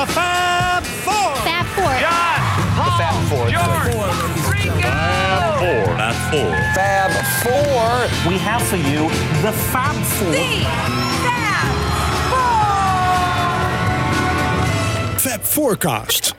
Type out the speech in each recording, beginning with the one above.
The Fab Four. Fab Four. John, Paul, the Fab Four. George, Four. Fab Four. Fab Four. Fab Four. We have for you the Fab Four. The Fab Four. Fab Forecast.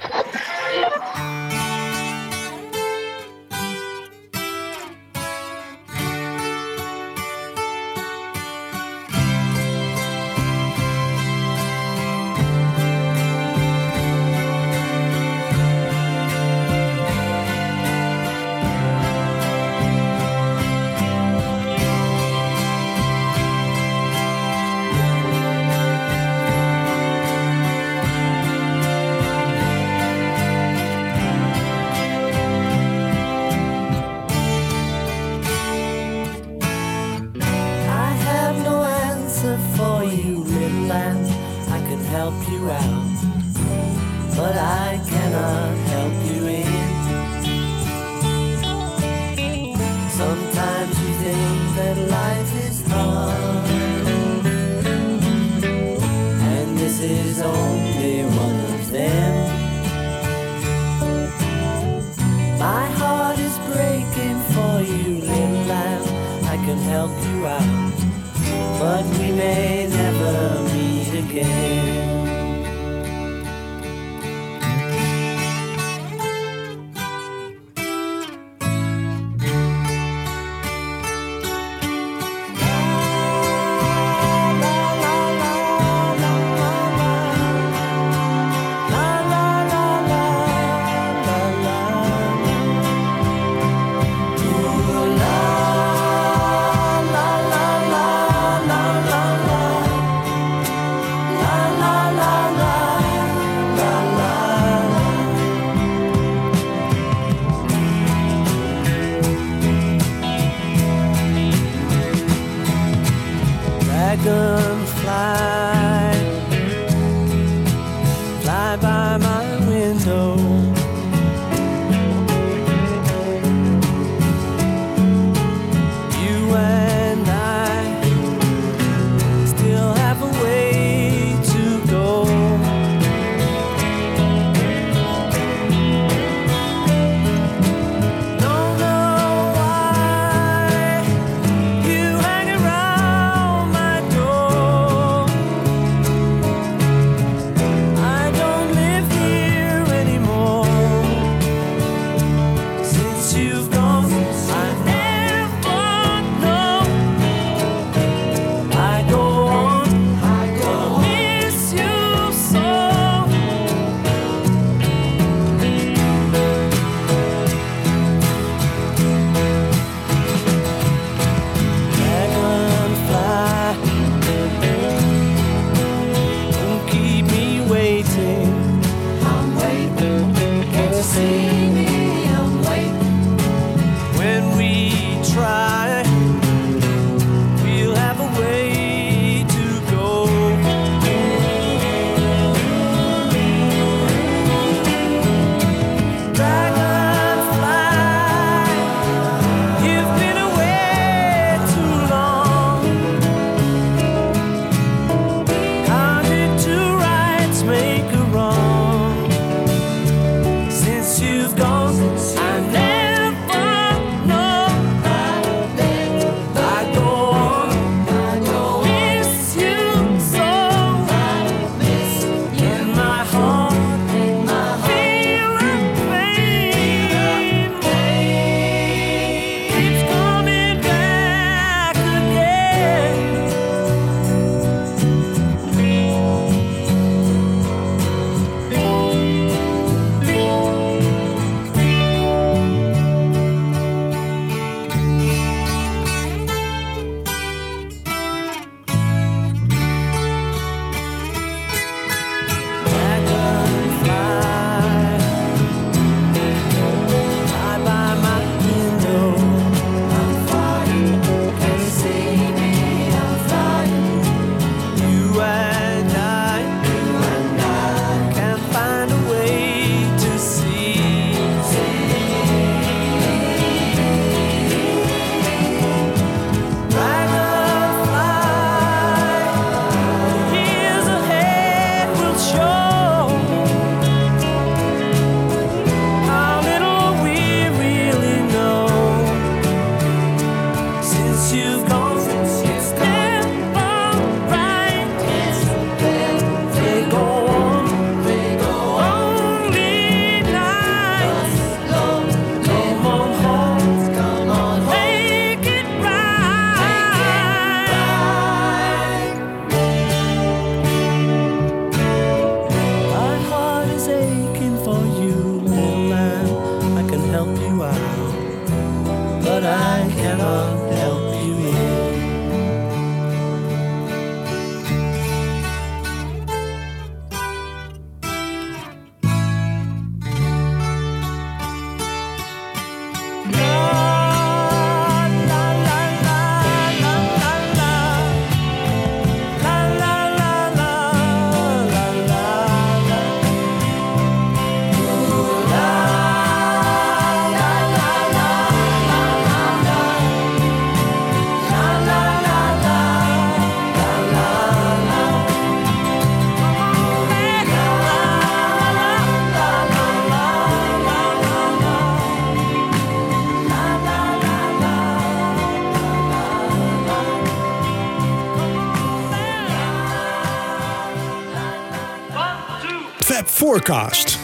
Forecast.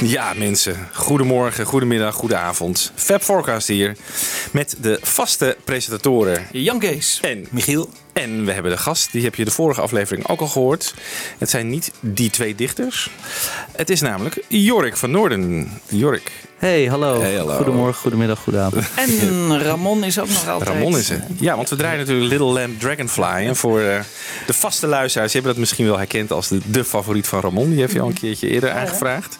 Ja, mensen. Goedemorgen, goedemiddag, goedenavond. Fab Forecast hier. Met de vaste presentatoren. Jan Kees. En Michiel. En we hebben de gast, die heb je de vorige aflevering ook al gehoord. Het zijn niet die twee dichters. Het is namelijk Jorik van Noorden. Jorik. Hey, hallo. Hey, hallo. Goedemorgen, goedemiddag, goedenavond. En Ramon is ook nog altijd. Ramon is het. Ja, want we draaien natuurlijk Little Lamb Dragonfly. En voor eh, de vaste luisteraars, hebben dat misschien wel herkend als de, de favoriet van Ramon. Die heeft je al een keertje eerder aangevraagd.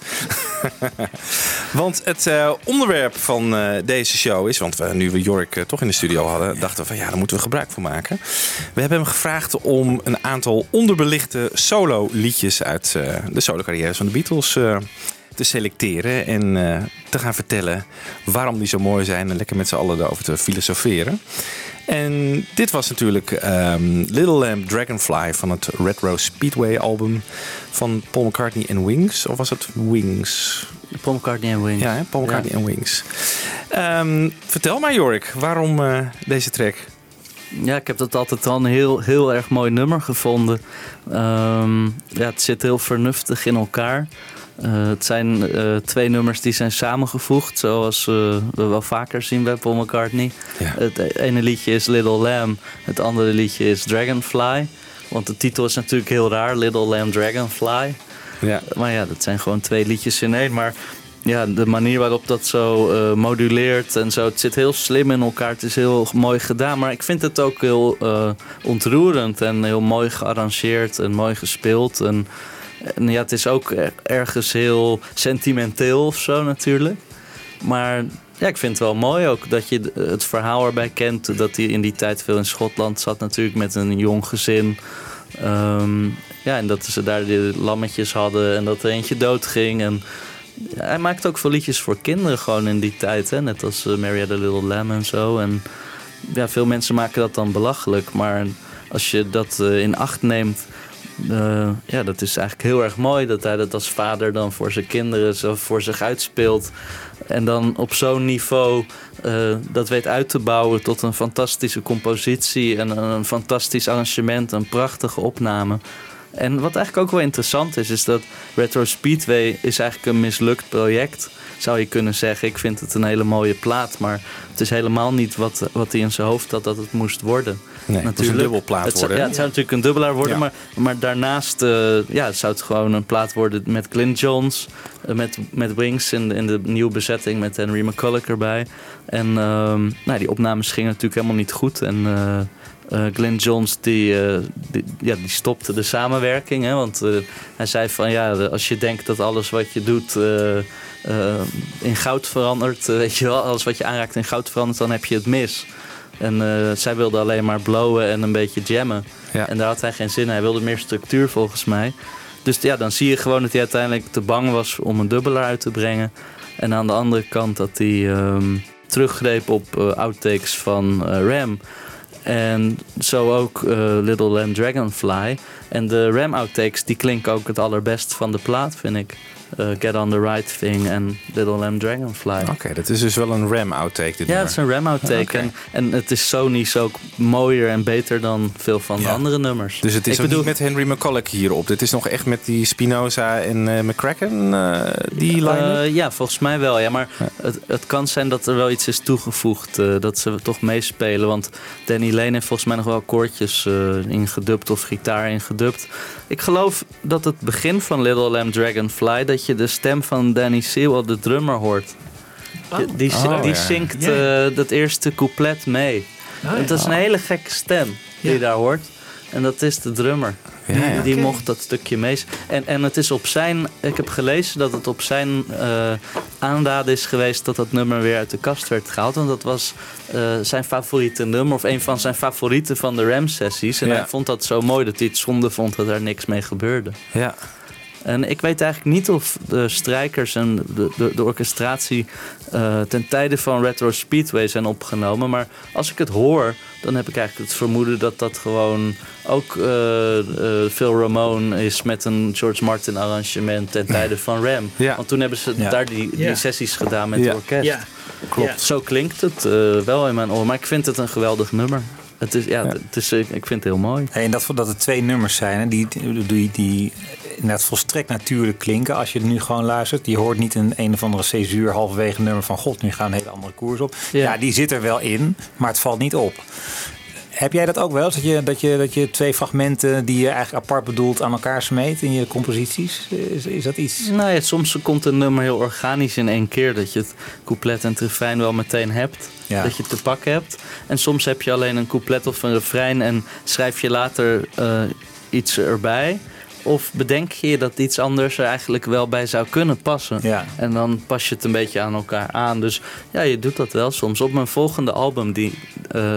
want het eh, onderwerp van eh, deze show is, want we, nu we Jorik eh, toch in de studio hadden, dachten we van ja, daar moeten we gebruik van maken. We hebben hem gevraagd om een aantal onderbelichte solo liedjes uit de solo carrières van de Beatles te selecteren en te gaan vertellen waarom die zo mooi zijn en lekker met z'n allen daarover te filosoferen. En dit was natuurlijk ehm, Little Lamb Dragonfly van het Retro Speedway album van Paul McCartney en Wings. Of was het Wings? Paul McCartney en Wings. Ja, hè? Paul McCartney en Wings. Ehm, vertel maar Jorik, waarom eh, deze track? Ja, ik heb dat altijd al een heel, heel erg mooi nummer gevonden. Ehm, ja, het zit heel vernuftig in elkaar. Eh, het zijn eh, twee nummers die zijn samengevoegd, zoals eh, we wel vaker zien bij Paul McCartney. Ja. Het ene liedje is Little Lamb, het andere liedje is Dragonfly. Want de titel is natuurlijk heel raar, Little Lamb Dragonfly. Ja. Maar ja, dat zijn gewoon twee liedjes in één. Maar ja, de manier waarop dat zo moduleert en zo, het zit heel slim in elkaar. Het is heel mooi gedaan. Maar ik vind het ook heel ontroerend en heel mooi gearrangeerd en mooi gespeeld. En, ja, het is ook er- ergens heel sentimenteel of zo natuurlijk. Maar ja, ik vind het wel mooi ook dat je het verhaal erbij kent. Dat hij in die tijd veel in Schotland zat natuurlijk met een jong gezin. Ehm, ja, en dat ze daar de lammetjes hadden en dat er eentje doodging. En hij maakt ook veel liedjes voor kinderen gewoon in die tijd. Hè? Net als uh, Mary Had a Little Lamb en zo. En ja, veel mensen maken dat dan belachelijk. Maar als je dat eh, in acht neemt... eh, ja, dat is eigenlijk heel erg mooi dat hij dat als vader dan voor zijn kinderen zo voor zich uitspeelt. En dan op zo'n niveau eh, dat weet uit te bouwen tot een fantastische compositie en een fantastisch arrangement, een prachtige opname. En wat eigenlijk ook wel interessant is, is dat Retro Speedway is eigenlijk een mislukt project, zou je kunnen zeggen. Ik vind het een hele mooie plaat, maar het is helemaal niet wat, wat hij in zijn hoofd had dat het moest worden. Nee, het moest een dubbelplaat Het zou- worden. Ja, het zou natuurlijk een dubbelaar worden, Ja. maar, maar daarnaast eh, ja, zou het gewoon een plaat worden met Clint Jones, eh, met, met Wings in de, in de nieuwe bezetting met Henry McCulloch erbij. En ehm, nou, die opnames gingen natuurlijk helemaal niet goed. En eh eh, Glenn Johns die, die, ja, die stopte de samenwerking. Hè, want hij zei van ja, als je denkt dat alles wat je doet in goud verandert, weet je wel, alles wat je aanraakt in goud verandert, dan heb je het mis. En eh, zij wilde alleen maar blowen en een beetje jammen. Ja. En daar had hij geen zin in. Hij wilde meer structuur volgens mij. Dus ja, dan zie je gewoon dat hij uiteindelijk te bang was om een dubbelaar uit te brengen. En aan de andere kant dat hij ehm, teruggreep op eh, outtakes van eh, Ram. En zo ook Little Lamb Dragonfly. En de Ram outtakes die klinken ook het allerbest van de plaat, vind ik. Eh, Get on the Right Thing en Little Lamb Dragonfly. Oké, dat is dus wel een RAM outtake. Dit Ja, het is een Ram outtake. En, en het is sonisch ook mooier en beter dan veel van de andere nummers. Dus het is ik ook bedoel, niet met Henry McCulloch hierop. Dit is nog echt met die Spinoza en eh McCracken, eh, die line ja, volgens mij wel. Ja, maar het, het kan zijn dat er wel iets is toegevoegd. dat ze toch meespelen. Want Danny Lane heeft volgens mij nog wel koortjes ingedubt of gitaar ingedubt. Ik geloof dat het begin van Little Lamb Dragonfly... dat je de stem van Danny Sewell, de drummer, hoort. Die, die, Oh, die ja. zingt eh, dat eerste couplet mee. Ah, Het is een hele gekke stem die je daar hoort. En dat is de drummer. Die mocht dat stukje mee. En, en het is op zijn. Ik heb gelezen dat het op zijn aanraden is geweest dat dat nummer weer uit de kast werd gehaald. Want dat was eh, zijn favoriete nummer. Of een van zijn favorieten van de Ram-sessies. En Ja. hij vond dat zo mooi dat hij het zonde vond dat er niks mee gebeurde. Ja. En ik weet eigenlijk niet of de strijkers en de, de, de orchestratie eh, ten tijde van Retro Speedway zijn opgenomen. Maar als ik het hoor, dan heb ik eigenlijk het vermoeden dat dat gewoon ook eh eh, Phil Ramone is met een George Martin arrangement ten tijde van Ram. Ja. Want toen hebben ze Ja. daar die, die Ja. sessies gedaan met Ja. het orkest. Ja. Klopt. Zo klinkt het eh, wel in mijn oor. Maar ik vind het een geweldig nummer. Het is, ja, Het is, ik vind het heel mooi. Hey, en dat, dat er twee nummers zijn, hè, die, die, die inderdaad volstrekt natuurlijk klinken als je er nu gewoon luistert. Je hoort niet een een of andere césuur halverwege nummer van god, nu gaan we een hele andere koers op. Ja. Ja. die zit er wel in, maar het valt niet op. Heb jij dat ook wel? Dat je, dat je, dat je twee fragmenten die je eigenlijk apart bedoelt aan elkaar smeet in je composities? Is, is dat iets? Nou ja, soms komt een nummer heel organisch in één keer. Dat je het couplet en het refrein wel meteen hebt. Ja. Dat je het te pakken hebt. En soms heb je alleen een couplet of een refrein en schrijf je later eh, iets erbij. Of bedenk je dat iets anders er eigenlijk wel bij zou kunnen passen. Ja. En dan pas je het een beetje aan elkaar aan. Dus ja, je doet dat wel soms. Op mijn volgende album, die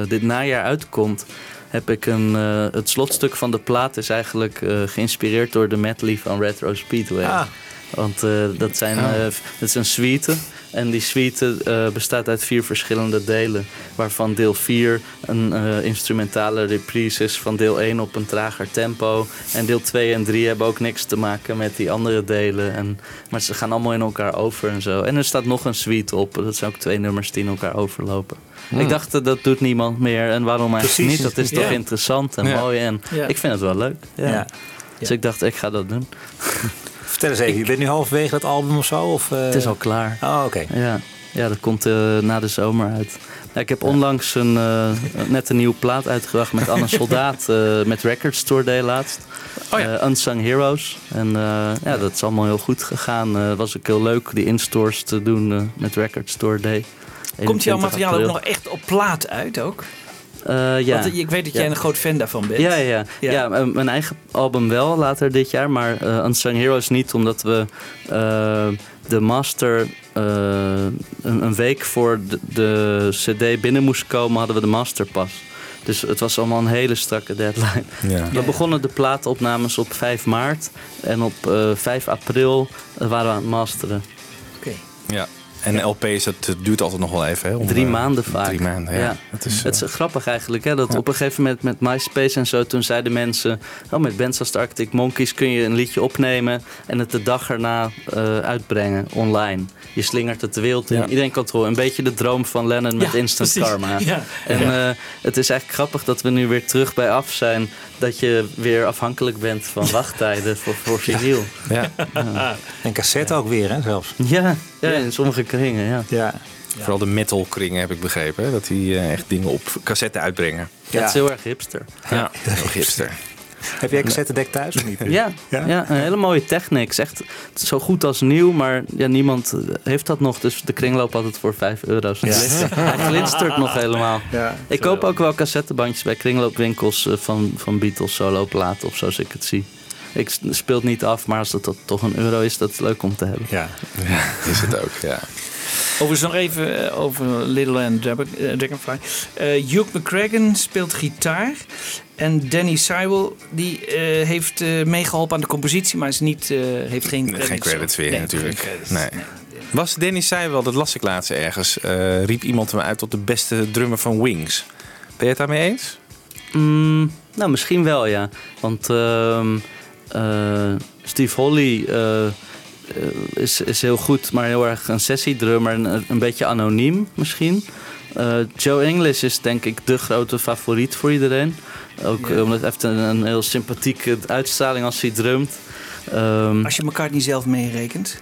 dit najaar uitkomt, heb ik een. eh, het slotstuk van de plaat is eigenlijk eh, geïnspireerd door de medley van Retro Speedway. Ah. Want eh, dat, zijn, Oh. eh, dat is een suite. En die suite eh, bestaat uit vier verschillende delen. Waarvan deel 4 een eh, instrumentale reprise is van deel 1 op een trager tempo. En deel 2 en 3 hebben ook niks te maken met die andere delen. En, maar ze gaan allemaal in elkaar over en zo. En er staat nog een suite op. Dat zijn ook twee nummers die in elkaar overlopen. Ik dacht, eh, dat doet niemand meer. En waarom eigenlijk Precies. niet? Dat is toch Ja. interessant en Ja. mooi. En Ja. ik vind het wel leuk. Ja. Ja. Dus ik dacht, ik ga dat doen. Vertel eens even, je bent nu halverwege dat album of zo? Of, eh? Het is al klaar. Oh, oké. Ja, ja dat komt eh, na de zomer uit. Ja, ik heb onlangs een, eh, net een nieuwe plaat uitgebracht met Anne Soldaat. eh, met Record Store Day laatst. Oh ja. Eh, Unsung Heroes. En eh, ja, dat is allemaal heel goed gegaan. Eh, Het was ook heel leuk die instores te doen eh, met Record Store Day. Komt jouw 21 materiaal ook nog echt op plaat uit ook? Eh, ja. Want ik weet dat jij Ja. een groot fan daarvan bent. Ja, ja, Ja. ja. mijn eigen album wel later dit jaar, maar eh Unsung Heroes niet, omdat we eh, de master eh, een, een week voor de, de CD binnen moest komen, hadden we de master pas. Dus het was allemaal een hele strakke deadline. Ja. We begonnen de plaatopnames op 5 maart en op eh 5 april waren we aan het masteren. Oké. ja. En LP's, dat duurt altijd nog wel even. Hè, om, Drie eh, maanden vaak. Drie maanden, ja. Ja. Het is, Het is eh, grappig eigenlijk, hè? Dat Ja. op een gegeven moment met MySpace en zo, toen zeiden mensen: Oh, met bands als de Arctic Monkeys kun je een liedje opnemen en het de dag erna eh, uitbrengen online. Je slingert het de wereld in. Ja. Iedereen kan het horen. Een beetje de droom van Lennon met Instant precies. Karma. Ja. En het is eigenlijk grappig dat we nu weer terug bij af zijn. Dat je weer afhankelijk bent van wachttijden voor, voor vinyl. ja. En cassette ook weer, hè, zelfs. Ja, ja, in sommige kringen, ja. Ja. Vooral de metal kringen heb ik begrepen. Hè, dat die eh, echt dingen op cassette uitbrengen. ja. Het is heel erg hipster. Ja, heel gipster. Heb jij een cassettedek thuis of niet? Ja, Ja? ja? een hele mooie Technics. Echt zo goed als nieuw, maar ja, niemand eh, heeft dat nog. Dus de kringloop had het voor 5 euro. Ja. Hij glinstert nog helemaal. Ja. Ik koop ook wel cassettebandjes bij kringloopwinkels eh, van, van Beatles soloplaten of zoals ik het zie. Ik speel het niet af, maar als dat toch een euro is, dat is leuk om te hebben. Ja. Ja, is het ook, ja. Overigens nog even eh, over Little and eh, Dragonfly. Eh Hugh McCracken speelt gitaar. En Danny Sywell die eh, heeft eh, meegeholpen aan de compositie, maar is niet, eh, heeft geen credits. Geen credits weer Nee, natuurlijk. credits. Nee. Was Danny Seiwel, dat las ik laatst ergens, eh, riep iemand hem uit tot de beste drummer van Wings. Ben je het daarmee eens? Mm, nou, misschien wel, ja. Want ehm, eh, Steve Holly is, is heel goed, maar heel erg een sessiedrummer. Een, een beetje anoniem misschien. Eh, Joe English is denk ik de grote favoriet voor iedereen. Ook Ja. eh, omdat hij heeft een, een heel sympathieke uitstraling als hij drumt. Ehm, Als je McCartney zelf meerekent.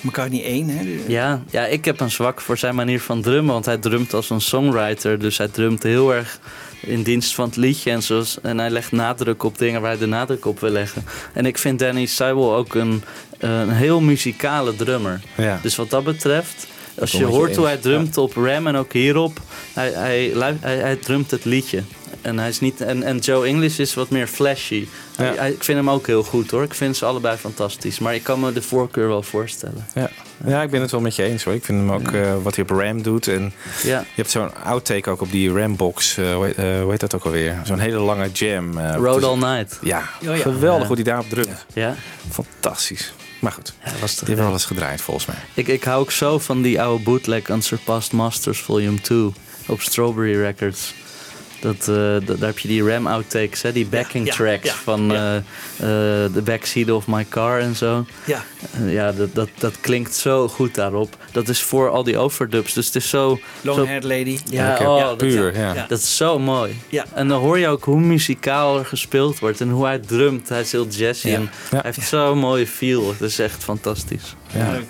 McCartney 1, hè? ja, ja, ik heb een zwak voor zijn manier van drummen. Want hij drumt als een songwriter. Dus hij drumt heel erg in dienst van het liedje. En, zoals, en hij legt nadruk op dingen waar hij de nadruk op wil leggen. En ik vind Danny Sywell ook een, een heel muzikale drummer. Ja. Dus wat dat betreft, als je hoort hoe hij drumt op Ram en ook hierop, hij, hij, hij, hij drumt het liedje. En, hij is niet, en, en Joe English is wat meer flashy. Ja. hij- ik vind hem ook heel goed hoor. Ik vind ze allebei fantastisch. Maar ik kan me de voorkeur wel voorstellen. Ja. ja, ik ben het wel met je eens hoor. Ik vind hem ook eh, wat hij op Ram doet. En Ja. je hebt zo'n outtake ook op die Ram-box. eh, hoe, heet- eh, hoe heet dat ook alweer? Zo'n hele lange jam. eh, Road All Night. Ja, ja. geweldig Ja. hoe hij daarop drumt. Ja, Fantastisch. Maar goed, die hebben wel eens gedraaid volgens mij. ik, ik hou ook zo van die oude bootleg Unsurpassed Masters Volume 2 op Strawberry Records. Dat, eh, da- daar heb je die Ram outtakes, hè, die backing ja, tracks ja, van ja. eh, eh, The Backseat of My Car en zo. Ja, ja, dat, dat, dat klinkt zo goed daarop. Dat is voor al die overdubs. Dus het is zo... Long zo Haired Lady. ja, Ja, oh, ja, dat- puur, ja. ja. Dat is zo mooi. Ja. En dan hoor je ook hoe muzikaal er gespeeld wordt en hoe hij drumt. Hij is heel jazzy Ja. en Ja. hij heeft zo'n mooie feel. Het is echt fantastisch. Ja. Leuk.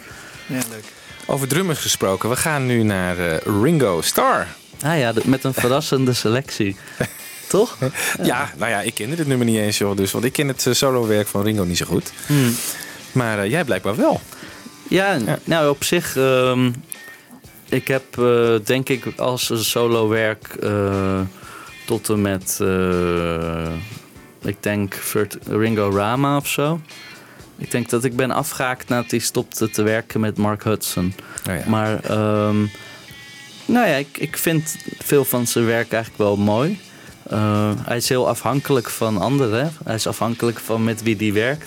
Ja, leuk. Over drummers gesproken, we gaan nu naar Ringo Starr. Ah ja, met een verrassende selectie. Toch? Ja. nou ja, ik kende dit nummer niet eens, joh. Dus, want ik ken het eh, solowerk van Ringo niet zo goed. Hmm. Maar eh, jij blijkbaar wel. Ja, Ja. nou op zich. ehm, ik heb eh, denk ik als een solo werk eh, tot en met. eh, ik denk Ringo Rama of zo. Ik denk dat ik ben afgehaakt nadat hij stopte te werken met Mark Hudson. Oh ja. Maar ehm, nou ja, ik, ik vind veel van zijn werk eigenlijk wel mooi. Eh, hij is heel afhankelijk van anderen. Hij is afhankelijk van met wie die werkt.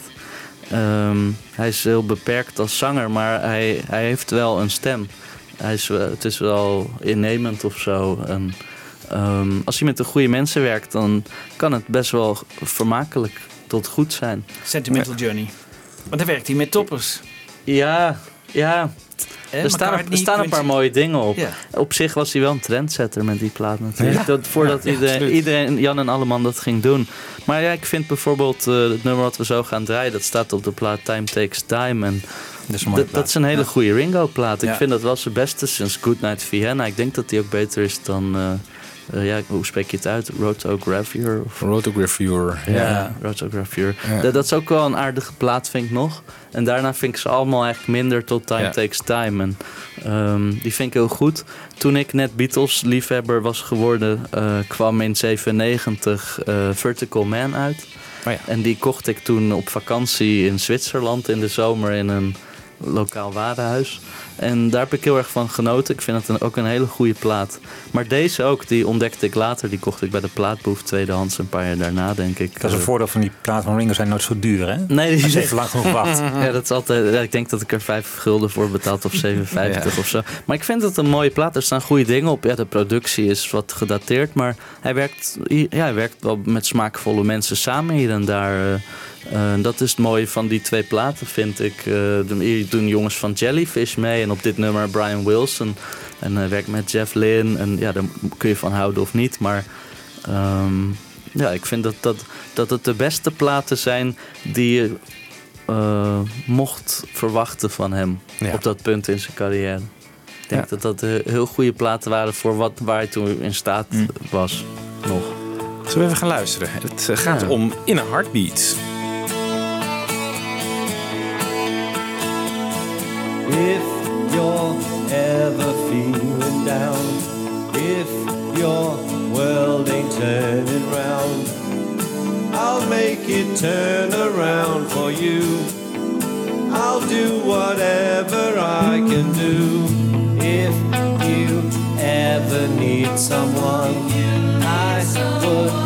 Ehm, hij is heel beperkt als zanger, maar hij, hij heeft wel een stem. Hij is, het is wel innemend of zo. En, ehm, als hij met de goede mensen werkt, dan kan het best wel vermakelijk tot goed zijn. Sentimental Journey. Want dan werkt hij met toppers. Ja, ja. Hè? Er staan, er staan een paar mooie dingen op. Ja. Op zich was hij wel een trendsetter met die plaat natuurlijk. Ja. Dat, voordat Ja, iedereen, iedereen, Jan en Alleman dat ging doen. Maar ja, ik vind bijvoorbeeld eh, het nummer wat we zo gaan draaien... dat staat op de plaat Time Takes Time. En Dat is een dat, is een hele goede Ringo-plaat. Ik vind dat wel zijn beste sinds Goodnight Vienna. Ik denk dat die ook beter is dan... eh, eh, ja, hoe spreek je het uit? Rotogravure? Of Rotogravure. ja, Rotogravure. Ja. Dat, dat is ook wel een aardige plaat, vind ik nog. En daarna vind ik ze allemaal eigenlijk minder tot Time Ja. Takes Time. En ehm, die vind ik heel goed. Toen ik net Beatles-liefhebber was geworden, eh, kwam in 97 eh, Vertical Man uit. Oh ja. En die kocht ik toen op vakantie in Zwitserland in de zomer in een lokaal warenhuis. En daar heb ik heel erg van genoten. Ik vind het een, ook een hele goede plaat. Maar deze ook, die ontdekte ik later. Die kocht ik bij de plaatboef tweedehands een paar jaar daarna, denk ik. Dat is een Eh, voordeel van die plaat van Ringo zijn nooit zo duur, hè? Nee, die zijn even lang genoeg wacht. ja, dat is altijd. ja, ik denk dat ik er 5 gulden voor betaald of 7,50 Ja. of zo. Maar ik vind het een mooie plaat. Er staan goede dingen op. Ja, de productie is wat gedateerd. Maar hij werkt, ja, hij werkt wel met smaakvolle mensen samen hier en daar. eh. Eh, dat is het mooie van die twee platen, vind ik. De- hier doen jongens van Jellyfish mee. En op dit nummer Brian Wilson. En hij werkt met Jeff Lynne. En ja, daar kun je van houden of niet. Maar ehm, ja, ik vind dat, dat, dat het de beste platen zijn die je mocht verwachten van hem Ja. op dat punt in zijn carrière. Ik denk Ja. dat dat heel goede platen waren voor wat, waar hij toen in staat was. Nog. Zullen we even gaan luisteren? Het gaat Ja. om In a Heartbeat. If you're ever feeling down, if your world ain't turning round, I'll make it turn around for you. I'll do whatever I can do. If you ever need someone, I would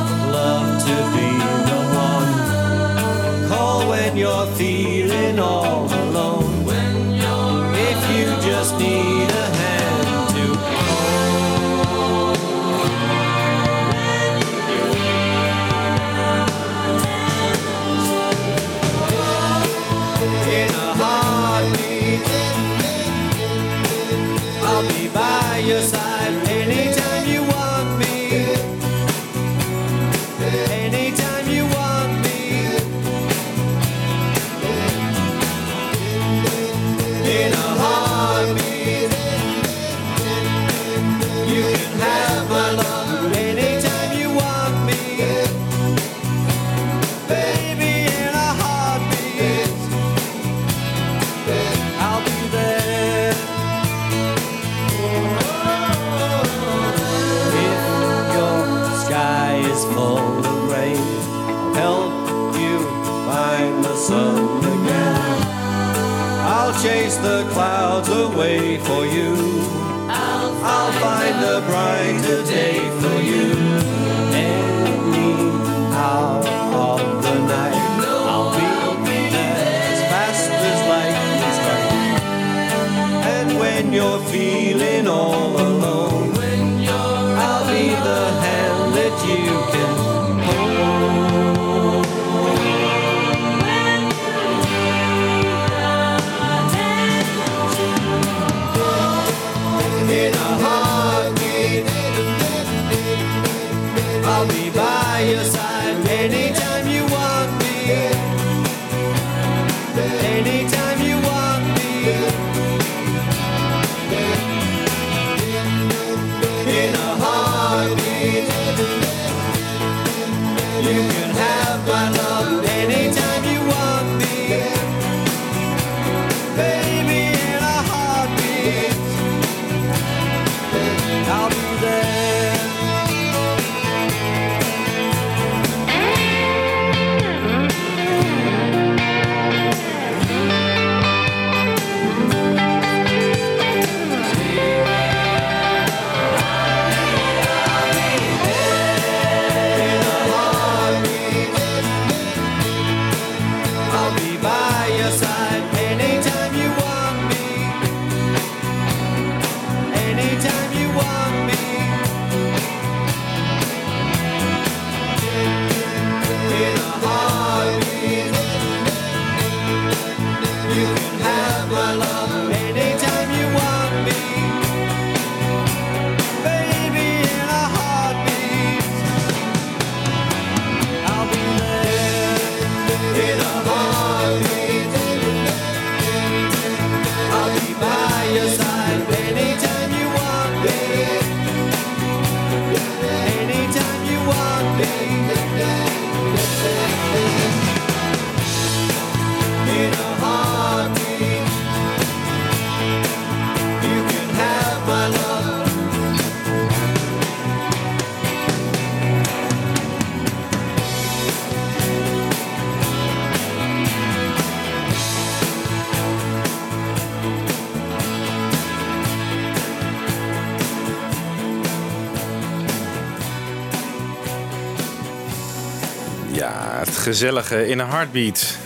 gezellige in een heartbeat.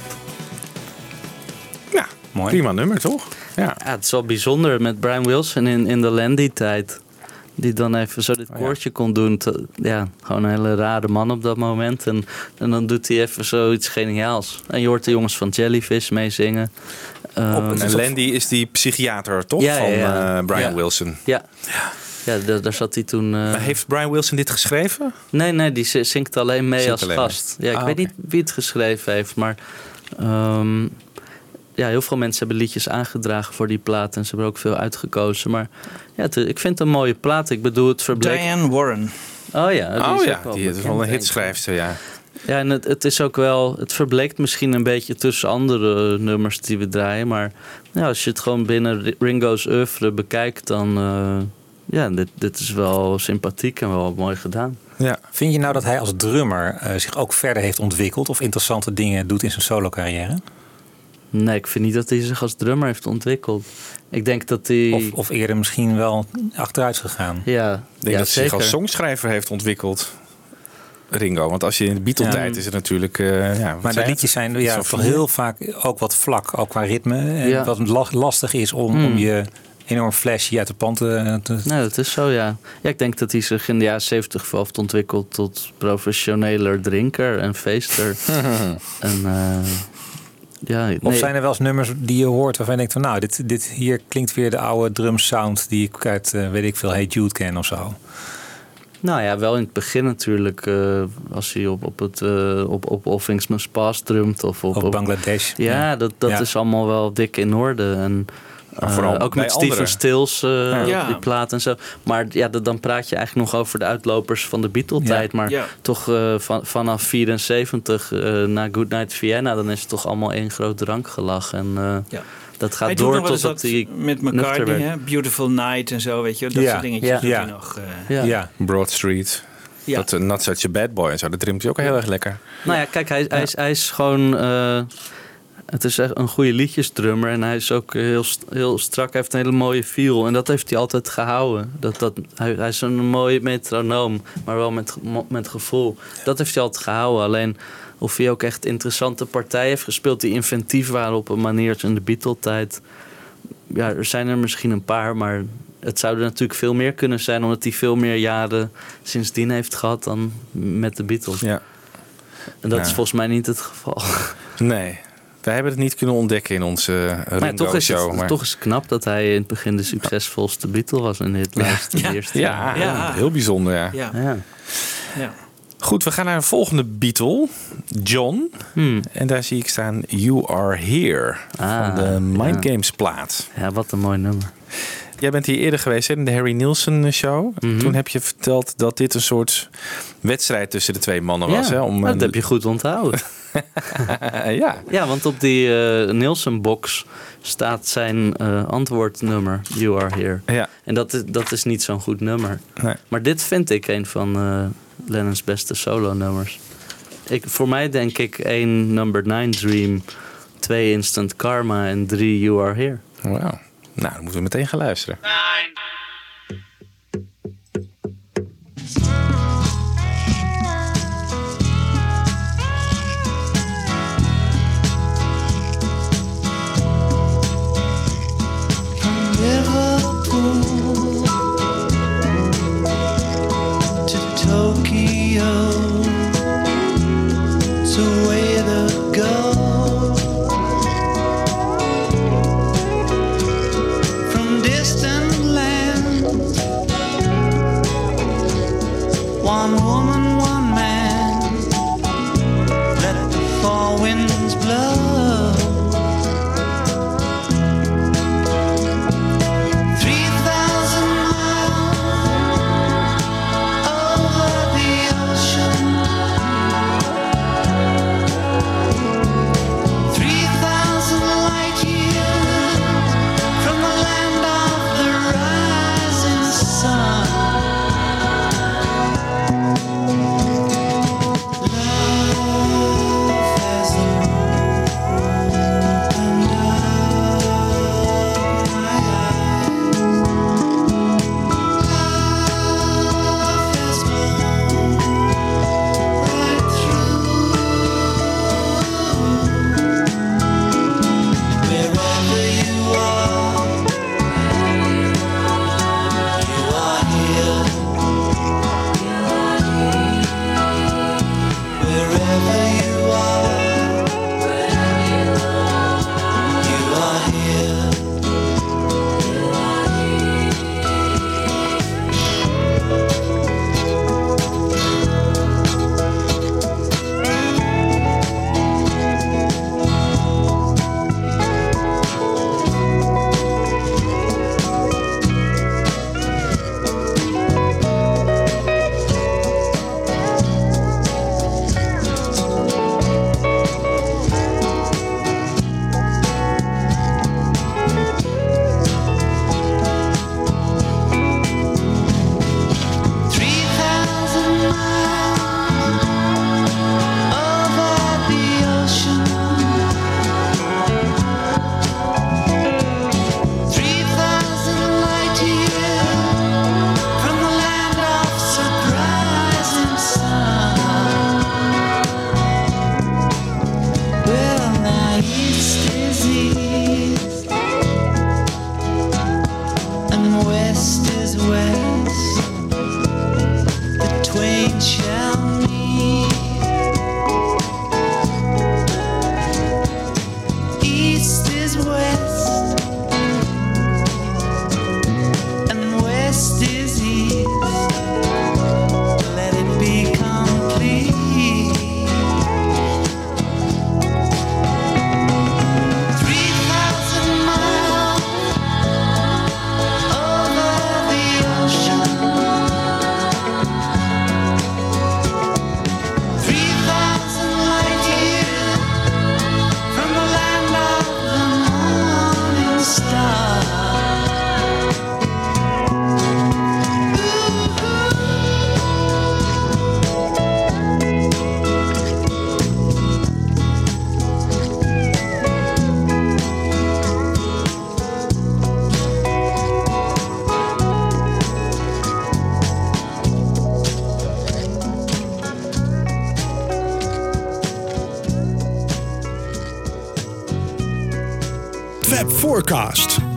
Ja, Mooi. prima nummer toch? Ja. Ja, het is wel bijzonder met Brian Wilson in, in de Landy-tijd. Die dan even zo dit Oh ja. koortje kon doen. Te- ja, gewoon een hele rare man op dat moment. En, en dan doet hij even zoiets geniaals. En je hoort de jongens van Jellyfish meezingen. Ehm, het En Landy is die psychiater toch? Ja, van eh, Brian Ja. Wilson. ja, ja daar, daar zat hij toen... eh, Maar heeft Brian Wilson dit geschreven? Nee, nee, die zi- zingt alleen mee Zingt als alleen gast. Ja, ik Ah, weet niet wie het geschreven heeft, maar... ehm, ja, heel veel mensen hebben liedjes aangedragen voor die plaat. En ze hebben er ook veel uitgekozen. Maar ja, het- ik vind het een mooie plaat. Ik bedoel, het verbleek... Diane Warren. Oh ja, die oh is ja, ook wel die is wel een hitschrijfster, ja. Ja, en het, het is ook wel... Het verbleekt misschien een beetje tussen andere nummers die we draaien. Maar ja, als je het gewoon binnen Ri- Ringo's oeuvre bekijkt... dan... eh, ja, dit, dit is wel sympathiek en wel mooi gedaan. ja. Vind je nou dat hij als drummer eh, zich ook verder heeft ontwikkeld of interessante dingen doet in zijn solo carrière? Nee, ik vind niet dat hij zich als drummer heeft ontwikkeld. Ik denk dat hij... Of, of eerder misschien wel achteruit is gegaan? ja, Ik denk ja, dat hij zich als songschrijver heeft ontwikkeld. Ringo, want als je in de Beatle-tijd Ja. is het natuurlijk... eh, ja, Maar de liedjes zijn ja, toch heel vaak ook wat vlak, ook qua ritme. En Ja. wat la- lastig is om, Hmm. om je enorm flashy uit de pand te- Nee, dat is zo, ja. Ja, ik denk dat hij zich in de jaren zeventig wel heeft ontwikkeld tot professioneler drinker en feester. en eh, ja, nee, Of zijn er wel eens nummers die je hoort waarvan je denkt van nou, dit, dit hier klinkt weer de oude drum sound die ik uit, eh, weet ik veel, Hey Jude ken of zo. Nou ja, wel in het begin natuurlijk. eh, als hij op, op, het, eh, op, op Must Pass drumt. Of op, op- Bangladesh. Ja, dat, dat Ja. is allemaal wel dik in orde. En, eh, vooral ook met Steven. Stills, eh, op die plaat en zo. Maar ja, dat- dan praat je eigenlijk nog over de uitlopers van de Beatle-tijd. Ja. Maar Ja. toch eh, van, vanaf 74 eh na Goodnight Vienna... dan is het toch allemaal één groot drankgelach. En eh, Ja. dat Hij gaat doet door totdat wat hij met McCartney, hè? Beautiful Night en zo, weet je. Dat Ja. soort dingetjes Ja. doet Ja. hij nog. eh, Ja. Ja. Broad Street. Ja. Dat uh, Not Such a Bad Boy en zo. Dat drimt hij ook heel erg lekker. Nou ja, kijk, hij, hij, is, hij is gewoon. eh, het is echt een goede liedjesdrummer. En hij is ook heel, heel strak. Hij heeft een hele mooie feel. En dat heeft hij altijd gehouden. Dat, dat, hij, hij is een mooie metronoom. Maar wel met, met gevoel. Dat heeft hij altijd gehouden. Alleen of hij ook echt interessante partijen heeft gespeeld. die inventief waren op een manier als in de Beatle-tijd. Ja, er zijn er misschien een paar. Maar het zou er natuurlijk veel meer kunnen zijn. Omdat hij veel meer jaren sindsdien heeft gehad dan met de Beatles. Ja. En dat Ja. is volgens mij niet het geval. Nee. Wij hebben het niet kunnen ontdekken in onze uh, Maar toch is, het, Ringo-show. maar- toch is het knap dat hij in het begin de succesvolste Beatle was in de hitlijst. Ja. De eerste Ja, Ja. heel bijzonder. Ja. ja, Ja. ja. Goed, we gaan naar een volgende Beatle. John. Hmm. En daar zie ik staan You Are Here. Ah, van de Mind ja. Games plaat. Ja, wat een mooi nummer. Jij bent hier eerder geweest hè, in de Harry Nielsen show. Mhm. Toen heb je verteld dat dit een soort wedstrijd tussen de twee mannen was. ja, Hè, om dat een- heb je goed onthouden. ja. ja, want op die eh Nielsen-box staat zijn eh, antwoordnummer, You Are Here. Ja. En dat is, dat is niet zo'n goed nummer. Nee. Maar dit vind ik een van eh Lennon's beste solo-nummers. Ik, voor mij denk ik één Number 9 Dream, twee Instant Karma en drie You Are Here. Wauw. Nou, dan moeten we meteen gaan luisteren. Forecast.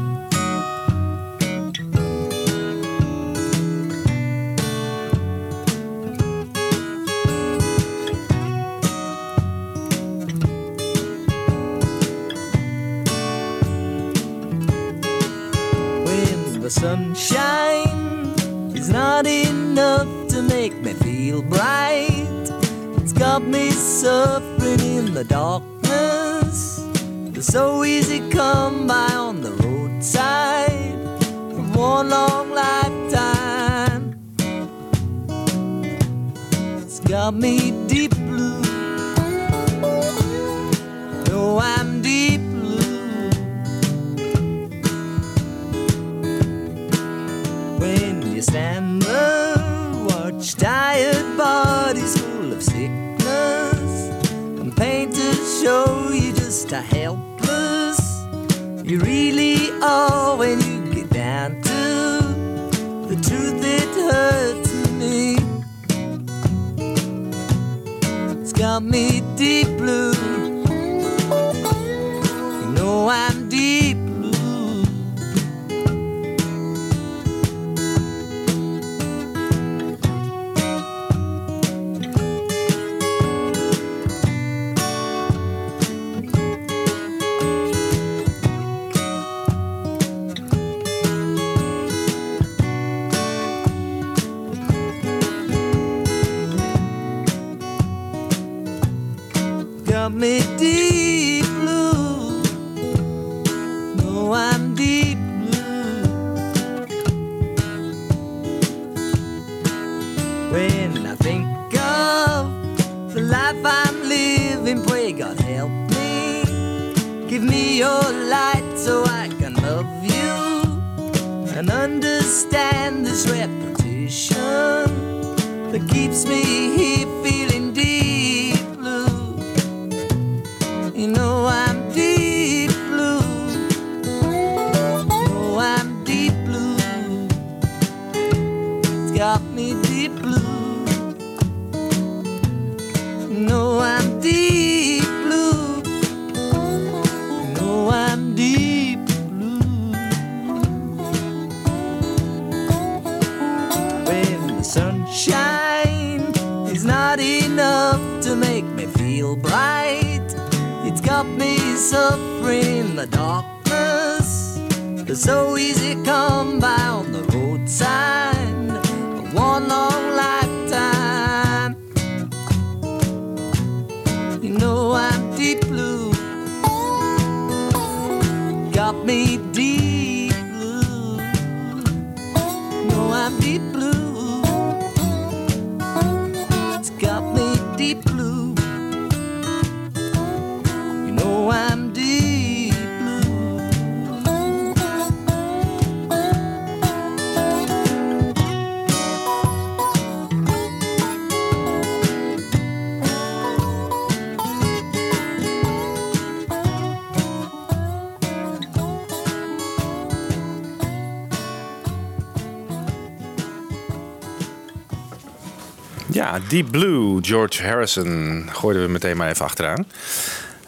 Ja, Deep Blue, George Harrison, gooiden we meteen maar even achteraan.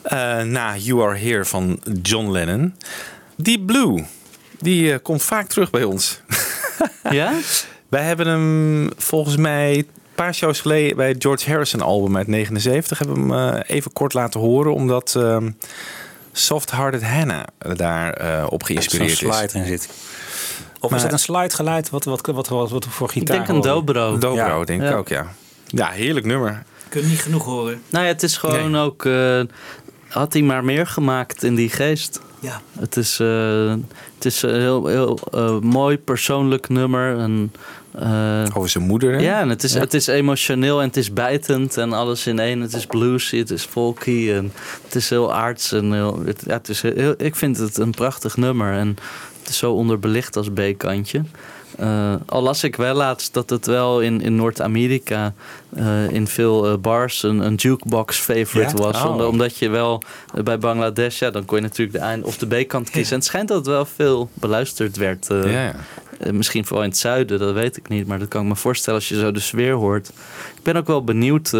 Eh, na You Are Here van John Lennon. Deep Blue, die eh, komt vaak terug bij ons. Ja? Wij hebben hem volgens mij een paar shows geleden bij het George Harrison album uit 79 hebben we hem eh, even kort laten horen, omdat ehm, Soft Hearted Hannah daar eh, op geïnspireerd is. slide in zit. Of Maar- is het een slide geluid? Wat, wat, wat, wat, wat, voor Ik gitaar? denk een dobro. Dobro, Ja. denk ik Ja. ook, ja. Ja, heerlijk nummer. Kun je niet genoeg horen. Nou ja, het is gewoon ook... eh, had hij maar meer gemaakt in die geest. Ja. Het is, eh, het is een heel, heel eh, mooi persoonlijk nummer. En, eh, Over zijn moeder, hè? ja, en het is, Ja. het is emotioneel en het is bijtend en alles in één. Het is bluesy, het is folky en het is heel aards. En heel, het, ja, het is heel, ik vind het een prachtig nummer en het is zo onderbelicht als B-kantje. Eh, al las ik wel laatst dat het wel in, in Noord-Amerika eh, in veel eh, bars een, een jukebox favorite Ja? was. Oh. Omdat- Omdat je wel bij Bangladesh, ja, dan kon je natuurlijk de eind- of de B-kant kiezen. En het schijnt dat het wel veel beluisterd werd. Ja, misschien vooral in het zuiden, dat weet ik niet. Maar dat kan ik me voorstellen als je zo de sfeer hoort. Ik ben ook wel benieuwd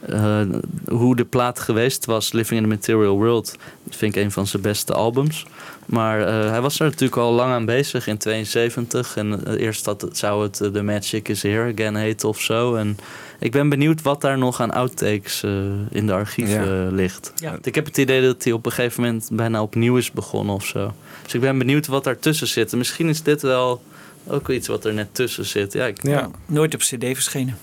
eh, hoe de plaat geweest was, Living in the Material World. Vind ik een van zijn beste albums. Maar eh, hij was er natuurlijk al lang aan bezig in 72. En eh, eerst dat, het- zou het The Magic is Here Again heten of zo. En ik ben benieuwd wat daar nog aan outtakes eh, in de archieven Ja. ligt. Ja. Ik heb het idee dat hij op een gegeven moment bijna opnieuw is begonnen of zo. Dus ik ben benieuwd wat daartussen zit. En misschien is dit wel ook iets wat er net tussen zit. Ja, ik, Ja. Nooit op cd verschenen.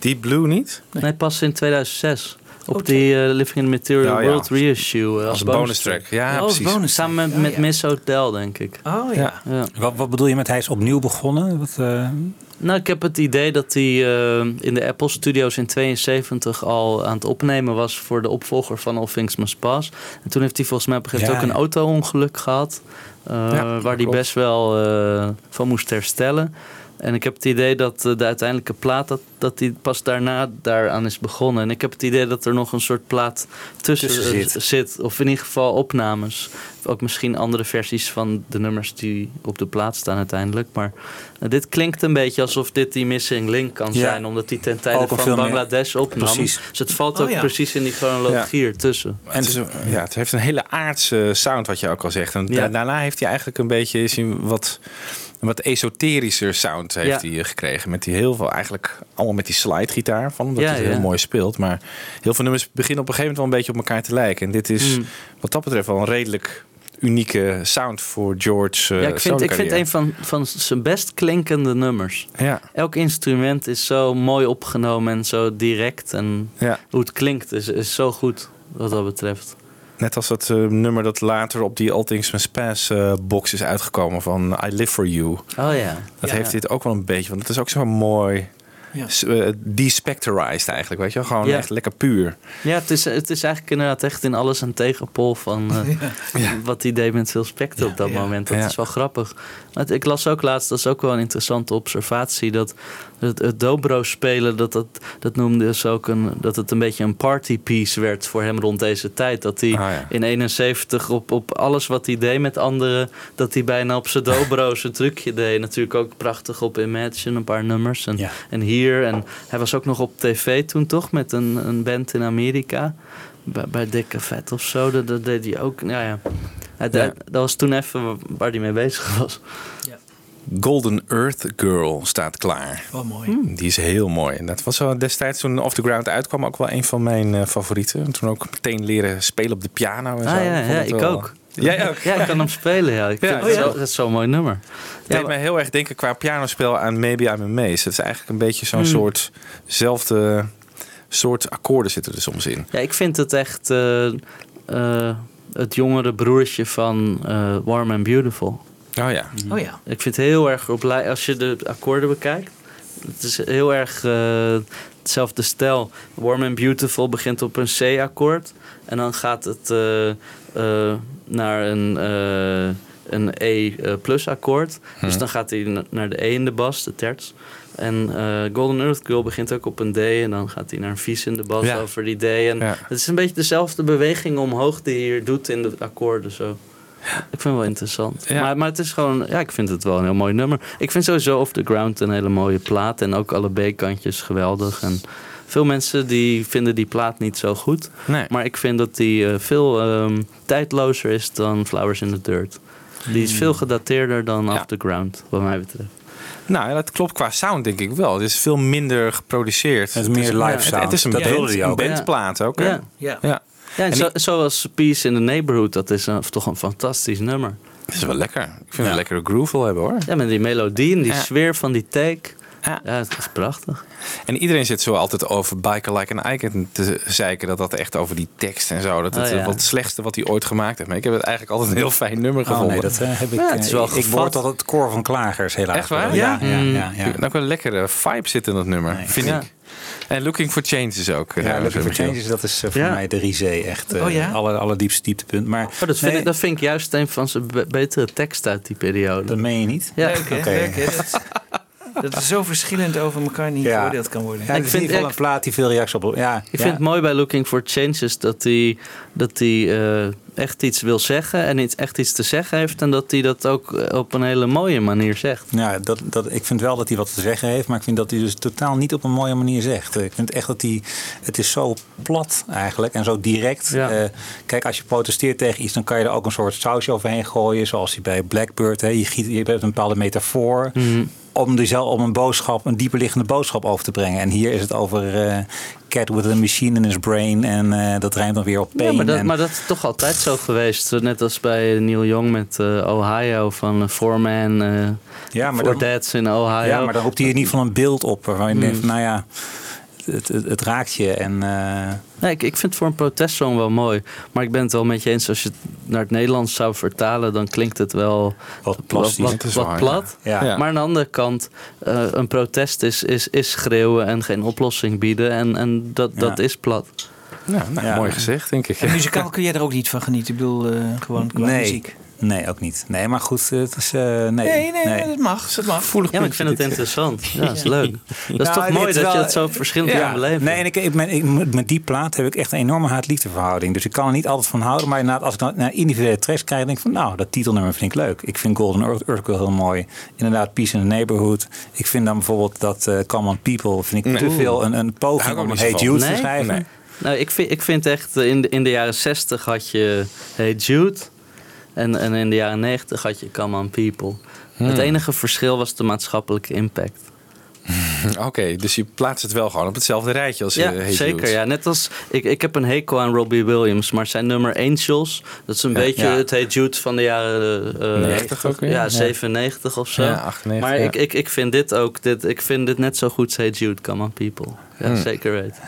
Deep Blue niet? Nee, pas in 2006. Op Oh, die eh, Living in the Material Ja, ja. World reissue. eh, Als bonus track. Ja, Oh, als precies. bonus. Samen met, Oh, met ja. Miss Hotel, denk ik. Oh ja. Ja. Ja. Wat, wat bedoel je met hij is opnieuw begonnen? Wat, eh, Nou, ik heb het idee dat hij eh, in de Apple Studios in 72 al aan het opnemen was voor de opvolger van All Things Must Pass. En toen heeft hij volgens mij op een gegeven moment Ja, ook een auto-ongeluk gehad. eh, Ja, waar hij best wel eh, van moest herstellen. En ik heb het idee dat eh, de uiteindelijke plaat, dat, dat hij pas daarna daaraan is begonnen. En ik heb het idee dat er nog een soort plaat tussen, Tussen eh, zit. zit. Of in ieder geval opnames. Ook misschien andere versies van de nummers die op de plaat staan uiteindelijk. Maar eh, dit klinkt een beetje alsof dit die missing link kan Ja. zijn. Omdat hij ten tijde van veel meer- Bangladesh opnam. Precies. Dus het valt Oh, ook ja. precies in die chronologie ertussen. En het, is ja, het heeft een hele aardse sound, wat je ook al zegt. En da- Ja. daarna heeft hij eigenlijk een beetje is hij wat, een wat esoterischer sound heeft hij eh, gekregen. Met die heel veel, eigenlijk allemaal met die slidegitaar van, omdat Ja, hij heel mooi speelt. Maar heel veel nummers beginnen op een gegeven moment wel een beetje op elkaar te lijken. En dit is Mm. wat dat betreft wel een redelijk unieke sound voor George. eh, ja, ik vind, ik vind een van, van zijn best klinkende nummers. Ja, Elk instrument is zo mooi opgenomen en zo direct. En ja. hoe het klinkt is, is zo goed wat dat betreft. Net als dat eh, nummer dat later op die All Things Must Pass eh, box is uitgekomen van I Live For You. Oh ja. Dat Ja. heeft dit ook wel een beetje, want het is ook zo mooi Ja. s- eh, despectorized eigenlijk, weet je wel? Gewoon Ja. echt lekker puur. Ja, het is, het is eigenlijk inderdaad echt in alles een tegenpol van eh, wat hij deed met Phil Spector op dat Ja. moment. Dat Ja. is wel grappig. Maar het- ik las ook laatst, dat is ook wel een interessante observatie, dat het, het dobro spelen, dat, dat, dat noemde ze ook een, dat het een beetje een partypiece werd voor hem rond deze tijd. Dat hij Ah, ja. in 71 op, op alles wat hij deed met anderen, dat hij bijna op zijn dobro zijn trucje deed. Natuurlijk ook prachtig op Imagine, een paar nummers. En, Ja. en hier, en hij was ook nog op tv toen toch, met een, een band in Amerika. Bij, bij Dikke Vet of zo, dat, dat deed hij ook. Ja, ja. Hij, Ja. Dat, dat was toen even waar hij mee bezig was. Golden Earth Girl staat klaar. Wel mooi. Die is heel mooi. En dat was wel destijds toen Off the Ground uitkwam ook wel een van mijn eh, favorieten. En toen ook meteen leren spelen op de piano en zo. Ah ja, vond ja ik wel- ook. Jij ook? Ja, ik kan hem spelen, ja. Ik Ja. vind Oh, ja. zo- dat is zo'n mooi nummer. Het Ja, deed mij heel erg denken qua pianospel aan Maybe I'm Amazed. Het is eigenlijk een beetje zo'n Hmm. soort zelfde soort akkoorden zitten er soms in. Ja, ik vind het echt eh, eh, het jongere broertje van eh, Warm and Beautiful. Oh ja. Oh ja. Ik vind het heel erg op als je de akkoorden bekijkt. Het is heel erg eh, hetzelfde stijl. Warm and Beautiful begint op een C-akkoord. En dan gaat het eh, eh, naar een, eh, een E-plus akkoord. Dus dan gaat hij na- naar de E in de bas, de terts. En eh, Golden Earth Girl begint ook op een D. En dan gaat hij naar een vies in de bas Ja. over die D. En Ja. het is een beetje dezelfde beweging omhoog die hij hier doet in de akkoorden. Zo. Ik vind het wel interessant. Ja. Maar, maar het is gewoon, ja, ik vind het wel een heel mooi nummer. Ik vind sowieso Off the Ground een hele mooie plaat. En ook alle B-kantjes geweldig. En veel mensen die vinden die plaat niet zo goed. Nee. Maar ik vind dat die eh, veel ehm, tijdlozer is dan Flowers in the Dirt. Die is veel gedateerder dan Ja. Off the Ground, wat mij betreft. Nou, ja, dat klopt qua sound denk ik wel. Het is veel minder geproduceerd. Het is meer live het- sound. Het is een Dat band, wilde een ook. bandplaat ook. hè? Ja. Ja. Ja. En En zo, die- zoals Peace in the Neighborhood, dat is een, toch een fantastisch nummer. Het is wel lekker. Ik vind het een lekkere groove wel hebben hoor. Ja, met die melodie en die Ja. sfeer van die take. Ja. Ja, het is prachtig. En iedereen zit zo altijd over Biker Like an Icon te zeiken. Dat dat echt over die tekst en zo. Dat het Oh, ja. wat het slechtste wat hij ooit gemaakt heeft. Maar ik heb het eigenlijk altijd een heel fijn nummer Oh gevonden. nee, dat eh, heb ik. Ja, het is eh, wel ik, ik word altijd het koor van klagers helaas. Echt waar? Ja, ja, Mm. ja. ja, En ook wel een lekkere vibe zit in dat nummer, Nee. vind Ja. ik. En Looking for Change is ook. eh, Ja, Looking for. Changes, dat is eh, voor Ja. mij de risée echt. eh Oh ja? alle, allerdiepste dieptepunt. Maar Oh, dat, vind nee, ik, dat vind ik juist een van zijn be- betere teksten uit die periode. dat meen je niet. ja. Leuk, hè? Oké. Dat, er zo verschillend over elkaar niet Ja. kan worden. Ja, ik vind vind in ieder geval echt- een plaat die veel reacties op. Ja, Ik vind het mooi bij Looking for Changes dat hij dat hij, eh, echt iets wil zeggen en iets, echt iets te zeggen heeft. En dat hij dat ook eh, op een hele mooie manier zegt. Ja, dat, dat, ik vind wel dat hij wat te zeggen heeft, maar ik vind dat hij dus totaal niet op een mooie manier zegt. Ik vind echt dat hij, het is zo plat eigenlijk en zo direct. Ja. Eh, kijk, als je protesteert tegen iets, dan kan je er ook een soort sausje overheen gooien, zoals hij bij Blackbird. Hè. Je, giet, je hebt een bepaalde metafoor. Mhm. Om, al- om een boodschap, een dieperliggende boodschap over te brengen. En hier is het over eh, Cat with a machine in his brain. En eh, dat rijmt dan weer op pain. Ja, maar dat, en, maar dat is toch altijd zo geweest. Net als bij Neil Young met eh, Ohio van uh, Foreman. eh ja, maar for dan, in Ohio. ja, maar dan roept hij in ieder geval een beeld op. Waarvan je denkt, Mm. van, nou ja, het, het, het raakt je. En, eh, Nee, ik, ik vind het voor een protestsong wel mooi. Maar ik ben het wel met je eens. Als je het naar het Nederlands zou vertalen, dan klinkt het wel Wat plastisch. wat, waar, plat. ja. Ja. Maar aan de andere kant, eh, een protest is, is, is schreeuwen en geen oplossing bieden. En, en dat, Ja. dat is plat. Ja, nou, Ja. mooi gezegd, denk ik. En muzikaal kun jij er ook niet van genieten. Ik bedoel, eh, gewoon qua nee, muziek. Nee, ook niet. Nee, maar goed, het is... eh, nee, Nee, nee, dat mag. Dat mag. Voelig Ja, maar ik vind het interessant. Ja, dat is leuk. Dat is Nou, toch mooi is dat je het zo verschillend Ja, kan beleven. Nee, en ik, ik, ben- ik, met die plaat heb ik echt een enorme haat-liefdeverhouding. Dus ik kan er niet altijd van houden. Maar inderdaad, als ik dan naar individuele tracks krijg, denk ik van... nou, dat titelnummer vind ik leuk. Ik vind Golden Earth, heel mooi. Inderdaad, Peace in the Neighborhood. Ik vind dan bijvoorbeeld dat eh Common People... vind ik Nee. te veel een, een poging om van. Jude te Nee? schrijven. Nee. Nou, ik vind, ik vind echt, in de, in de jaren 60 had je Hey Jude. En, en in de jaren 90 had je Come On People. Het enige verschil was de maatschappelijke impact. Oké, dus je plaatst het wel gewoon op hetzelfde rijtje als Ja, eh, Hey zeker. Ja. Net als, ik, ik heb een hekel aan Robbie Williams, maar zijn nummer Angels, dat is een beetje Ja. het Hey Jude van de jaren eh, 90 ook weer? Ja, Ja. 97 of zo. Ja, 98, maar ik, ik, ik vind dit ook, dit, ik vind dit net zo goed als Hey Jude, Come On People. Ja, Hmm. zeker weten.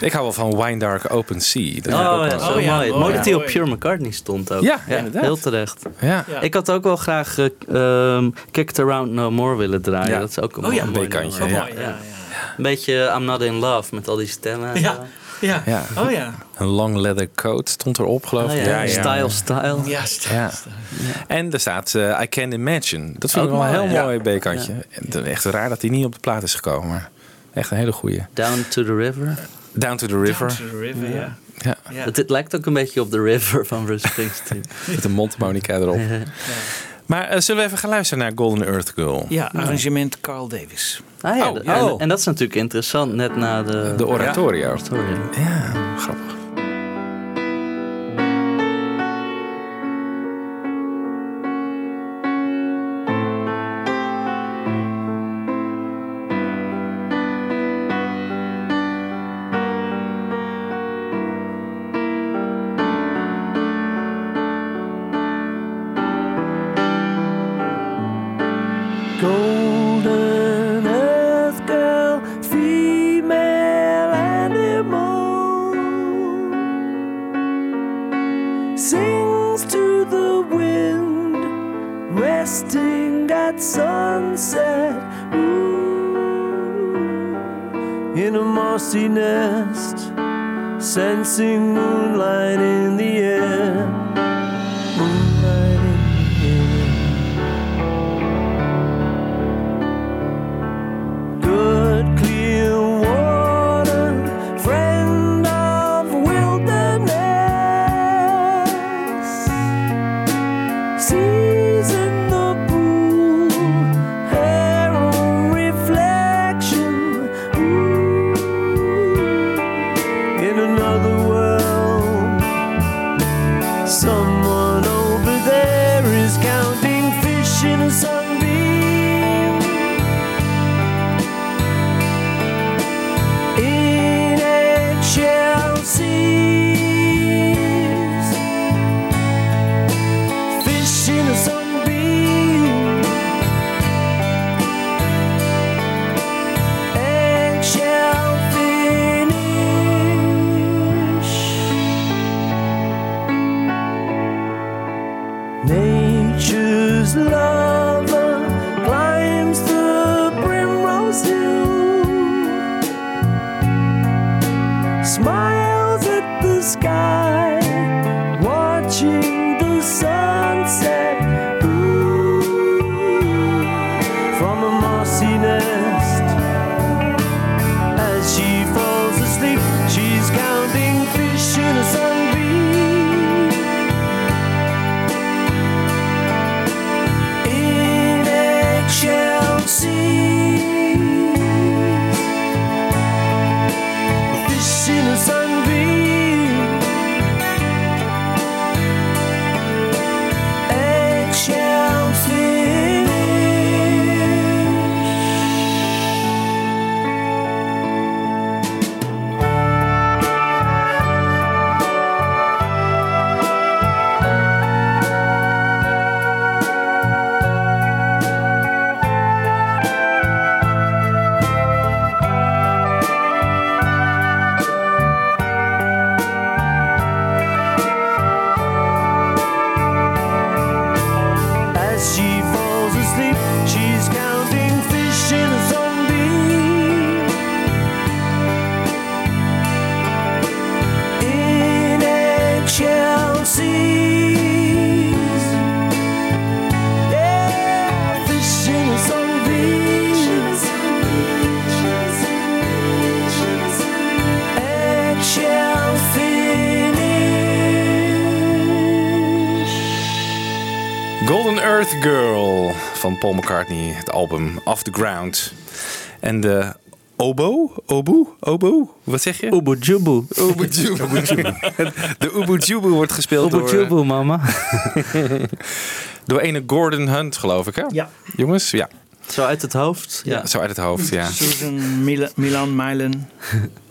Ik hou wel van Wine Dark Open Sea. Dat ook Oh ja, Oh ja, mooi. mooi. Mooi dat hij op. Pure McCartney stond ook. Ja, inderdaad. heel terecht. ja. Ja. Ik had ook wel graag eh, ehm, Kick It Around No More willen draaien. Ja. Dat is ook een Oh ja, mooi. Oh, mooi. Ja, Een beetje I'm Not In Love met al die stemmen. en ja. Ja. Ja. Oh ja. Een long leather coat stond erop, geloof Oh, ik. ja. Ja, ja. Style, style. Ja, st- Ja. En er staat eh, I Can Imagine. Dat vind ik Ook wel een heel mooi, B-kantje. En Echt raar dat hij niet op de plaat is gekomen. Maar echt een hele goeie. Down to the River. Down to the River. Down to the river, ja. Ja, Ja. Het, het lijkt ook een beetje op The River van Bruce Springsteen. met een mondharmonica erop. Maar eh, zullen we even gaan luisteren naar Golden Earth Girl? Ja, arrangement Carl Davis. Ah, ja, Oh. En, Oh. en dat is natuurlijk interessant, net na de... De oratorio. Sorry. Ja, grappig. Het album Off the Ground. En de obo, oboe, oboe, wat zeg je? Oebu Jubu. Oboe Jubu. De Oboe Jubu wordt gespeeld door, eh, Jubu, mama. door ene Gordon Hunt, geloof ik, hè? Ja. Jongens, ja. Zo uit het hoofd. Ja. Zo uit het hoofd, ja. Susan Mil- Milan Mylen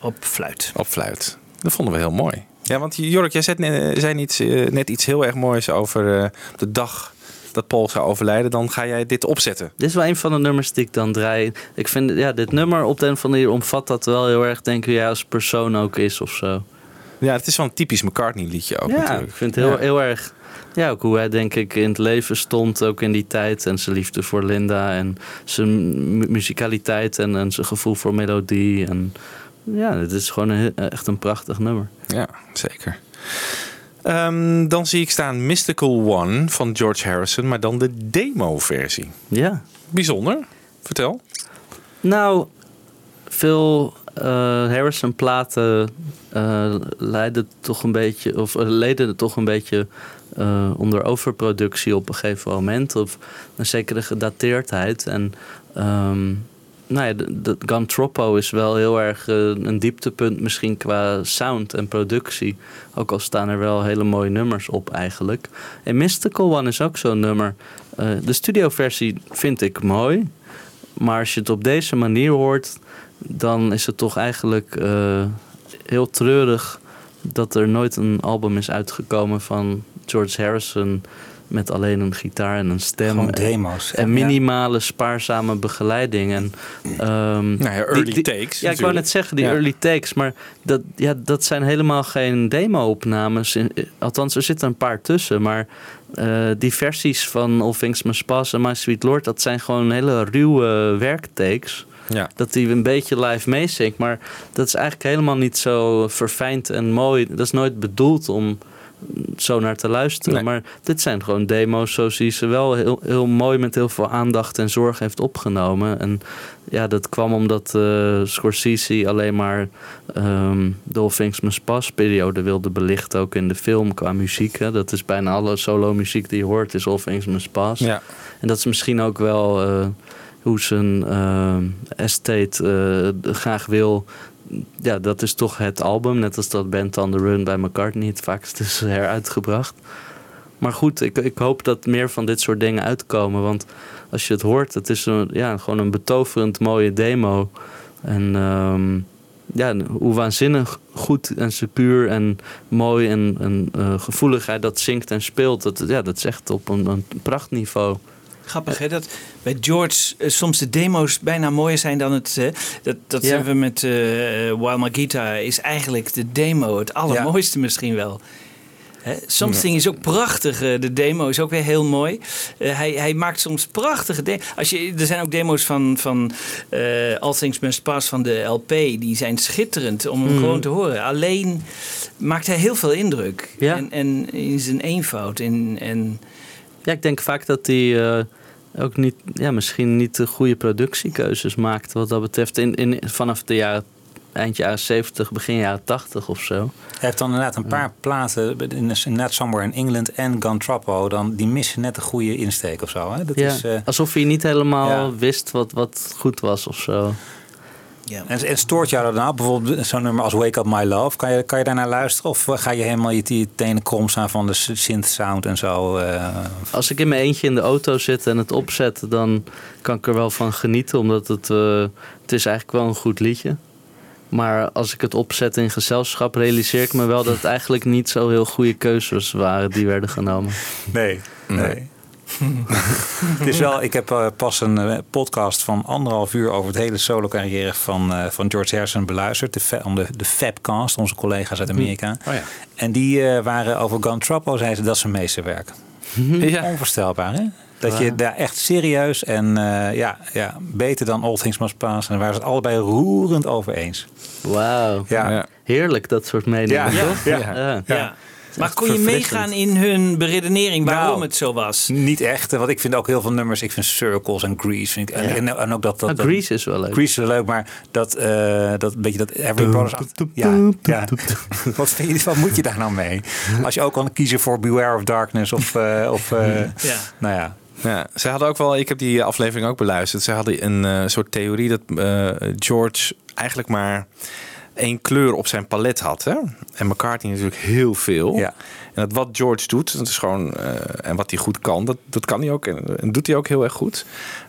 op fluit. Op fluit. Dat vonden we heel mooi. Ja, want Jork, jij zei, net- zei iets, eh, net iets heel erg moois over eh, de dag dat Paul zou overlijden. Dan ga jij dit opzetten. Dit is wel een van de nummers die ik dan draai. Ik vind ja, dit nummer op de een of andere manier omvat dat wel heel erg, denk ik, hij als persoon ook is of zo. Ja, het is wel een typisch McCartney liedje ook ja, natuurlijk. ik vind het heel, Ja. heel erg. Ja, ook hoe hij denk ik in het leven stond, ook in die tijd. En zijn liefde voor Linda en zijn mu- muzikaliteit en, en zijn gevoel voor melodie. En ja, het is gewoon een, echt een prachtig nummer. Ja, zeker. Ehm, dan zie ik staan Mystical One van George Harrison, maar dan de demo-versie. Ja. Bijzonder. Vertel. Nou, veel eh, Harrison-platen eh, leiden toch een beetje, of eh, leden toch een beetje eh, onder overproductie op een gegeven moment. Of een zekere gedateerdheid. En ehm, nou ja, de, Troppo is wel heel erg eh, een dieptepunt misschien qua sound en productie. Ook al staan er wel hele mooie nummers op eigenlijk. En Mystical One is ook zo'n nummer. Eh, de studioversie vind ik mooi. Maar als je het op deze manier hoort, dan is het toch eigenlijk eh, heel treurig dat er nooit een album is uitgekomen van George Harrison met alleen een gitaar en een stem. Gewoon En- demo's. En minimale, spaarzame begeleiding. En, ehm, Nou ja, early takes Ja, ik wou net zeggen, die Ja. early takes. Maar dat, ja, dat zijn helemaal geen demo-opnames. In- Althans, er zitten een paar tussen. Maar eh, die versies van All Things Must Pass en My Sweet Lord... dat zijn gewoon hele ruwe werktakes. Ja. Dat hij een beetje live meezingt. Maar dat is eigenlijk helemaal niet zo verfijnd en mooi. Dat is nooit bedoeld om zo naar te luisteren. Nee. Maar dit zijn gewoon demo's zoals hij ze wel heel, heel mooi met heel veel aandacht en zorg heeft opgenomen. En ja, dat kwam omdat eh, Scorsese alleen maar Things Must Pass periode wilde belichten. Ook in de film qua muziek. Hè. Dat is bijna alle solo muziek die je hoort is All Things Must Pass. Ja. En dat is misschien ook wel eh, hoe zijn eh, estate eh, graag wil. Ja, dat is toch het album. Net als dat Band on the Run bij McCartney het vaakst is heruitgebracht. Maar goed, ik, ik hoop dat meer van dit soort dingen uitkomen. Want als je het hoort, het is een, ja, gewoon een betoverend mooie demo. En ehm, ja, hoe waanzinnig goed en secuur en mooi en, en eh, gevoeligheid dat zingt en speelt. Dat, ja, dat is echt op een, een prachtniveau. Grappig hè, dat bij George eh, soms de demo's bijna mooier zijn dan het... dat dat Ja. hebben we met eh While Magita is eigenlijk de demo het allermooiste misschien wel. Hè, Something is ook prachtig. eh, De demo is ook weer heel mooi. Hij, hij maakt soms prachtige demo's. Als je, er zijn ook demo's van, van All Things Must Pass van de LP. Die zijn schitterend om hem Mhm. gewoon te horen. Alleen maakt hij heel veel indruk. Ja. En, en in zijn eenvoud. En, en Ja, ik denk vaak dat hij eh, ook niet, ja, misschien niet de goede productiekeuzes maakt wat dat betreft. In, in, vanaf de jaren, eind jaren 70, begin jaren 80 of zo. Hij heeft dan inderdaad een paar platen, in Net Somewhere in England en Gun Troppo, dan, die missen net een goede insteek of zo. Hè? Dat Ja, is, eh, alsof hij niet helemaal Ja. wist wat, wat goed was of zo. Ja. en, en stoort jou dat nou? Bijvoorbeeld zo'n nummer als Wake Up My Love. Kan je, kan je daarnaar luisteren? Of ga je helemaal je, je tenen krom staan van de synth sound en zo? eh, Als ik in mijn eentje in de auto zit en het opzet, dan kan ik er wel van genieten. Omdat het, eh, het is eigenlijk wel een goed liedje. Maar als ik het opzet in gezelschap, realiseer ik me wel dat het eigenlijk niet zo heel goede keuzes waren die werden genomen. Nee. nee. het is wel, ik heb eh, pas een eh, podcast van anderhalf uur over het hele solo carrière van, eh, van George Harrison beluisterd. De, fa- de, de Fabcast, onze collega's uit Amerika. Oh ja. En die eh, waren over Gun Troppo, zeiden ze dat is zijn meesterwerk. Ja. Onvoorstelbaar, hè? Dat je daar echt serieus en eh, ja, ja, beter dan All Things Must Pass. En daar waren ze het allebei roerend over eens. Wauw. Ja. Ja. Heerlijk, dat soort meningen. Ja. toch? Ja. Ja. Ja. Maar kon je meegaan in hun beredenering waarom Nou, het zo was? Niet echt, want ik vind ook heel veel nummers. Ik vind Circles en Grease. Vind ik, en, en, en ook dat. dat, Ah, dat- Grease is wel leuk. Grease is wel leuk, maar dat, eh dat een beetje dat Every Brothers. Ja, ja. Wat, vind je, wat moet je daar nou mee? Als je ook kan kiezen voor Beware of Darkness of, eh, of eh, Ja. nou ja. Ja, ze hadden ook wel, ik heb die aflevering ook beluisterd. Ze hadden een eh, soort theorie dat eh, George eigenlijk maar één kleur op zijn palet had. Hè? En McCartney natuurlijk heel veel. Ja. En dat wat George doet, dat is gewoon. eh, en wat hij goed kan, dat, dat kan hij ook. En, en doet hij ook heel erg goed.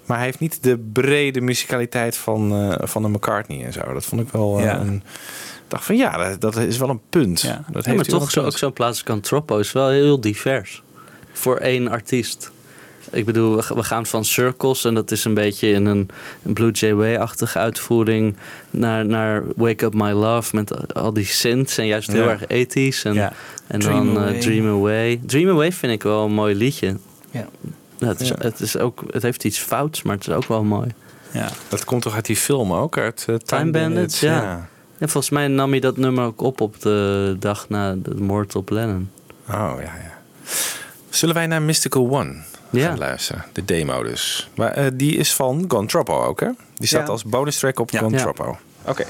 Maar hij heeft niet de brede musicaliteit van, eh, van een McCartney en zo. Dat vond ik wel. eh, Ja. een, ik dacht van ja, dat, dat is wel een punt. Ja. Dat Ja, heeft maar toch zo, ook zo'n plaats als Cantropo is wel heel divers. Voor één artiest. Ik bedoel, we gaan van Circles en dat is een beetje in een, een Blue Jay Way-achtige uitvoering naar, naar Wake Up My Love met al die synths en juist heel Ja. erg ethisch. En, Ja. en Dream dan eh. Dream Away. Dream Away vind ik wel een mooi liedje. Ja. Ja, het, is. Het, is ook, het heeft iets fouts, maar het is ook wel mooi. Ja. Dat komt toch uit die film ook? Uit eh, Time, Bandits, ja. En volgens mij nam hij dat nummer ook op op de dag na de moord op Lennon. Oh ja, ja. Zullen wij naar Mystical One Ja. gaan luisteren? De demo dus. Maar eh, die is van Gone Troppo ook, hè? Die staat Ja. als bonus track op Ja. Troppo. Oké.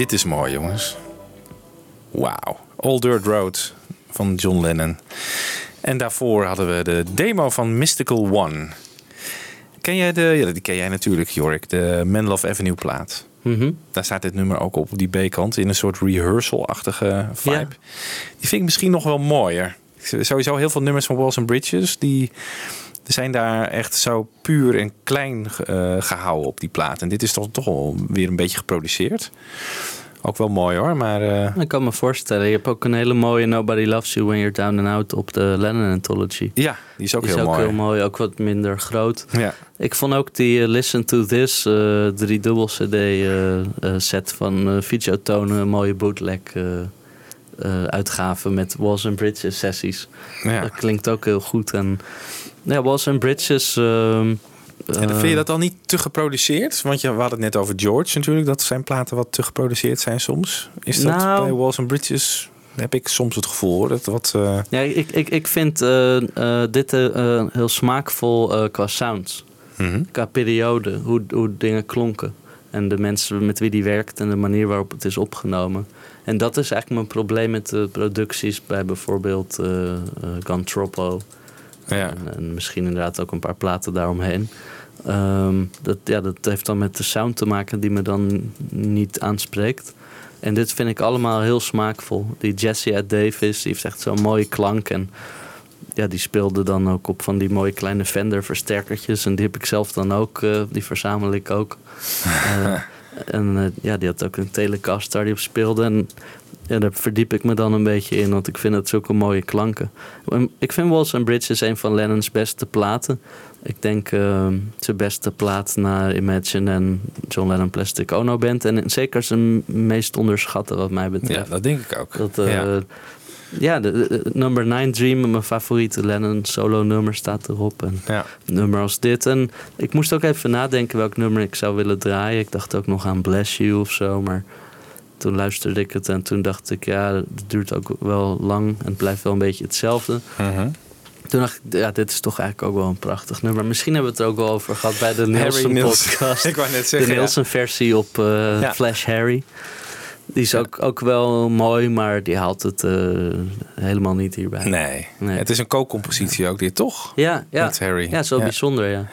Dit is mooi, jongens. Wauw. All Dirt Road van John Lennon. En daarvoor hadden we de demo van Mystical One. Ken jij de... Ja, die ken jij natuurlijk, Jorik. De Man Love Avenue plaat. Mhm. Daar staat dit nummer ook op, op die B-kant. In een soort rehearsal-achtige vibe. Ja. Die vind ik misschien nog wel mooier. Sowieso heel veel nummers van Walls and Bridges. Die zijn daar echt zo puur en klein eh, gehouden op die plaat. En dit is toch, toch wel weer een beetje geproduceerd. Ook wel mooi hoor, maar... eh, Ik kan me voorstellen. Je hebt ook een hele mooie Nobody Loves You When You're Down and Out op de Lennon Anthology. ja, die is ook Die is heel ook mooi. heel mooi, ook wat minder groot. Ja. Ik vond ook die eh, Listen to This uh, drie dubbel CD set van uh, Fiji Tone een mooie bootleg uitgave met Walls and Bridges sessies. Ja. Dat klinkt ook heel goed. En ja, Walls and Bridges. ehm, En eh, vind je dat dan niet te geproduceerd? Want je, we hadden het net over George natuurlijk, dat zijn platen wat te geproduceerd zijn soms. Is dat Nou- bij Walls and Bridges? Heb ik soms het gevoel hoor. Dat wat, eh, Ja, ik, ik, ik vind eh, eh, dit heel smaakvol qua sounds. mhm. Qua periode, hoe, hoe dingen klonken. En de mensen met wie die werkt en de manier waarop het is opgenomen. En dat is eigenlijk mijn probleem met de producties bij bijvoorbeeld Gantropo. Ja. En, en misschien inderdaad ook een paar platen daaromheen. Ehm, dat, ja, dat heeft dan met de sound te maken die me dan niet aanspreekt. En dit vind ik allemaal heel smaakvol. Die Jesse at Davis, die heeft echt zo'n mooie klank. En ja, die speelde dan ook op van die mooie kleine Fender versterkertjes. En die heb ik zelf dan ook, eh, die verzamel ik ook. Eh, en eh, ja, die had ook een Telecaster die op speelde. En ja, daar verdiep ik me dan een beetje in, want ik vind het zulke mooie klanken. En Ik vind Walls and Bridges een van Lennon's beste platen. Ik denk eh, zijn beste plaat na Imagine en John Lennon Plastic Ono Band. En zeker zijn meest onderschatte wat mij ja, betreft. dat denk ik ook. Dat, eh, ja. ja, de, de- number 9 Dream, mijn favoriete Lennon solo nummer staat erop. En Ja. nummer als dit. En ik moest ook even nadenken welk nummer ik zou willen draaien. Ik dacht ook nog aan Bless You of zo, maar toen luisterde ik het en toen dacht ik, ja, het duurt ook wel lang en het blijft wel een beetje hetzelfde. Mhm. Toen dacht ik, ja, dit is toch eigenlijk ook wel een prachtig nummer. Misschien hebben we het er ook wel over gehad bij de Nielsen Nielsen. podcast. Ik wou net de ja. Nielsen versie op eh, Ja. Flash Harry. Die is ook, ook wel mooi, maar die haalt het eh, helemaal niet hierbij. Nee. Nee. het is een co-compositie ook dit, toch? Ja, ja. Met Harry. Ja, zo bijzonder, ja.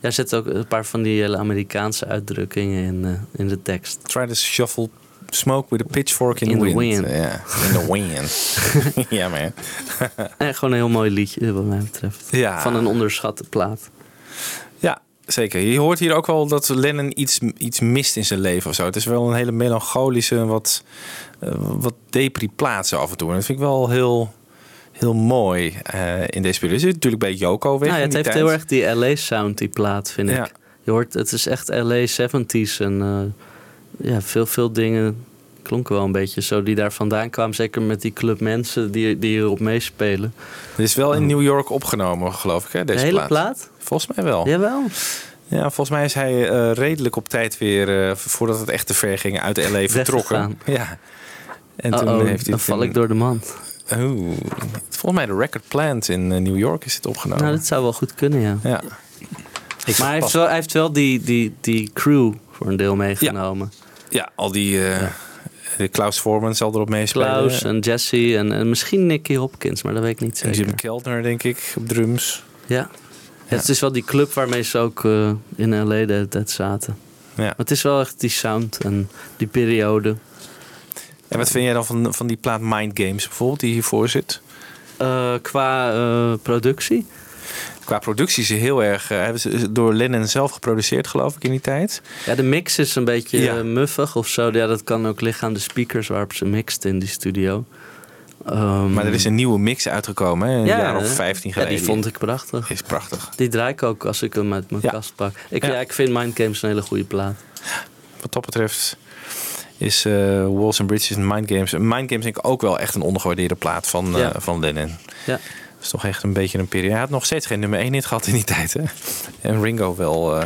Ja, zitten ook een paar van die hele Amerikaanse uitdrukkingen in, eh, in de tekst. Try to shuffle smoke with a pitchfork in, In the the wind. wind. Ja, in the wind. ja, man. En gewoon een heel mooi liedje, wat mij betreft. Ja. Van een onderschatte plaat. Ja, zeker. Je hoort hier ook wel dat Lennon iets, iets mist in zijn leven of zo. Het is wel een hele melancholische, wat, eh, wat depri plaat zo af en toe. En dat vind ik wel heel, heel mooi eh, in deze periode. Het zit natuurlijk bij Yoko weg Nou ja, het heeft tijd. heel erg die LA-sound, die plaat, vind Ja. ik. Je hoort, het is echt LA 70s. En eh, ja, veel, veel dingen klonken wel een beetje zo die daar vandaan kwamen. Zeker met die club mensen die, die erop meespelen. Het is wel in New York opgenomen, geloof ik, hè, deze de hele plaat. plaat? Volgens mij wel. Jawel. Ja, volgens mij is hij eh, redelijk op tijd weer, eh, voordat het echt te ver ging, uit LA vertrokken. Ja. En toen heeft hij dan val in- ik door de mand. Oeh. Volgens mij de Record Plant in eh, New York is het opgenomen. Nou, dat zou wel goed kunnen, ja. Ja. maar hij heeft, wel, hij heeft wel die, die, die crew voor een deel meegenomen. Ja, al die... eh, Klaus Forman zal erop meespelen. Klaus en Jesse en, en misschien Nicky Hopkins, maar dat weet ik niet En zeker. Jim Keltner, denk ik, op drums. Ja. Ja, Het is wel die club waarmee ze ook eh, in LA de tijd zaten. Ja. Maar het is wel echt die sound en die periode. En wat vind jij dan van, van die plaat Mind Games bijvoorbeeld, die hiervoor zit? Eh, qua productie? Qua productie is heel erg... eh, hebben ze door Lennon zelf geproduceerd, geloof ik, in die tijd. Ja, de mix is een beetje Ja. eh, muffig of zo. Ja, dat kan ook liggen aan de speakers waarop ze mixt in die studio. Ehm, Maar er is een nieuwe mix uitgekomen, hè? een ja, jaar of hè? 15 Ja, geleden. die vond ik prachtig. Is prachtig. Die draai ik ook als ik hem uit mijn Ja. kast pak. Ik, Ja. ja. ik vind Mind Games een hele goede plaat. Wat dat betreft is eh Walls and Bridges en Mind Games... Mind Games denk ik ook wel echt een ondergewaardeerde plaat van, eh, Ja. van Lennon. Ja. Is toch echt een beetje een periode. Hij had nog steeds geen nummer 1 hit gehad in die tijd, hè? En Ringo wel eh,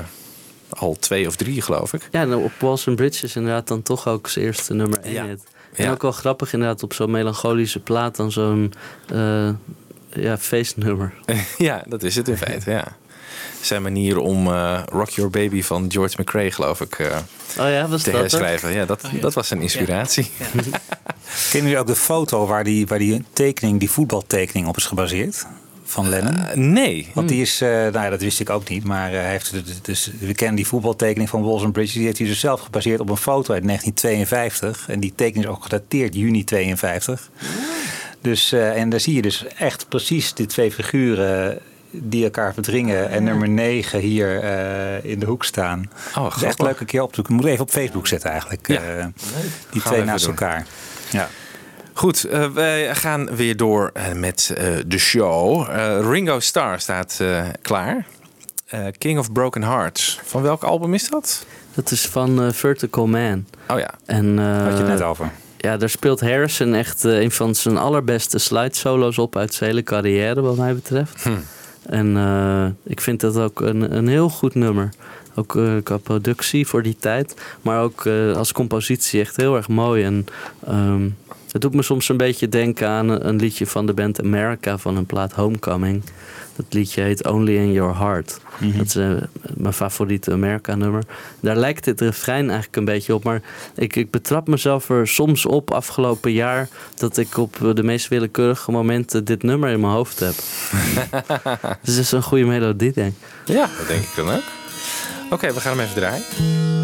al twee of drie, geloof ik. Ja, en op Walls and Bridges inderdaad dan toch ook zijn eerste nummer 1 Ja. hit. En Ja. ook wel grappig inderdaad op zo'n melancholische plaat dan zo'n eh, ja, feestnummer. ja, dat is het in feite, ja. Zijn manier om eh, Rock Your Baby van George McRae, geloof ik, eh, Oh ja, was te dat herschrijven. Ja, dat, dat was zijn inspiratie. Kennen jullie ook de foto waar die, waar die tekening, die voetbaltekening op is gebaseerd? Van Lennon? Eh, nee. Want die is, eh, nou ja, dat wist ik ook niet, maar eh, hij heeft het- dus, we kennen die voetbaltekening van Walls and Bridges, die heeft hij dus zelf gebaseerd op een foto uit 1952. En die tekening is ook gedateerd juni 52. Dus, eh, en daar zie je dus echt precies die twee figuren die elkaar verdringen en nummer 9 hier eh, in de hoek staan. Oh, dat is echt leuk een keer op te zoeken. Moet even op Facebook zetten eigenlijk. Ja. eh, die we twee naast doen. elkaar. Ja. Goed, eh, wij gaan weer door met eh, de show. Eh, Ringo Starr staat eh, klaar. Eh, King of Broken Hearts. Van welk album is dat? Dat is van eh, Vertical Man. Oh ja, En, eh, Had je het net over. Ja, daar speelt Harrison echt eh, een van zijn allerbeste slide solo's op uit zijn hele carrière, wat mij betreft. Hm. En eh, ik vind dat ook een, een heel goed nummer. Ook eh, qua productie voor die tijd. Maar ook eh, als compositie echt heel erg mooi. En ehm, het doet me soms een beetje denken aan een, liedje van de band America van hun plaat Homecoming. Dat liedje heet Only in Your Heart. Dat is eh, mijn favoriete America-nummer. Daar lijkt het refrein eigenlijk een beetje op. Maar ik, ik betrap mezelf er soms op afgelopen jaar... dat ik op eh, de meest willekeurige momenten dit nummer in mijn hoofd heb. dus het is een goede melodie, denk ik. ja dat denk ik dan ook. Oké, we gaan hem even draaien.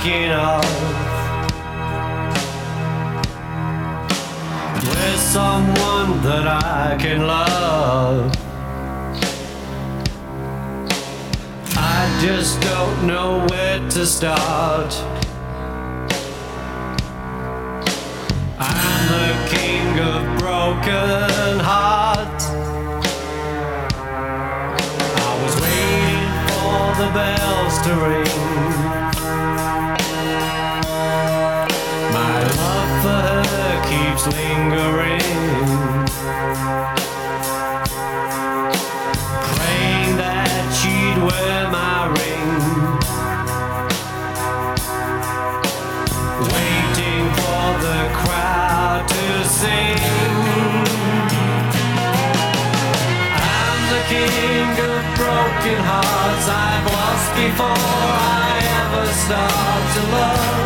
Thinking of? Where's someone that I can love? I just don't know where to start. I'm the king of broken hearts. I was waiting for the bells to ring. Keeps lingering. Praying that she'd wear my ring. Waiting for the crowd to sing. I'm the king of broken hearts I've lost before I ever start to love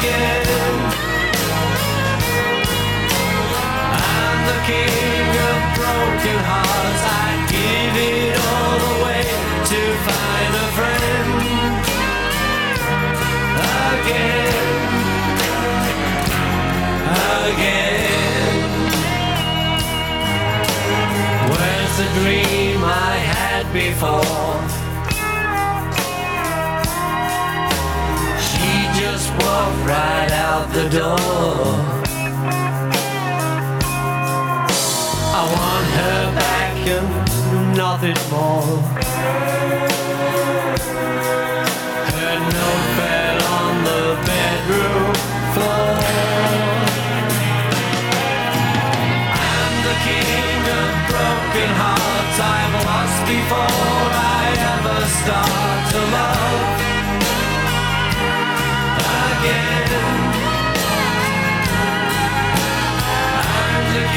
again. The king of broken hearts I'd give it all away to find a friend again. Again. Where's the dream I had before? She just walked right out the door. Nothing more. Her note fell on the bedroom floor. I'm the king of broken hearts I've lost before I ever start to love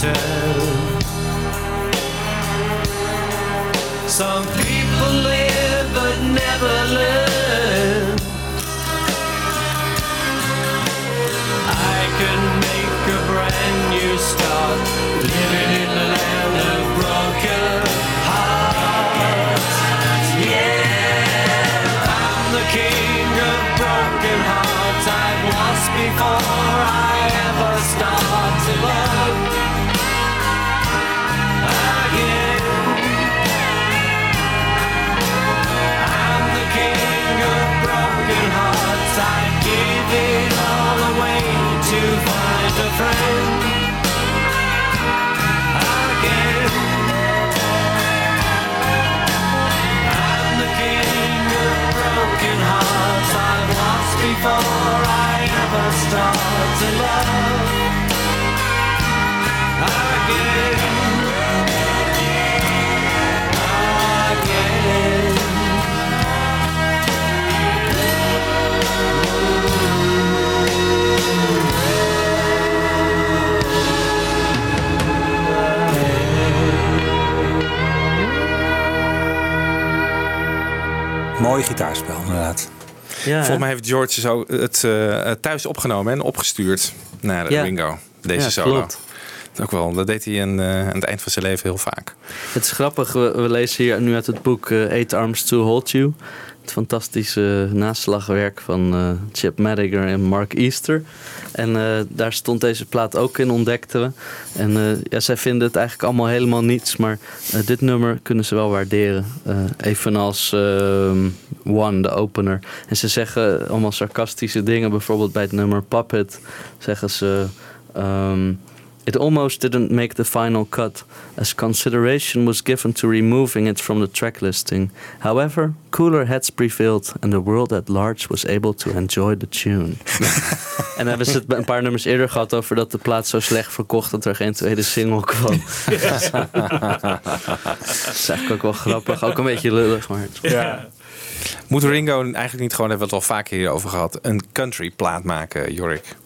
Some people live but never learn. I can make a brand new start living in the land of broken hearts. Yeah, I'm the king of broken hearts. I've lost before Mooi gitaarspel, inderdaad. Ja, Volgens mij heeft George zo het eh, thuis opgenomen en opgestuurd naar Ja. Ringo. Deze Ja, solo. klopt. Ook wel, dat deed hij aan, eh, aan het eind van zijn leven heel vaak. Het is grappig, we, we lezen hier nu uit het boek eh, Eight Arms to Hold You. Fantastische naslagwerk van eh, Chip Madiger en Mark Easter. En eh, daar stond deze plaat ook in, ontdekten we. En eh, ja, zij vinden het eigenlijk allemaal helemaal niets. Maar dit nummer kunnen ze wel waarderen. Evenals ehm, One, de opener. En ze zeggen allemaal sarcastische dingen. Bijvoorbeeld bij het nummer Puppet zeggen ze... ehm, It almost didn't make the final cut, as consideration was given to removing it from the track listing. However, cooler heads prevailed and the world at large was able to enjoy the tune. en hebben ze het een paar nummers eerder gehad over dat de plaat zo slecht verkocht dat er geen tweede single kwam. dat is eigenlijk ook wel grappig, ook een beetje lullig, maar het- Moet Ringo eigenlijk niet gewoon, hebben we het al vaker hierover gehad, een country plaat maken, Jorik?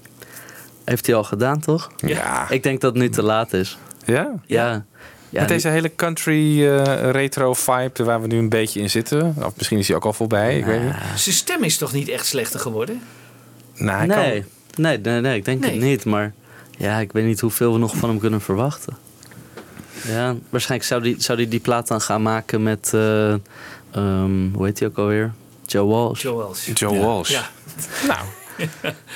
Heeft hij al gedaan toch? Ja. Ik denk dat het nu te laat is. Ja? Ja. ja Met deze hele country eh, retro vibe waar we nu een beetje in zitten. Of misschien is hij ook al voorbij, ik weet niet. Zijn stem is toch niet echt slechter geworden? Nou, hij nee. kan- nee, nee, nee, ik denk Nee. het niet. Maar ja, ik weet niet hoeveel we nog van hem kunnen verwachten. Ja, waarschijnlijk zou hij die, zou die, die plaat dan gaan maken met, eh, ehm, hoe heet hij ook alweer? Joe Walsh. Joe Walsh. Joe Walsh. Ja. Nou,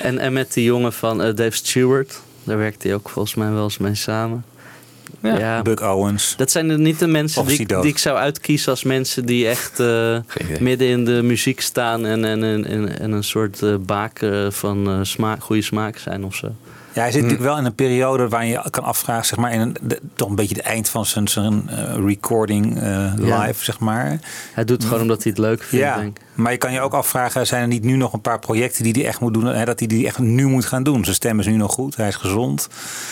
En, en met die jongen van eh, Dave Stewart. Daar werkt hij ook volgens mij wel eens mee samen. Ja. Ja. Buck Owens. Dat zijn er niet de mensen die, die ik zou uitkiezen als mensen die echt eh, midden in de muziek staan en, en, en, en, en een soort eh, baken van smaak, goede smaak zijn of zo. Ja, hij zit natuurlijk wel in een periode waar je kan afvragen, zeg maar, in een, de- toch een beetje het eind van zijn, zijn recording eh, Ja. live, zeg maar. Hij doet het gewoon omdat hij het leuk vindt, Ja, denk ik. Maar je kan je ook afvragen, zijn er niet nu nog een paar projecten die hij echt moet doen, hè, dat hij die echt nu moet gaan doen? Zijn stem is nu nog goed, hij is gezond.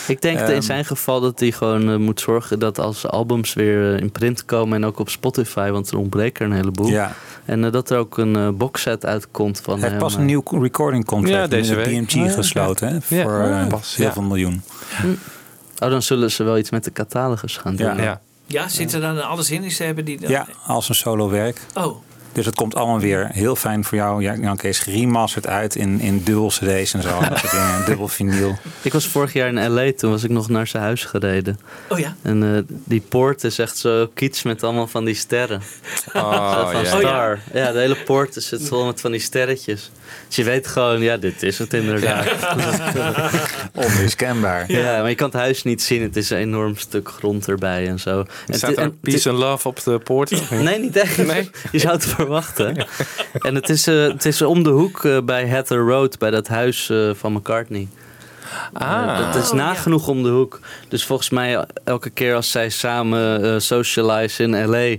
Ik denk Ehm, in zijn geval dat hij gewoon eh, moet zorgen dat als albums weer eh, in print komen en ook op Spotify, want er ontbreken er een heleboel. Ja. En eh, dat er ook een boxset uitkomt van Hij heeft hem, pas een nieuw recording contract Ja, deze met week. DMG Ja, gesloten, hè, voor Ja, eh, pas, heel ja. veel miljoen. Oh, dan zullen ze wel iets met de catalogus gaan doen. Ja. ja. Ja, zit er dan alles in? Is, hebben die dan... Ja, als een solo werk. Oh, Dus het komt allemaal weer heel fijn voor jou. Ja, Jan Kees remasterd uit in, in dubbel cd's en zo. en dat soort dingen. Dubbel vinyl. Ik was vorig jaar in L.A., toen was ik nog naar zijn huis gereden. oh ja. En eh, die poort is echt zo kiets met allemaal van die sterren. Oh, van ja. Star. ja. de hele poort is het vol met van die sterretjes. Dus je weet gewoon, ja, dit is het inderdaad. Onmiskenbaar. Ja, maar je kan het huis niet zien. Het is een enorm stuk grond erbij en zo. En Staat het- er en peace and love op de poort? Nee, niet echt. Nee? Je zou het verwachten. En het is, eh, het is om de hoek eh, bij Heather Road, bij dat huis eh, van McCartney. Ah. dat is Oh, ja. nagenoeg om de hoek. Dus volgens mij elke keer als zij samen eh socialize in L.A.,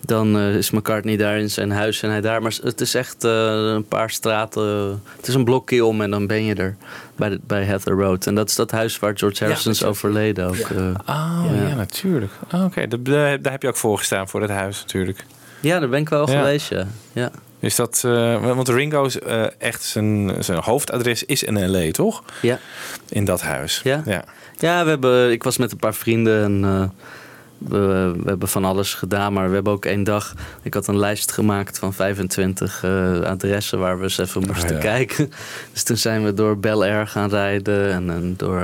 dan eh, is McCartney daar in zijn huis en hij daar. Maar het is echt eh, een paar straten. het is een blokje om en dan ben je er bij, de, bij Heather Road. En dat is dat huis waar George Harrison is overleden ook. Oh, ja, Ja. natuurlijk. Oh, Oké, daar- daar daar heb je ook voor gestaan, voor dat huis natuurlijk. Ja, daar ben ik wel Ja. geweest, ja. ja. Is dat, eh, want Ringo's eh, echt zijn, zijn hoofdadres is in L.A., toch? Ja. In dat huis. Ja. ja. Ja, we hebben, ik was met een paar vrienden en eh, we, we hebben van alles gedaan. Maar we hebben ook één dag, ik had een lijst gemaakt van 25 eh, adressen waar we eens even moesten ja. kijken. Dus toen zijn we door Bel Air gaan rijden en, en door,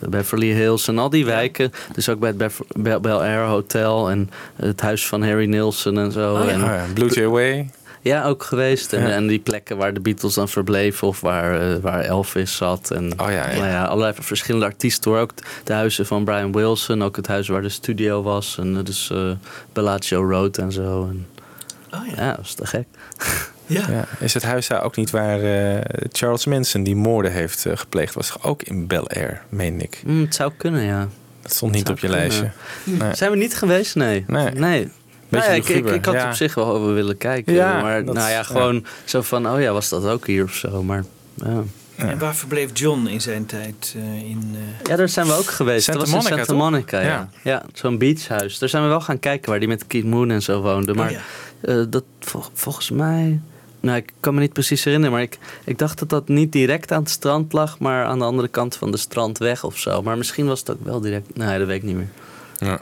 Beverly Hills en al die wijken. Dus ook bij het Bel, Bel Air Hotel en het huis van Harry Nilsson en zo. Oh ja. en, Oh ja, Blue Jay Way. ja, ook geweest. En, Ja. en die plekken waar de Beatles dan verbleven of waar, eh, waar Elvis zat. En Oh ja, ja. Nou ja, allerlei verschillende artiesten hoor. Ook de huizen van Brian Wilson, ook het huis waar de studio was. En eh, dus eh Bellagio Road en zo. En, Oh ja. ja, dat was te gek. Ja. Ja. Is het huis daar ook niet waar eh, Charles Manson die moorden heeft eh, gepleegd? Was ook in Bel Air, meen ik. Mm, het zou kunnen, ja. Dat stond niet op je kunnen. lijstje. Nee. Zijn we niet geweest? Nee. Nee. nee. Nou ja, ik, ik, had ja. op zich wel over willen kijken. Ja, maar dat- nou ja, ja. gewoon zo van, oh ja, was dat ook hier of zo. Maar ja. En waar verbleef John in zijn tijd? eh, in, eh, Ja, daar zijn we ook geweest. Santa dat was Monica, in Santa toch? Monica, ja. Ja. Ja, zo'n beachhuis. Daar zijn we wel gaan kijken waar die met Keith Moon en zo woonde. Maar Oh ja. eh, dat vol- volgens mij... Nou, ik kan me niet precies herinneren, maar ik, ik dacht dat dat niet direct aan het strand lag, maar aan de andere kant van de strandweg of zo. Maar misschien was het ook wel direct. Nee, dat weet ik niet meer. Ja.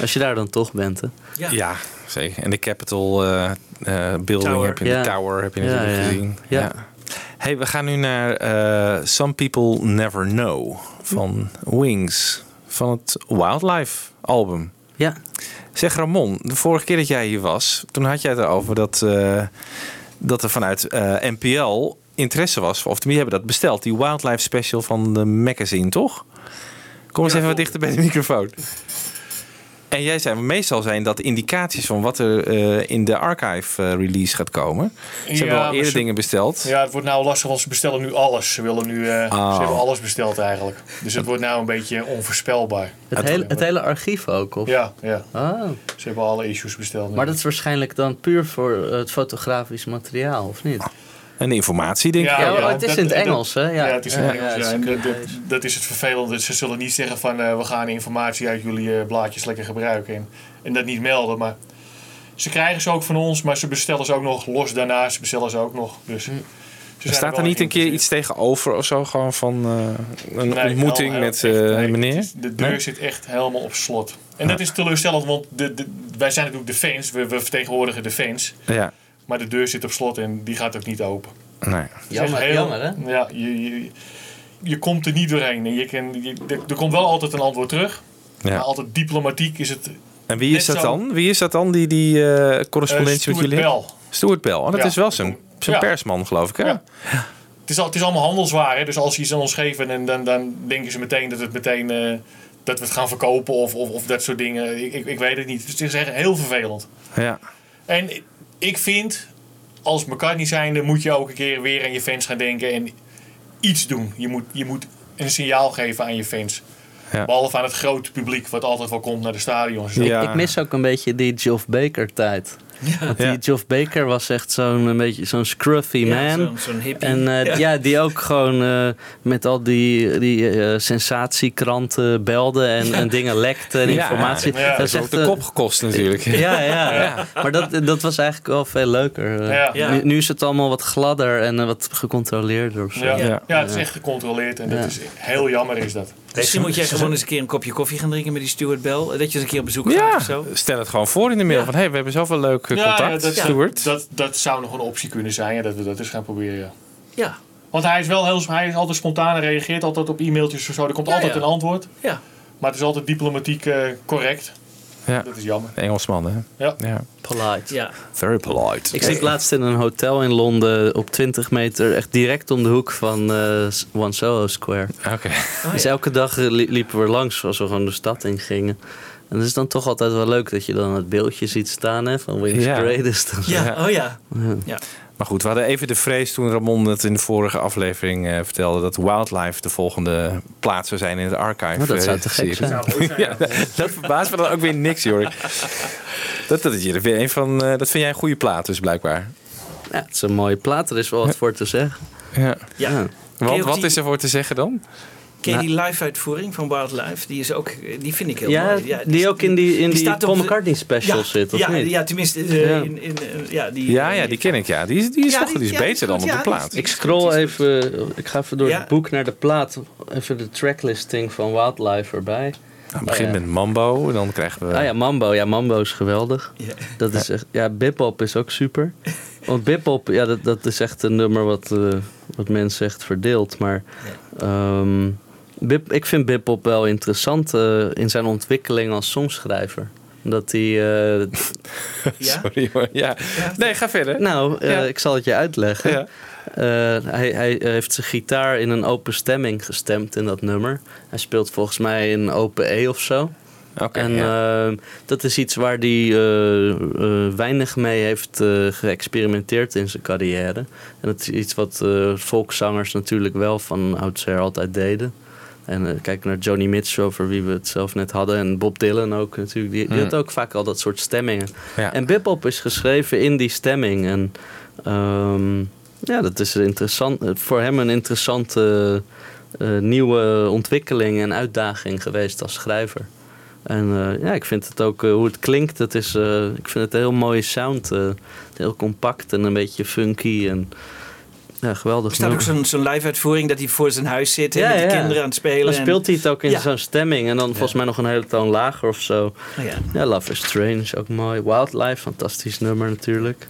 Als je daar dan toch bent, hè? Ja. Ja, zeker. En de Capitol eh, eh, building Tower. heb je, Ja. de Tower heb je Ja, natuurlijk ja. gezien. Ja. Hey, we gaan nu naar eh, Some People Never Know van Wings. Van het Wildlife album. Ja. Zeg Ramon, de vorige keer dat jij hier was, toen had jij het erover dat, eh, dat er vanuit eh, NPL interesse was. Of tenminste, hebben dat besteld. Die Wildlife Special van de magazine, toch? Kom eens Ja, even wat dichter bij de microfoon. En jij zei, meestal zijn dat indicaties van wat er eh, in de archive eh, release gaat komen. Ze Ja, hebben al eerder ze- dingen besteld. Ja, het wordt nou lastig, want ze bestellen nu alles. Ze willen nu, eh, Oh. ze hebben alles besteld eigenlijk. Dus het wordt nou een beetje onvoorspelbaar. Het, hele, het hele archief ook, of? Ja, ja. Ah. Ze hebben alle issues besteld. nu. Maar dat is waarschijnlijk dan puur voor het fotografisch materiaal, of niet? En de informatie, denk ik. Ja, maar het is in het Engels, hè? Ja, Ja, het is in het Ja, Engels. ja, Ja, dat, is het vervelende. Ze zullen niet zeggen van eh, we gaan informatie uit jullie eh, blaadjes lekker gebruiken. En, en dat niet melden. Maar ze krijgen ze ook van ons, maar ze bestellen ze ook nog los daarna. Ze bestellen ze ook nog. Dus, ze zijn Er staat er niet een keer iets tegenover of zo? Gewoon van eh, een Nee, ontmoeting heel- met echt, eh, nee, meneer? is- De deur Nee? zit echt helemaal op slot. En dat is teleurstellend, want de, de, wij zijn natuurlijk de fans. We, we vertegenwoordigen de fans. Ja, Maar de deur zit op slot en die gaat ook niet open. nee. Jammer, heel- jammer, hè? Ja, je, je, je komt er niet doorheen. En je kan, je, er, komt wel altijd een antwoord terug. Maar Ja. altijd diplomatiek is het... En wie is dat zo- dan? Wie is dat dan, die, die eh, correspondentie Eh, met jullie? Stuart Bell. Stuart Bell. Oh, dat Ja. is wel zijn, zijn Ja. persman, geloof ik, hè? Ja. Het is, al, het is allemaal handelswaar. Hè? Dus als ze iets aan ons geven, en dan, dan denken ze meteen dat, het meteen, eh, dat we het gaan verkopen of, of, of dat soort dingen. Ik, ik, ik weet het niet. Dus het is echt heel vervelend. Ja. En ik vind, als McCartney zijnde, moet je ook een keer weer aan je fans gaan denken en iets doen. Je moet, je moet een signaal geven aan je fans. Ja. Behalve aan het grote publiek, wat altijd wel komt naar de stadions. Ja. Ik mis ook een beetje die Geoff Baker tijd. Want die Ja. Geoff Baker was echt zo'n een beetje zo'n scruffy Ja, man. zo'n- zo'n hippie. En eh, Ja. ja. die ook gewoon eh, met al die, die eh, sensatiekranten belde en, en dingen lekte en Ja. informatie. Ja, Dat is ook echt, de kop gekost natuurlijk. Ja, ja, ja. Maar dat, dat was eigenlijk wel veel leuker. Ja. Ja. Nu, nu is het allemaal wat gladder en wat gecontroleerder of zo. Ja, Ja. ja. het is echt gecontroleerd en Ja. dat is heel jammer is dat. Misschien moet jij gewoon eens een keer een kopje koffie gaan drinken met die Stuart Bell. Dat je eens een keer op bezoek gaat Ja, of zo. stel het gewoon voor in de mail. Ja. Van, hey, we hebben zoveel leuk eh, contact, dat, Stuart. Dat, dat zou nog een optie kunnen zijn. Ja, dat we dat eens gaan proberen. Ja. Ja, Want hij is wel heel, hij is altijd spontaan en reageert altijd op e-mailtjes of zo. Er komt Ja, altijd ja. een antwoord. ja. Maar het is altijd diplomatiek eh, correct. Ja. Dat is jammer. Engelsman, hè? Ja. Ja. Polite. ja. Very polite. Ik zit laatst in een hotel in Londen op 20 meter, echt direct om de hoek van eh One Soho Square. Oké. dus elke dag li- liepen we langs als we gewoon de stad in gingen. En het is dan toch altijd wel leuk dat je dan het beeldje ziet staan hè, van Wings Ja. Greatest. Ja, Ja. oh ja. ja. Maar goed, we hadden even de vrees toen Ramon het in de vorige aflevering eh, vertelde... dat Wildlife de volgende plaats zou zijn in het archive. Maar dat zou eh, te gek serie. zijn. ja, dat verbaast me dan ook weer niks, joh. Dat, dat, is weer een van, eh, dat vind jij een goede plaat dus, blijkbaar. Ja, het is een mooie plaat, er is wel wat voor te zeggen. Ja. Ja. Ja. Want wat is er voor te zeggen dan? Ken je Nou. die live-uitvoering van Wildlife? Die, is ook, die vind ik heel Ja, mooi. die ook in die, in die, staat op Paul McCartney special ja, zit, of ja, niet? Ja, tenminste. eh, Ja. In, in, eh, ja, die, Ja, ja, die ken ik, ja. Die is, die is, Ja, toch, die- die is ja, die beter dan op de ja, die plaat. Ik scroll even, ik ga even door Ja. het boek naar de plaat, even de tracklisting van Wildlife erbij. Nou, het begint ja. met Mambo, dan krijgen we... Ah ja, Mambo. Ja, Mambo is geweldig. Ja. Dat is echt, ja, Bip-Hop is ook super. Want Bip-Hop, ja, dat, dat is echt een nummer wat, eh, wat mensen echt verdeelt. Maar ehm, Bip, ik vind Bipop wel interessant eh, in zijn ontwikkeling als songschrijver. Dat hij. eh, Sorry hoor. Ja. Nee, ga verder. nou, eh, Ja. ik zal het je uitleggen. Ja. Eh, hij, hij heeft zijn gitaar in een open stemming gestemd in dat nummer. Hij speelt volgens mij in open E of zo. Oké, en ja. dat is iets waar hij eh, eh, weinig mee heeft eh, geëxperimenteerd in zijn carrière. En dat is iets wat eh, volkszangers natuurlijk wel van oudsher altijd deden. En eh, kijk naar Joni Mitchell, over wie we het zelf net hadden. En Bob Dylan ook natuurlijk. Die, die Mm. had ook vaak al dat soort stemmingen. Ja. En Bebop is geschreven in die stemming. En ehm, ja, dat is interessant, voor hem een interessante eh, nieuwe ontwikkeling en uitdaging geweest als schrijver. En eh, ja, ik vind het ook eh, hoe het klinkt. Het is, eh, ik vind het een heel mooie sound. eh, heel compact en een beetje funky. En, ja, geweldig. Er staat ook zo'n zo'n live-uitvoering dat hij voor zijn huis zit en Ja, met de kinderen aan het spelen. Dan en- speelt hij het ook in Ja. zo'n stemming. En dan volgens mij nog een hele toon lager of zo. Oh ja. Ja, Love is Strange, ook mooi. Wildlife, fantastisch nummer natuurlijk.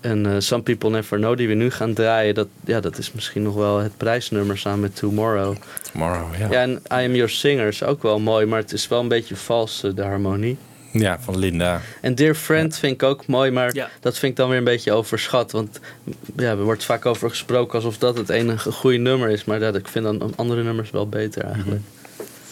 En eh, Some People Never Know, die we nu gaan draaien, dat, ja, dat is misschien nog wel het prijsnummer samen met Tomorrow. Tomorrow, ja. Ja, en I Am Your Singer is ook wel mooi, maar het is wel een beetje vals, de harmonie. Ja, van Linda. En Dear Friend vind ik ook mooi, maar Ja. dat vind ik dan weer een beetje overschat. Want ja, er wordt vaak over gesproken alsof dat het enige goede nummer is. Maar ja, ik vind dan andere nummers wel beter eigenlijk.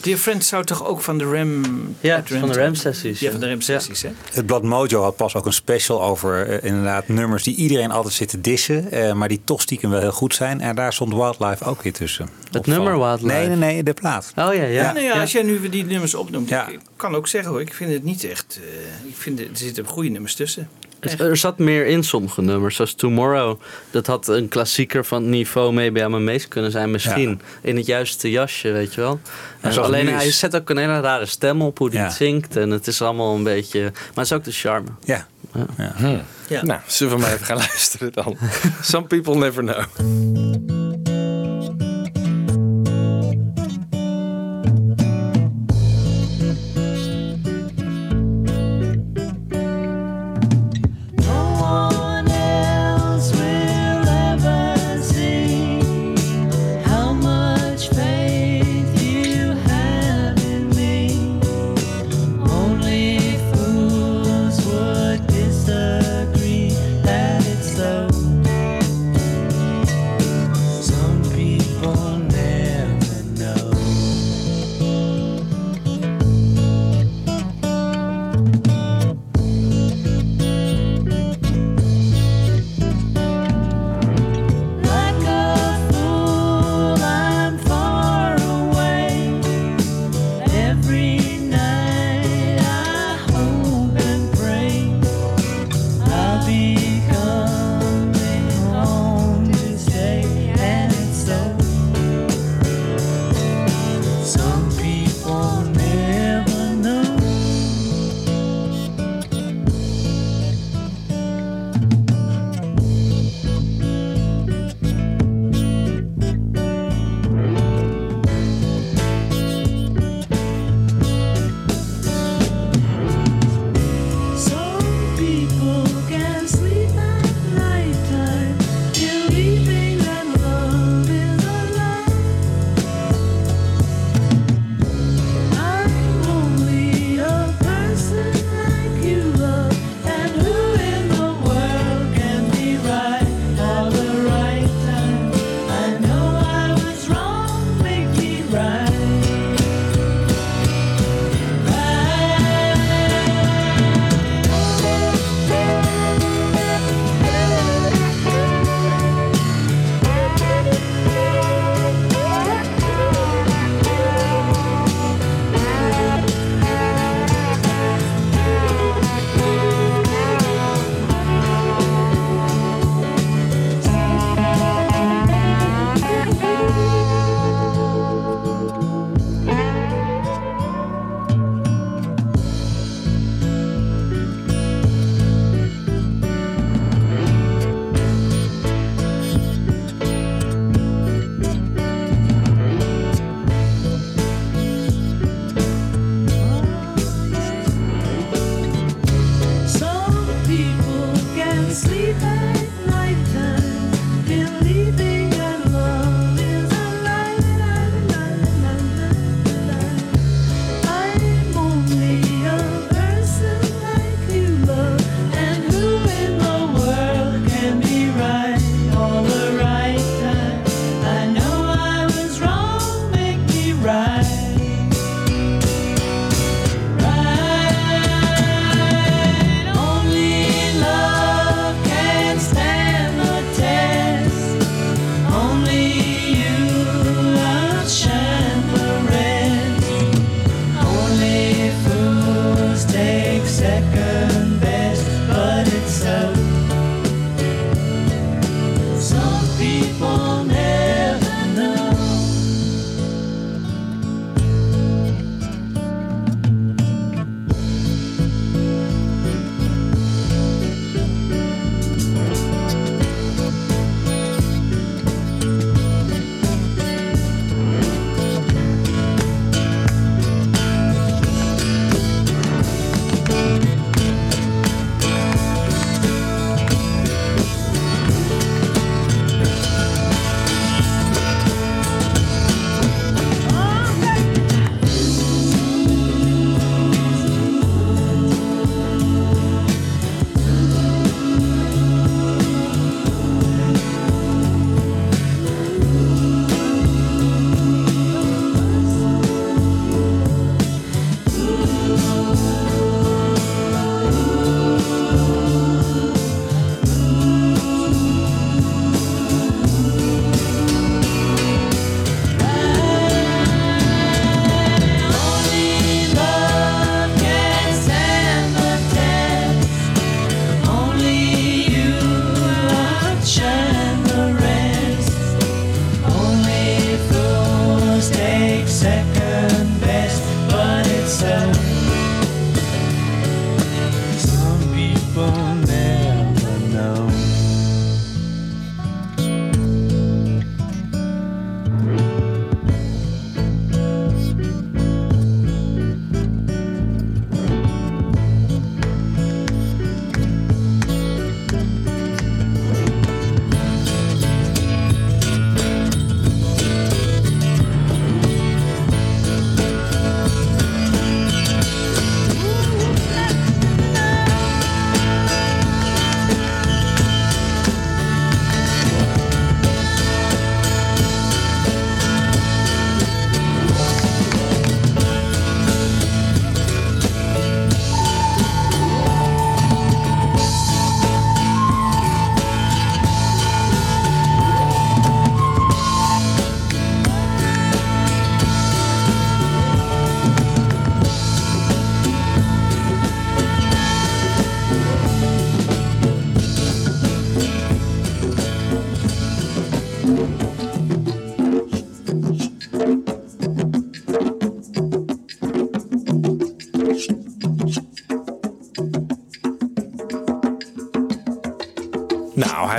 Dear Friend zou toch ook van de Ram... Ja, van de? Ram-sessies. Ja, van de Ram-sessies, hè? Het blad Mojo had pas ook een special over eh, inderdaad nummers die iedereen altijd zit te dissen. eh, maar die toch stiekem wel heel goed zijn. En daar stond Wildlife ook weer tussen. Het nummer Wildlife? Nee, nee, nee, de plaat. Oh ja, ja. Ja, nou ja, als jij nu die nummers opnoemt, Ja. ik kan ook zeggen hoor, ik vind het niet echt. eh, ik vind het, er zitten goede nummers tussen. Het- Er zat meer in sommige nummers. Zoals Tomorrow. Dat had een klassieker van het niveau mee bij mijn meest kunnen zijn. Misschien. In het juiste jasje, weet je wel. En alleen hij is- zet ook een hele rare stem op hoe hij Ja. het zingt. En het is allemaal een beetje... Maar het is ook de charme. Ja. Ja. Nou, zullen we maar even gaan luisteren dan. Some people never know.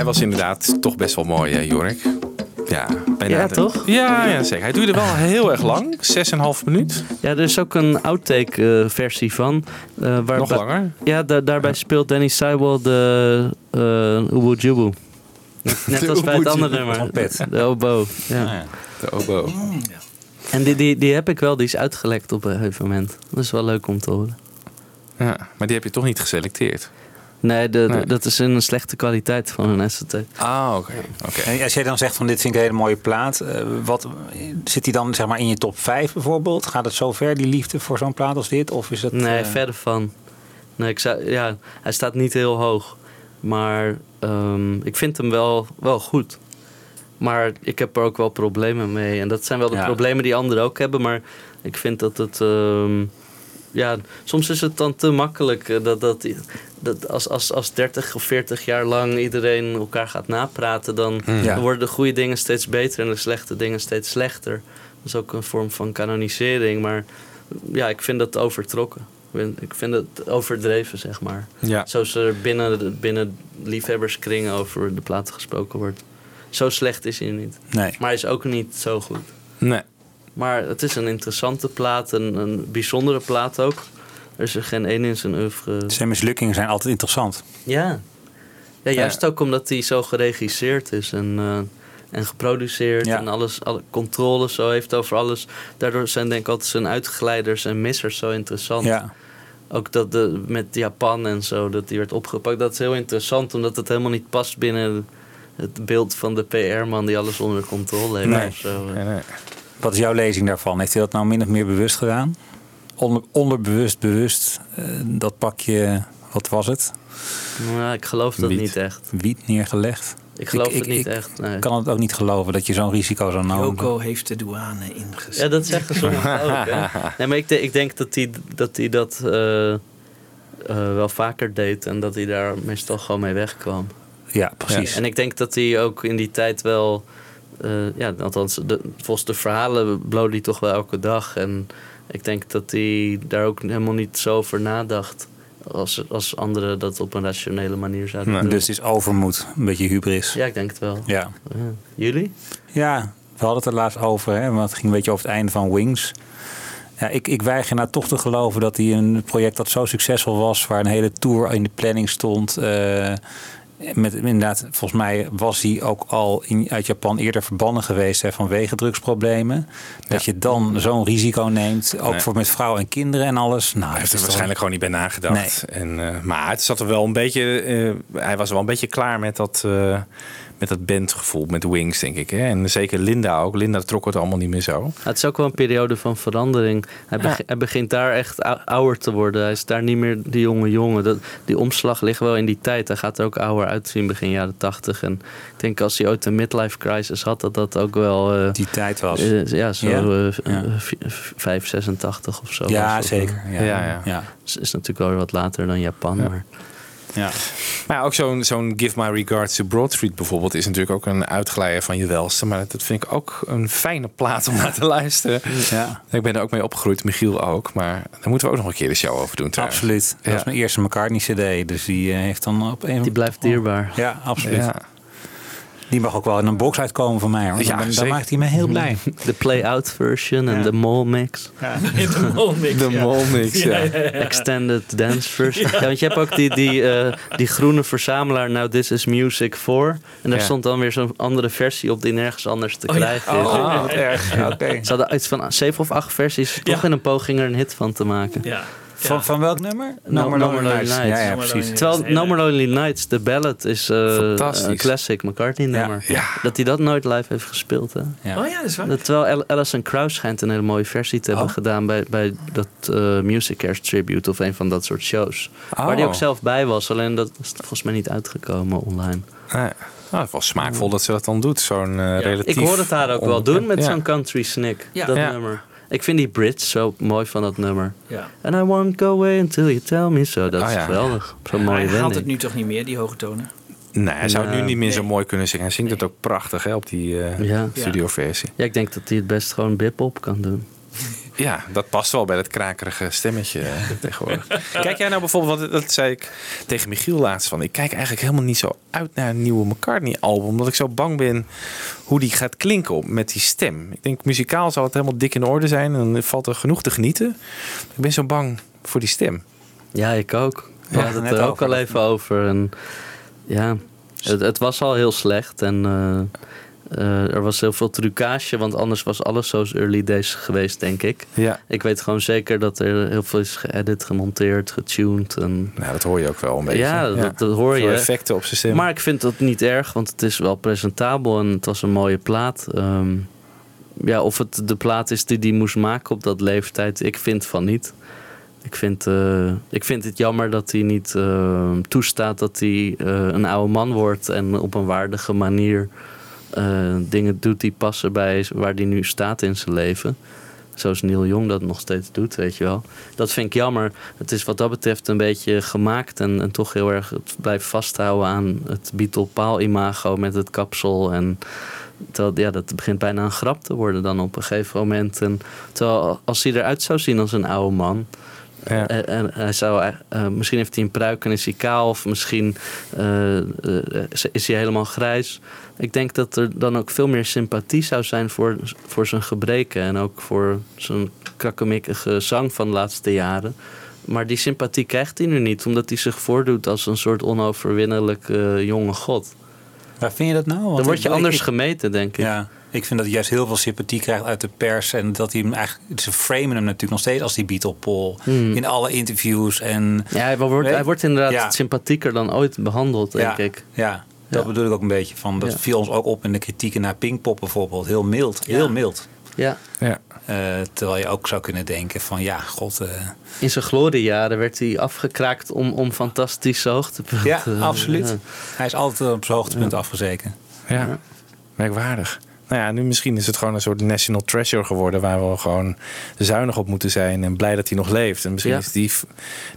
Hij was inderdaad toch best wel mooi, hè, Jorik. Ja, bijna Ja, de- toch? Ja, ja, zeker. Hij duurde wel heel erg lang. 6,5 minuut. Ja, er is ook een outtake eh, versie van. eh, waarbij- Nog langer. Ja, da- daarbij speelt Danny Seiwell de uh, Ubu Jubu. Net als bij het andere nummer. Trompet. De oboe. Ja. Ja. De oboe. En die, die, die heb ik wel, die is uitgelekt op een gegeven moment. Dat is wel leuk om te horen. Ja, maar die heb je toch niet geselecteerd? Nee, de, de- Nee. dat is in een slechte kwaliteit van een SCT. Ah, oké. oké. En als jij dan zegt van dit vind ik een hele mooie plaat, eh, wat, zit die dan zeg maar in je top 5 bijvoorbeeld? Gaat het zo ver, die liefde voor zo'n plaat als dit? Of is het, Nee, eh, verder van. Nee, ik zou, ja, hij staat niet heel hoog. Maar ehm, ik vind hem wel, wel goed. Maar ik heb er ook wel problemen mee. En dat zijn wel de Ja. problemen die anderen ook hebben. Maar ik vind dat het... ehm, ja, soms is het dan te makkelijk. eh, Dat, dat, dat als, als, als 30 of 40 jaar lang iedereen elkaar gaat napraten... Dan, Ja. dan worden de goede dingen steeds beter en de slechte dingen steeds slechter. Dat is ook een vorm van kanonisering. Maar ja, ik vind dat overtrokken. Ik vind- het overdreven, zeg maar. Ja. Zoals er binnen, binnen liefhebberskringen over de platen gesproken wordt. Zo slecht is hij niet. Nee. Maar hij is ook niet zo goed. Nee. Maar het is een interessante plaat, een, een bijzondere plaat ook. Er is er geen één in zijn oeuvre. Zijn mislukkingen zijn altijd interessant. Ja. ja, juist ook omdat hij zo geregisseerd is en, eh, en geproduceerd Ja. en alles, alle controle zo heeft over alles. Daardoor zijn denk ik altijd zijn uitglijders en missers zo interessant. Ja. Ook dat de, met Japan en zo, dat die werd opgepakt. Dat is heel interessant, omdat het helemaal niet past binnen het beeld van de PR-man die alles onder controle heeft. Nee. Of zo. Nee, nee. Wat is jouw lezing daarvan? Heeft hij dat nou min of meer bewust gedaan? Onder, onderbewust, bewust, eh, dat pakje, wat was het? Nou, ik geloof dat Wiet. niet echt. Wiet neergelegd? Ik geloof Ik- het ik- niet ik echt. Nee. Ik kan het ook niet geloven dat je zo'n risico zou nemen. Joko heeft de douane ingezet. Ja, dat zeggen sommigen ook. Hè? Nee, maar ik, denk- ik denk dat hij dat, hij dat eh, eh, wel vaker deed en dat hij daar meestal gewoon mee wegkwam. Ja, precies. En ik denk dat hij ook in die tijd wel, eh, ja, althans, de, volgens de verhalen bloot hij toch wel elke dag. En ik denk dat hij daar ook helemaal niet zo over nadacht. Als, als anderen dat op een rationele manier zouden Nee. doen. Dus het is overmoed, een beetje hubris. Ja, ik denk het wel. Ja. Ja. Jullie? Ja, we hadden het er laatst over, hè, want het ging een beetje over het einde van Wings. Ja, ik, ik weiger nou toch te geloven dat hij een project dat zo succesvol was, waar een hele tour in de planning stond. eh, met, inderdaad, volgens mij was hij ook al in, uit Japan eerder verbannen geweest hè, vanwege drugsproblemen. Dat je dan zo'n risico neemt, ook Nee. voor met vrouwen en kinderen en alles. Nou, Hij heeft er waarschijnlijk gewoon niet bij nagedacht. En, eh, maar het zat er wel een beetje. eh, hij was wel een beetje klaar met dat, eh, met dat bandgevoel, met Wings, denk ik. Hè? En zeker Linda ook. Linda trok het allemaal niet meer zo. Het is ook wel een periode van verandering. Hij, beg- hij begint daar echt ou- ouder te worden. Hij is daar niet meer die jonge jongen. Dat, die omslag ligt wel in die tijd. Hij gaat er ook ouder uitzien begin jaren tachtig. En ik denk als hij ooit een midlife crisis had, dat dat ook wel... eh, die tijd was. eh, ja, zo Ja? eh, Ja. eh, v- v- 5, 86 of zo. ja, was. zeker. Ja, Ja, ja. ja. Is, is natuurlijk wel weer wat later dan Japan. Ja. Maar ja. Maar ja, ook zo'n zo'n Give My Regards to Broad Street bijvoorbeeld is natuurlijk ook een uitglijer van je welste. Maar dat vind ik ook een fijne plaat om naar te luisteren. Ja. Ik ben er ook mee opgegroeid, Michiel ook. Maar daar moeten we ook nog een keer de show over doen trouwens. Absoluut. Dat Ja. was mijn eerste McCartney-CD. Dus die eh, heeft dan op een die blijft dierbaar. Ja, absoluut. Ja. Die mag ook wel in een box uitkomen voor mij. Hoor. Ja, dan, maakt hij me heel blij. De play-out version en Ja. de mall mix. De molmix. De ja. Extended dance version. Ja. want je hebt ook die, die, eh, die groene verzamelaar, Now This Is Music 4. En daar Ja. stond dan weer zo'n andere versie op die nergens anders te Oh krijgen is. Oh, wat erg. Ja, Oké. Ze hadden iets van zeven of acht versies, toch Ja. in een poging er een hit van te maken. Ja. Van, van welk nummer? No More Lonely Nights. Ja, No precies. Terwijl No. More Lonely Nights, de ballad, is eh, een classic McCartney nummer. Ja. Dat hij dat nooit live heeft gespeeld. Hè? Ja. Oh ja, dat is waar. Dat, terwijl Al- Alison Krauss schijnt een hele mooie versie te hebben Oh. gedaan bij, bij dat eh Music Cares Tribute of een van dat soort shows. Oh. Waar die ook zelf bij was, alleen dat is volgens mij niet uitgekomen online. Nee. Nou, het was smaakvol dat ze dat dan doet. Zo'n eh, relatief... Ik hoor het haar ook wel doen met Ja. zo'n country snick, Ja. dat Ja. nummer. Ik vind die Brits zo mooi van dat nummer. Ja. And I won't go away until you tell me so. Dat Oh, is ja. geweldig. Zo'n mooie hij haalt het nu toch niet meer, die hoge tonen? Nee, hij zou het nu niet meer zo mooi kunnen zingen. Hij zingt het ook prachtig hè, op die eh Ja. studioversie. ja, ik denk dat hij het best gewoon bip-op kan doen. Ja, dat past wel bij dat krakerige stemmetje tegenwoordig. Kijk jij nou bijvoorbeeld, want dat zei ik tegen Michiel laatst van, ik kijk eigenlijk helemaal niet zo uit naar een nieuwe McCartney-album, omdat ik zo bang ben hoe die gaat klinken met die stem. Ik denk muzikaal zal het helemaal dik in orde zijn en dan valt er genoeg te genieten. Ik ben zo bang voor die stem. Ja, ik ook. We Ja, hadden het er ook al even over. En ja, het, het was al heel slecht. En eh, eh, er was heel veel trucage, want anders was alles zoals early days geweest, denk ik. Ja. Ik weet gewoon zeker dat er heel veel is geëdit, gemonteerd, getuned. En... Nou, dat hoor je ook wel een beetje. Ja, dat, dat hoor Veel je. effecten op zijn stem. Maar ik vind dat niet erg, want het is wel presentabel en het was een mooie plaat. Ehm, ja, of het de plaat is die die moest maken op dat leeftijd, ik vind van niet. Ik vind, eh, ik vind het jammer dat hij niet eh, toestaat dat hij eh, een oude man wordt en op een waardige manier eh, dingen doet die passen bij waar hij nu staat in zijn leven. Zoals Neil Young dat nog steeds doet, weet je wel. Dat vind ik jammer. Het is wat dat betreft een beetje gemaakt en, en toch heel erg het blijft vasthouden aan het Beatle-Paul-imago met het kapsel. En terwijl, ja, dat begint bijna een grap te worden dan op een gegeven moment. En terwijl als hij eruit zou zien als een oude man, Ja. en, en hij zou, eh, misschien heeft hij een pruik en is hij kaal. Of misschien eh, eh, is hij helemaal grijs. Ik denk dat er dan ook veel meer sympathie zou zijn voor, voor zijn gebreken. En ook voor zijn krakkemikkige zang van de laatste jaren. Maar die sympathie krijgt hij nu niet. Omdat hij zich voordoet als een soort onoverwinnelijke jonge god. Waar vind je dat nou? Want Dan word je anders ik- gemeten, denk ik. Ja, ik vind dat hij juist heel veel sympathie krijgt uit de pers. En dat hij hem eigenlijk. Ze framen hem natuurlijk nog steeds als die Beatle Paul. Hmm. In alle interviews. En, Ja, hij wordt, hij wordt inderdaad Ja. sympathieker dan ooit behandeld, denk ja, ik. Ja, dat Ja. bedoel ik ook een beetje. Van, dat Ja. viel ons ook op in de kritieken naar Pinkpop bijvoorbeeld. Heel mild. Heel Ja. mild. Ja. Ja. Eh, terwijl je ook zou kunnen denken van ja, god. eh, In zijn gloriejaren werd hij afgekraakt om, om fantastische hoogtepunten. ja, Eh, absoluut. ja. Hij is altijd op zijn hoogtepunt afgezeken. Ja, merkwaardig. Nou ja, nu misschien is het gewoon een soort national treasure geworden... waar we gewoon zuinig op moeten zijn en blij dat hij nog leeft. En misschien Ja. is die,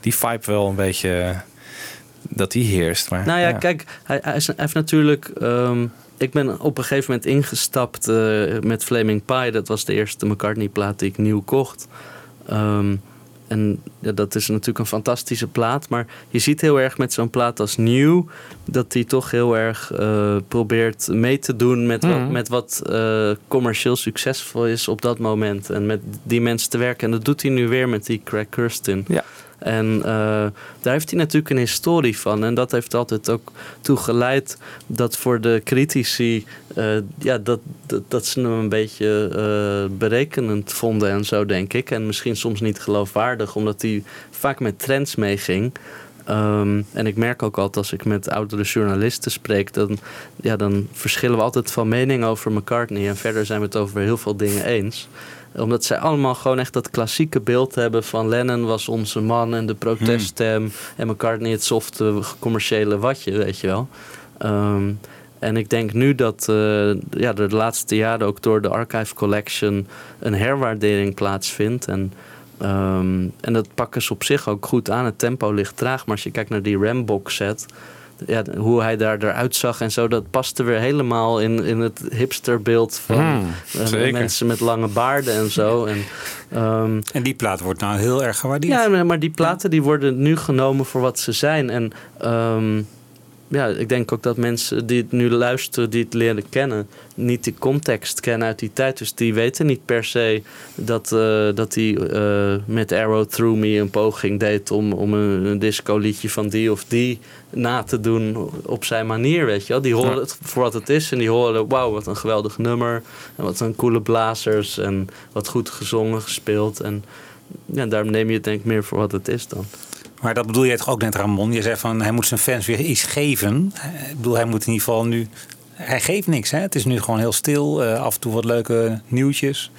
die vibe wel een beetje eh, dat die heerst. Maar, Nou ja, kijk, hij, hij, is- hij heeft natuurlijk. ehm, ik ben op een gegeven moment ingestapt eh, met Flaming Pie. Dat was de eerste McCartney-plaat die ik nieuw kocht. Ehm, en ja, dat is natuurlijk een fantastische plaat. Maar je ziet heel erg met zo'n plaat als Nieuw... dat hij toch heel erg eh, probeert mee te doen met wat, Mhm. met wat eh, commercieel succesvol is op dat moment. En met die mensen te werken. En dat doet hij nu weer met die Craig Kirsten. Ja. En eh, daar heeft hij natuurlijk een historie van. En dat heeft altijd ook toe geleid dat voor de critici... eh, ja, dat, dat, dat ze hem een beetje eh, berekenend vonden en zo, denk ik. En misschien soms niet geloofwaardig, omdat hij vaak met trends meeging. Ehm, en ik merk ook altijd als ik met oudere journalisten spreek... Dan, ja, dan verschillen we altijd van mening over McCartney. En verder zijn we het over heel veel dingen eens omdat zij allemaal gewoon echt dat klassieke beeld hebben van Lennon was onze man en de proteststem. En McCartney het softe commerciële watje, weet je wel. Ehm, en ik denk nu dat eh, ja, de laatste jaren ook door de Archive Collection een herwaardering plaatsvindt. En, ehm, en dat pakken ze op zich ook goed aan. Het tempo ligt traag, maar als je kijkt naar die Rambox set ja, hoe hij daar eruit zag en zo, dat paste weer helemaal in, in het hipsterbeeld van Hmm, eh, mensen met lange baarden en zo. En, ehm, En die plaat wordt nou heel erg gewaardeerd. ja, maar- maar die platen die worden nu genomen voor wat ze zijn. En ehm, ja, ik denk ook dat mensen die het nu luisteren, die het leren kennen, niet de context kennen uit die tijd. Dus die weten niet per se dat, eh, dat hij eh, met Arrow Through Me een poging deed om, om een, een disco liedje van die of die na te doen op zijn manier, weet je wel. Die horen het voor wat het is en die horen, wauw, wat een geweldig nummer. En wat een coole blazers en wat goed gezongen, gespeeld. En ja, daarom neem je het denk ik meer voor wat het is dan. Maar dat bedoel je toch ook net, Ramon? Je zegt van hij moet zijn fans weer iets geven. Ik bedoel, hij moet in ieder geval nu. Hij geeft niks, hè? Het is nu gewoon heel stil. eh, af en toe wat leuke nieuwtjes.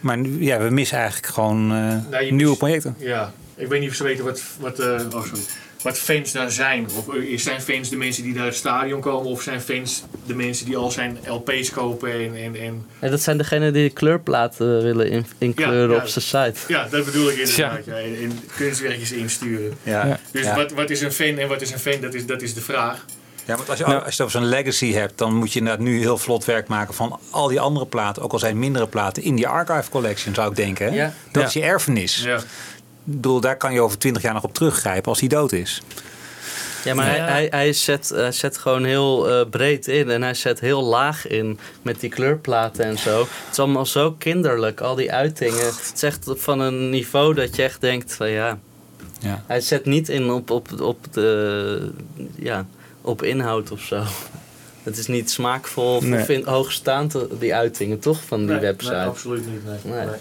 Maar nu, ja, we missen eigenlijk gewoon eh, Nou, nieuwe projecten. Ja, ik weet niet of ze weten wat, wat, eh, oh, sorry. Wat fans dan zijn. Of eh, zijn fans de mensen die naar het stadion komen, of zijn fans de mensen die al zijn LP's kopen en. en, en En dat zijn degenen die de kleurplaten willen in, inkleuren Ja, ja. op zijn site. ja, dat bedoel ik inderdaad. Ja. En, en kunstwerkjes insturen. Ja. Dus Ja. Wat, wat is een fan en wat is een fan, dat is, dat is de vraag. Ja, want als je, Nou- als je het over zo'n legacy hebt, dan moet je inderdaad nu heel vlot werk maken van al die andere platen, ook al zijn mindere platen, in die archive collection zou ik denken. Hè? Ja. Dat Ja. is je erfenis. Ja. Bedoel, daar kan je over twintig jaar nog op teruggrijpen als hij dood is. Ja, maar Ja. Hij, hij, hij, zet, hij zet gewoon heel eh, breed in. En hij zet heel laag in met die kleurplaten en zo. Het is allemaal zo kinderlijk, al die uitingen. Het is echt van een niveau dat je echt denkt van ja... Ja. Hij zet niet in op, op, op, de, ja, op inhoud of zo. Het is niet smaakvol of Nee. vind, hoogstaand, die uitingen toch, van die Nee, website. nee, absoluut niet. Nee. Nee.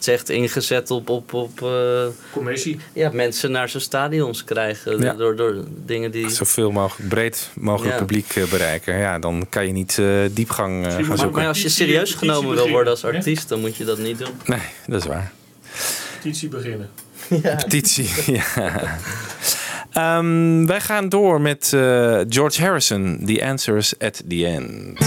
Het is echt ingezet op, op, op eh, Commissie. ja, mensen naar zijn stadions krijgen. Ja. Door, door dingen die... Zoveel mogelijk breed mogelijk Ja. publiek eh, bereiken. Ja, dan kan je niet eh, diepgang eh, gaan Maar, zoeken. maar als je serieus genomen wil worden als artiest, dan moet je dat niet doen. Nee, dat is waar. Petitie beginnen. Petitie, ja. Ehm, wij gaan door met eh, George Harrison, The Answers at the End.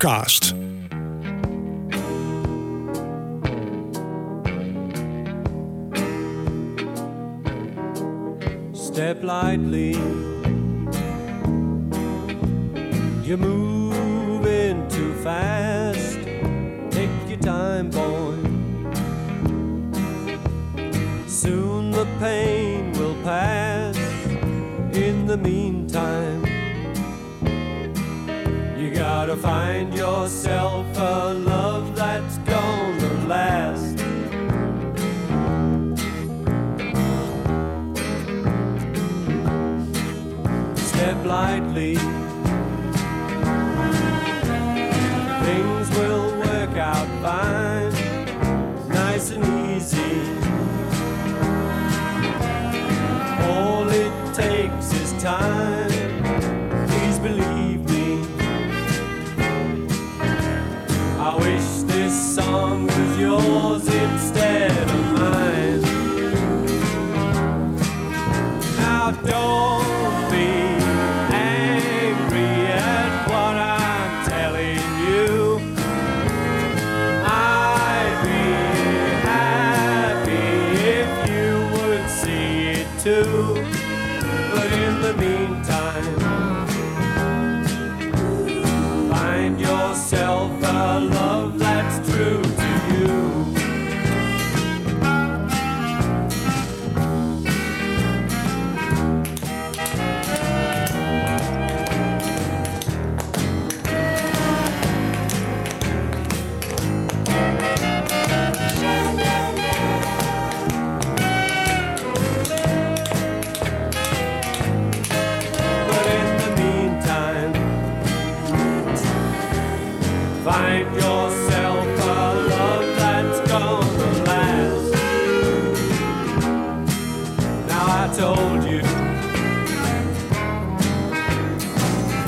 Fab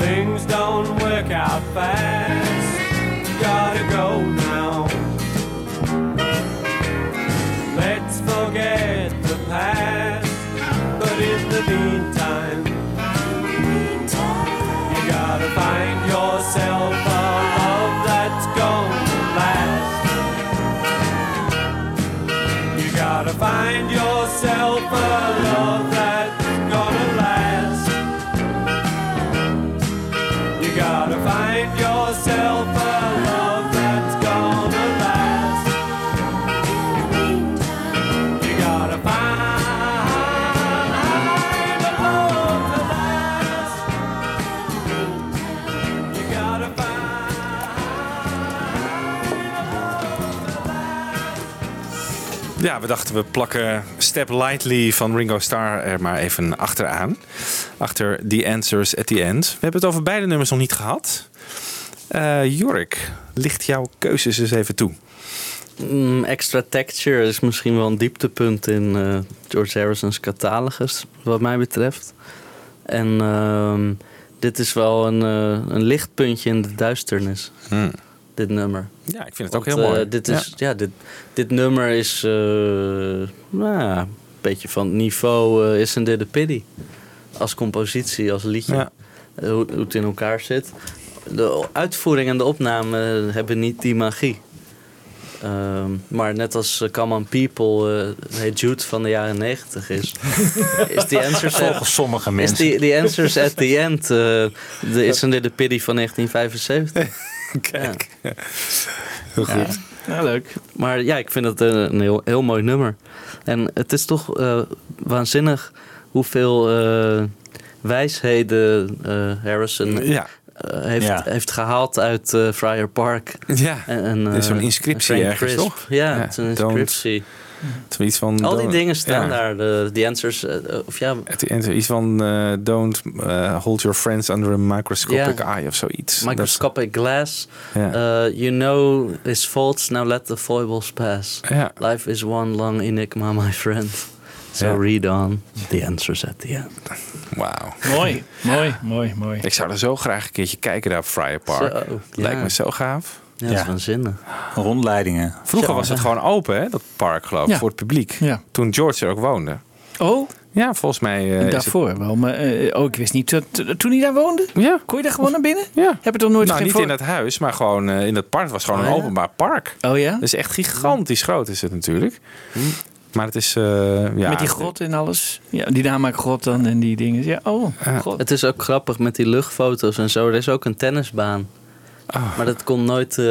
things don't work out fast. Gotta go we dachten we plakken Step Lightly van Ringo Starr er maar even achteraan. Achter The Answers at the End. We hebben het over beide nummers nog niet gehad. Eh Jorik, licht jouw keuzes eens even toe. Mm, extra Texture is misschien wel een dieptepunt in eh, George Harrison's catalogus, wat mij betreft. En ehm, dit is wel een, eh, een lichtpuntje in de duisternis, Hmm. Dit nummer. Ja, ik vind het ook heel mooi. eh, dit, is, ja. dit, dit nummer is eh, nou, een beetje van niveau eh, Isn't It a Pity. Als compositie, als liedje. Ja. Hoe, hoe het in elkaar zit. De uitvoering en de opname hebben niet die magie. Ehm, maar net als eh, Come On People, eh Hey Jude van de jaren 90 is, is die Answers Volgens sommige is mensen. die, die Answers at the End, eh, de Isn't It a Pity van 1975. Kijk. Ja. Heel goed. Ja, leuk. Maar ja, ik vind het een, een heel, heel mooi nummer. En het is toch eh, waanzinnig hoeveel eh, wijsheden eh, Harrison Ja. eh, heeft, Ja. heeft gehaald uit eh Friar Park. Ja, En, en, Er is zo'n eh, inscriptie ergens, Crisp. toch? Ja, Ja, het is een don't- van... Al die dingen staan ja. daar. De, the answers. eh, of ja, iets van eh, don't eh, hold your friends under a microscopic eye of zoiets. Dat- microscopic glass. You know his faults, now let the foibles pass. Life is one long enigma, my friend. So read on the answers at the end. Wauw. Mooi, mooi, mooi, mooi. Ik zou er zo graag een keertje kijken daar op Friar Park. Zo, Lijkt me zo gaaf. Ja, dat is waanzinnig. Rondleidingen. Vroeger Zo, was het ja. gewoon open, hè, dat park geloof ik, Ja. voor het publiek. Ja. Toen George er ook woonde. Oh, Ja, volgens mij eh, het- Daarvoor wel, maar eh, oh, ik wist niet. dat- dat- toen hij daar woonde? Ja. Kon je daar gewoon naar binnen? Ja. Heb je toch nooit Nou, niet voor- in het huis, maar gewoon eh, in het park. Het was gewoon Oh, een ja? openbaar park. Oh ja? Dat is echt gigantisch groot is het natuurlijk. Maar het is... eh, ja, Met die grot en alles. Ja, die namaakgrot dan en die dingen. Ja, oh, god. Het is ook grappig met die luchtfoto's en zo. Er is ook een tennisbaan. Maar dat komt nooit eh,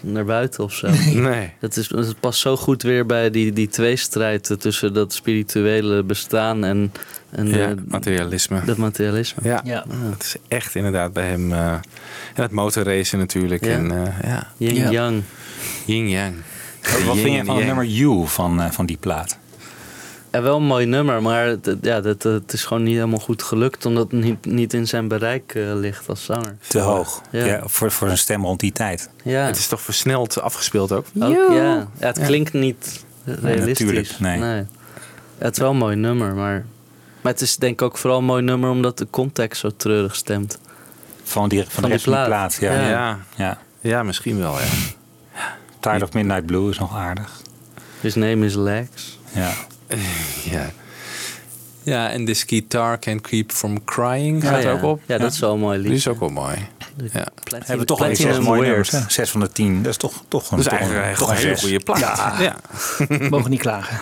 naar buiten of zo. Nee. Dat, is, dat past zo goed weer bij die, die tweestrijd tussen dat spirituele bestaan en, en Ja, eh, materialisme. dat materialisme. Ja, Ja. het is echt inderdaad bij hem. eh en het motorracen natuurlijk. Ja. En, eh, ja. Yin Ja. Yang. Yin Yang. Wat, vind je van het nummer You van, eh, van die plaat? Ja, wel een mooi nummer, maar het, ja, dat, het is gewoon niet helemaal goed gelukt. Omdat het niet, niet in zijn bereik eh, ligt als zanger. Te hoog. Ja. Ja. voor, voor zijn stem rond die tijd. Ja, Het is toch versneld afgespeeld ook? ook, ja. ja het klinkt niet realistisch. natuurlijk, nee. Ja, het is wel een mooi nummer, maar, maar het is denk ik ook vooral een mooi nummer omdat de context zo treurig stemt. Van, die, van, Van de die rest plaat. plaat. Ja. Ja. Ja. Ja. Ja. ja, misschien wel. Ja. Tired of Midnight Blue is nog aardig. His name is Lex. Ja. ja. Ja, en This Guitar Can Keep From Crying gaat er ja. ook op. Ja, dat is wel een mooi liedje. Die is ook wel mooi. Ja. Hebben we toch zes mooie nummers. hè? Zes van de tien. Dat is toch, toch een, Dat is toch eigenlijk een, een toch een hele goede plaat. Ja. Ja. Mogen niet klagen.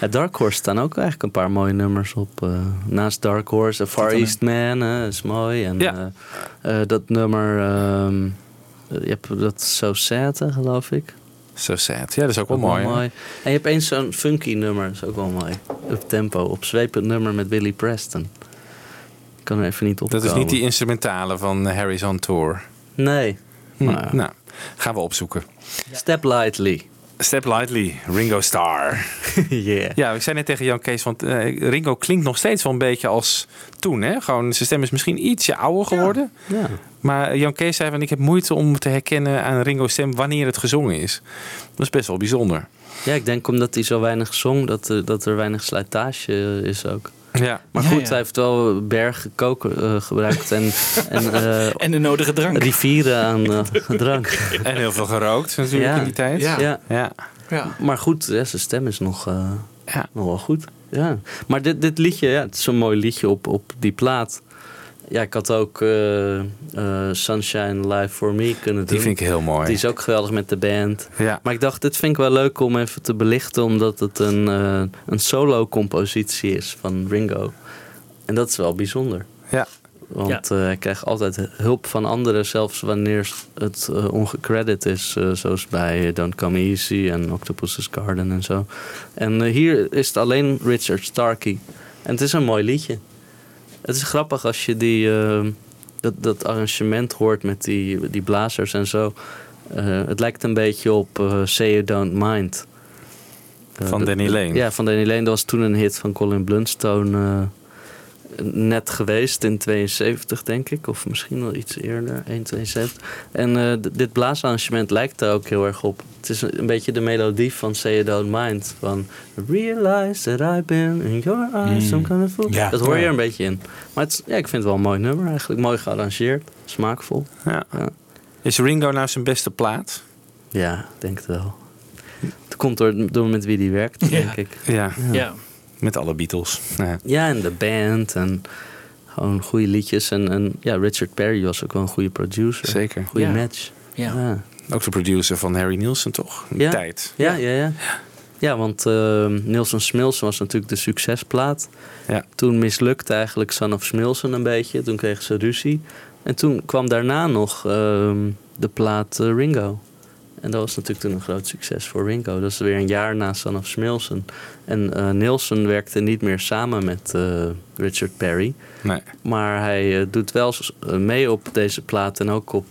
Ja, Dark Horse staan ook eigenlijk een paar mooie nummers op. eh, naast Dark Horse, A Far East Man hè, is mooi. En Ja. eh, dat nummer, ehm, je hebt dat So Sad, geloof ik. So sad. Ja, dat is ook wel Ook mooi. En je hebt eens zo'n funky nummer, dat is ook wel mooi. Up tempo, op zwepend nummer met Billy Preston. Ik kan er even niet op Dat is niet die instrumentale van eh, Harry's on Tour. Nee. Hm, Maar- Nou, gaan we opzoeken. Step Lightly. Step Lightly, Ringo Starr. yeah. Ja, ik zei net tegen Jan Kees, want eh, Ringo klinkt nog steeds wel een beetje als toen. Hè? Gewoon, zijn stem is misschien ietsje ouder geworden. Ja. Maar Jan Kees zei van, ik heb moeite om te herkennen aan Ringo's stem wanneer het gezongen is. Dat is best wel bijzonder. ja, ik denk omdat hij zo weinig zong, dat, er- dat er weinig slijtage eh, is ook. Ja. Maar Ja, goed, ja. hij heeft wel bergen koken eh, gebruikt en, en eh, En de nodige drank. rivieren aan eh, drank. En heel veel gerookt natuurlijk Ja. in die tijd. Ja. Ja. Ja. Ja. Maar goed, ja, zijn stem is nog, eh, Ja. nog wel goed. Ja. Maar dit, dit liedje, ja, het is zo'n mooi liedje op, op die plaat. Ja, ik had ook eh, eh, Sunshine Live For Me kunnen doen. Die vind ik heel mooi. Die is ook geweldig met de band. Ja. Maar ik dacht, dit vind ik wel leuk om even te belichten, omdat het een, eh, een solo-compositie is van Ringo. En dat is wel bijzonder. Ja. Want eh, hij krijgt altijd hulp van anderen, zelfs wanneer het ongecredit is. zoals bij Don't Come Easy en Octopus's Garden en zo. En hier is het alleen Richard Starkey. En het is een mooi liedje. Het is grappig als je die, eh, dat, dat arrangement hoort met die, die blazers en zo. Eh, het lijkt een beetje op eh, Say You Don't Mind. Eh, Van Danny Lane. Ja, van Danny Lane. Dat was toen een hit van Colin Blunstone. Net geweest in 72, denk ik. Of misschien wel iets eerder, 172. En eh, d- dit blaasarrangement lijkt daar ook heel erg op. Het is een, beetje de melodie van Say You Don't Mind. Van Realize that I've been in your eyes, some kind of fool. Ja. Dat hoor je er een beetje in. Maar het, ja, ik vind het wel een mooi nummer eigenlijk. Mooi gearrangeerd, smaakvol. Ja. Ja. Is Ringo nou zijn beste plaat? Ja, ik denk het wel. Het komt door, door met wie die werkt, denk ik. Ja. Ja. Met alle Beatles. Ja. Ja, en de band en gewoon goede liedjes. En, en ja, Richard Perry was ook wel een goede producer. Zeker. Goede Ja. match. Ja. Ja. Ook de producer van Harry Nielsen, toch? Ja. tijd. Ja, ja, ja. Ja, want uh, Nielsen Smilsen was natuurlijk de succesplaat. Ja. Toen mislukte eigenlijk Son of Smilsen een beetje. Toen kregen ze ruzie. En toen kwam daarna nog ehm, de plaat eh, Ringo. En dat was natuurlijk toen een groot succes voor Ringo. Dat is weer een jaar na Son of Smilsen. En eh Nielsen werkte niet meer samen met eh, Richard Perry. Nee. Maar hij eh, doet wel mee op deze plaat en ook op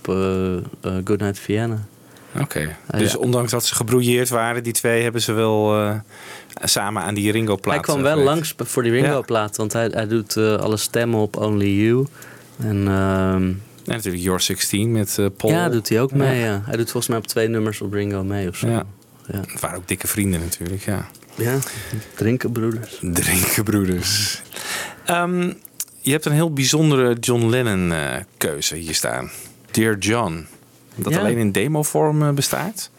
Goodnight Vienna. Oké. Dus ja. ondanks dat ze gebrouilleerd waren, die twee hebben ze wel samen aan die Ringo-plaat Hij kwam wel langs voor die Ringo-plaat, want hij, hij doet alle stemmen op Only You. En ehm, En natuurlijk Your 16 met eh, Paul. ja, doet hij ook mee. Ja. Hij doet volgens mij op twee nummers op Ringo mee of zo. Ja. Ja, Het waren ook dikke vrienden natuurlijk, ja. ja. drinkenbroeders. Drinkenbroeders. Ehm, je hebt een heel bijzondere John Lennon eh, keuze hier staan. Dear John. Dat Ja. alleen in demovorm eh, bestaat.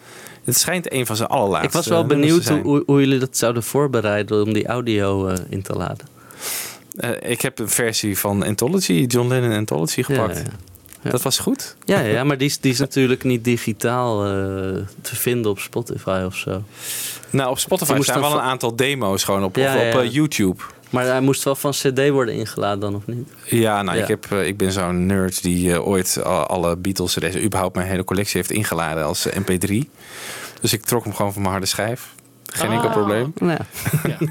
Het schijnt een van zijn allerlaatste Ik was wel benieuwd hoe, hoe jullie dat zouden voorbereiden om die audio in te laden. Ik heb een versie van Anthology, John Lennon Anthology gepakt. Ja, ja. Dat was goed. Ja, ja maar die is, die is natuurlijk niet digitaal eh, te vinden op Spotify of zo. Nou, op Spotify staan wel een aantal demo's gewoon op, Ja, of op ja. eh, YouTube. Maar hij moest wel van CD worden ingeladen dan, of niet? Ja, nou, Ja. Ik, heb, eh, ik ben zo'n nerd die ooit alle Beatles CD's, überhaupt mijn hele collectie heeft ingeladen als eh, MP3. Dus ik trok hem gewoon van mijn harde schijf. Geen enkel Ah. probleem. Nou ja.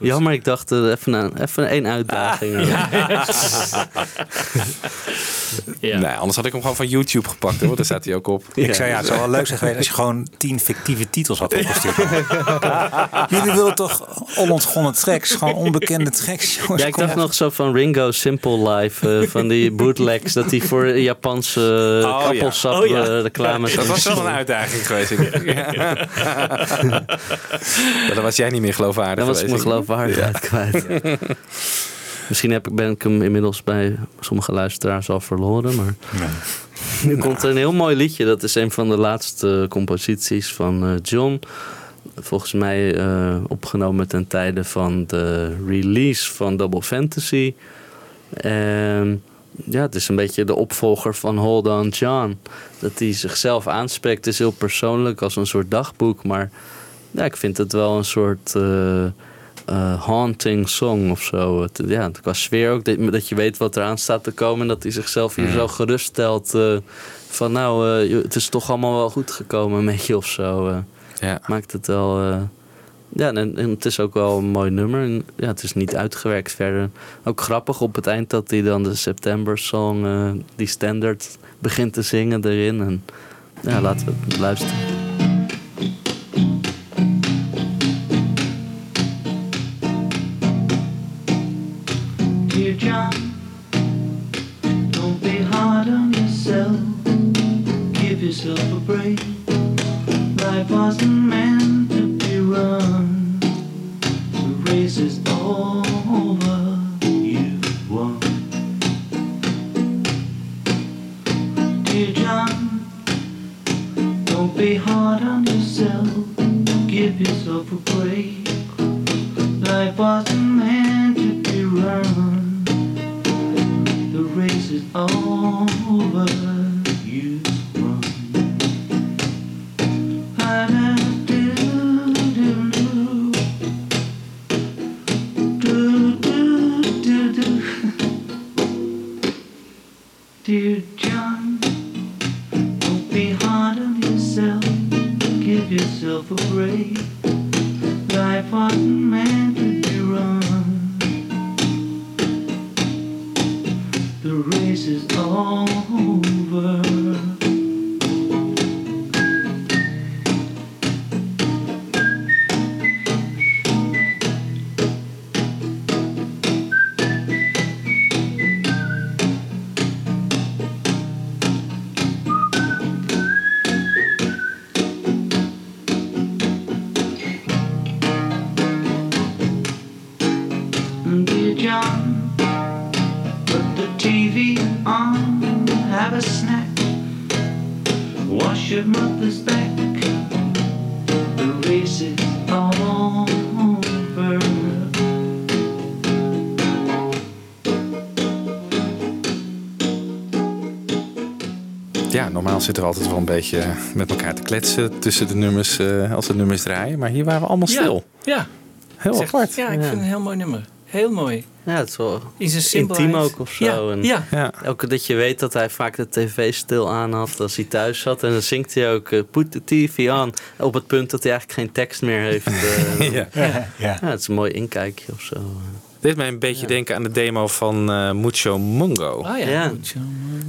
Jammer, ik dacht even, een, even één uitdaging. Ja. Nee, anders had ik hem gewoon van YouTube gepakt hoor. Daar staat hij ook op. Ik zei ja, het zou wel leuk zijn geweest als je gewoon tien fictieve titels had opgestuurd. Jullie willen toch onontgonnen tracks, gewoon onbekende tracks. Jongens, Ja, ik dacht nog zo van Ringo Simple Life, eh, van die bootlegs, dat hij voor Japanse eh, ja. appelsap Oh ja. eh, reclame Dat was wel een uitdaging geweest. ik. Ja. Ja, dan was jij niet meer geloofwaardig Dan was ik mijn geloofwaardigheid kwijt. Misschien heb ik, ben ik hem inmiddels bij sommige luisteraars al verloren. Maar nu komt er een heel mooi liedje. Dat is een van de laatste composities van eh, John. Volgens mij eh, opgenomen ten tijde van de release van Double Fantasy. En ja, het is een beetje de opvolger van Hold On John. Dat hij zichzelf aanspreekt is heel persoonlijk als een soort dagboek. Maar ja, ik vind het wel een soort eh, eh, haunting song of zo. Het, ja, qua sfeer ook. Dat, dat je weet wat eraan staat te komen. En dat hij zichzelf hier zo geruststelt. eh van nou, eh, het is toch allemaal wel goed gekomen met je of zo. Ja. Maakt het wel... ja, en, en het is ook wel een mooi nummer. En, ja, het is niet uitgewerkt verder. Ook grappig op het eind dat hij dan de September song, die standard, begint te zingen erin. En ja, laten we het luisteren. Yourself. Give yourself a break. Life wasn't meant to be run. The race is over. You won. Dear John, don't be hard on yourself. Give yourself a break. Life wasn't meant to be run. The race is over. You won. Dear John, don't be hard on yourself. Give yourself a break. Life wasn't meant The race is over. Normaal zitten we altijd wel een beetje met elkaar te kletsen tussen de nummers eh, als de nummers draaien. Maar hier waren we allemaal stil. Ja. Heel Zeg, apart. Ja, ik Ja. vind het een heel mooi nummer. Heel mooi. Ja, het is wel intiem ook of zo. Ja, En ja. Ja. Ook dat je weet dat hij vaak de tv stil aan had als hij thuis zat. En dan zingt hij ook eh, Put the TV on. Op het punt dat hij eigenlijk geen tekst meer heeft. eh. Ja. Ja. ja, het is een mooi inkijkje of zo. Dit mij een beetje denken aan de demo van eh, Mucho Mungo. Oh ja.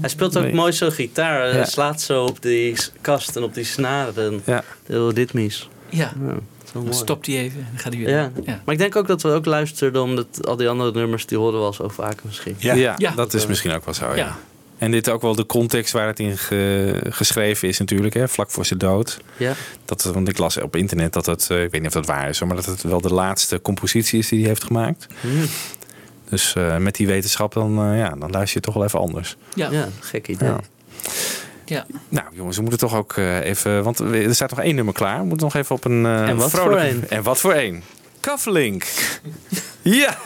Hij speelt ook Nee. mooi zo gitaar. Hij Ja. slaat zo op die kast en op die snaren. En Ja. heel ritmisch. Ja. Dan stopt hij even en dan gaat hij weer. Ja. Ja. Maar ik denk ook dat we ook luisterden omdat al die andere nummers die horen we al zo vaak misschien. Ja, Ja. Ja. dat is misschien ook wel zo. Ja. En dit ook wel de context waar het in ge- geschreven is natuurlijk, hè, vlak voor zijn dood. Ja. Dat, want ik las op internet dat het, eh, ik weet niet of dat waar is, hoor, maar dat het wel de laatste compositie is die hij heeft gemaakt. Hmm. Dus eh, met die wetenschap dan, eh, ja, dan luister je toch wel even anders. Ja. Ja, gek idee. Ja. Ja. Nou jongens, we moeten toch ook eh, even... Want we- er staat nog één nummer klaar. We moeten nog even op een eh En wat vrolijke- voor één? En wat voor één? Cufflink. ja,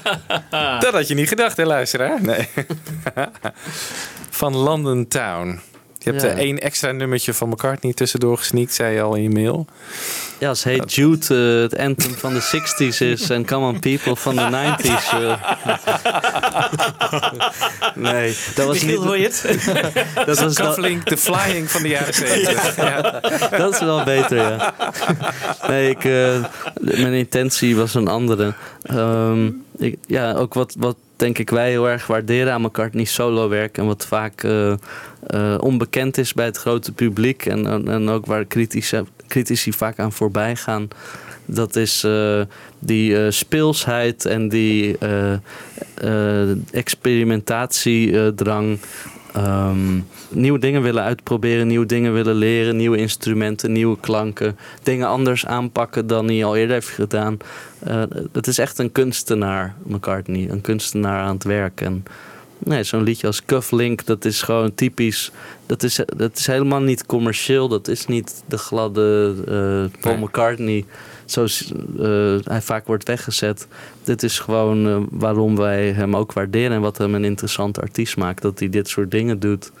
dat had je niet gedacht hè luisteraar? Nee. Van London Town. Je hebt Ja. er één extra nummertje van McCartney tussendoor gesneakt, zei je al in je mail. Ja, als Hey Jude eh, het anthem van de 60s is en Come on People van de 90s. eh. nee, dat was Michiel, niet. hoor je het? Dat was dan- Cufflink, de flying van de jaren 70. ja. dat is wel beter, ja. Nee, ik, eh, mijn intentie was een andere. Ehm, ik, ja, ook wat, wat denk ik wij heel erg waarderen aan McCartney's solo werk. En wat vaak eh, eh, onbekend is bij het grote publiek. En, en, en ook waar critici, critici vaak aan voorbij gaan. Dat is eh, die eh, speelsheid en die eh, experimentatiedrang. Ehm, nieuwe dingen willen uitproberen, nieuwe dingen willen leren, nieuwe instrumenten, nieuwe klanken. Dingen anders aanpakken dan hij al eerder heeft gedaan. Het is echt een kunstenaar, McCartney. Een kunstenaar aan het werk. En nee, zo'n liedje als Cufflink, dat is gewoon typisch. Dat is, dat is helemaal niet commercieel. Dat is niet de gladde eh, Paul Nee. McCartney zoals eh, hij vaak wordt weggezet. Dit is gewoon eh, waarom wij hem ook waarderen en wat hem een interessante artiest maakt. Dat hij dit soort dingen doet.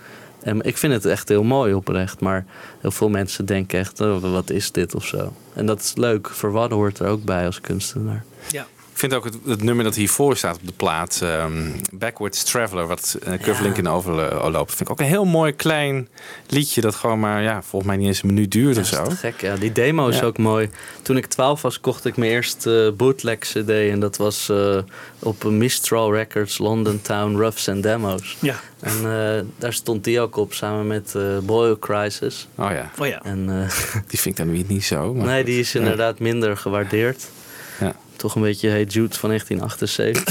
En ik vind het echt heel mooi oprecht. Maar heel veel mensen denken echt, oh, wat is dit of zo. En dat is leuk. Verwadden hoort er ook bij als kunstenaar. Ja. Ik vind ook het, het nummer dat hiervoor staat op de plaat, ehm, Backwards Traveler, wat uh, Cufflink in overloopt. Vind ik ook een heel mooi klein liedje dat gewoon maar, ja, volgens mij niet eens een minuut duurt of Ja, zo. dat is gek, ja. Die demo is Ja. ook mooi. Toen ik 12 was, kocht ik mijn eerste bootleg CD. En dat was eh, op Mistral Records, London Town, Roughs and Demos. Ja. En eh, daar stond die ook op, samen met eh Boyle Crisis. Oh ja, Oh ja. En, eh, die vind ik dan weer niet zo. Maar nee, die is inderdaad minder gewaardeerd. Toch een beetje Hey Jude van 1978.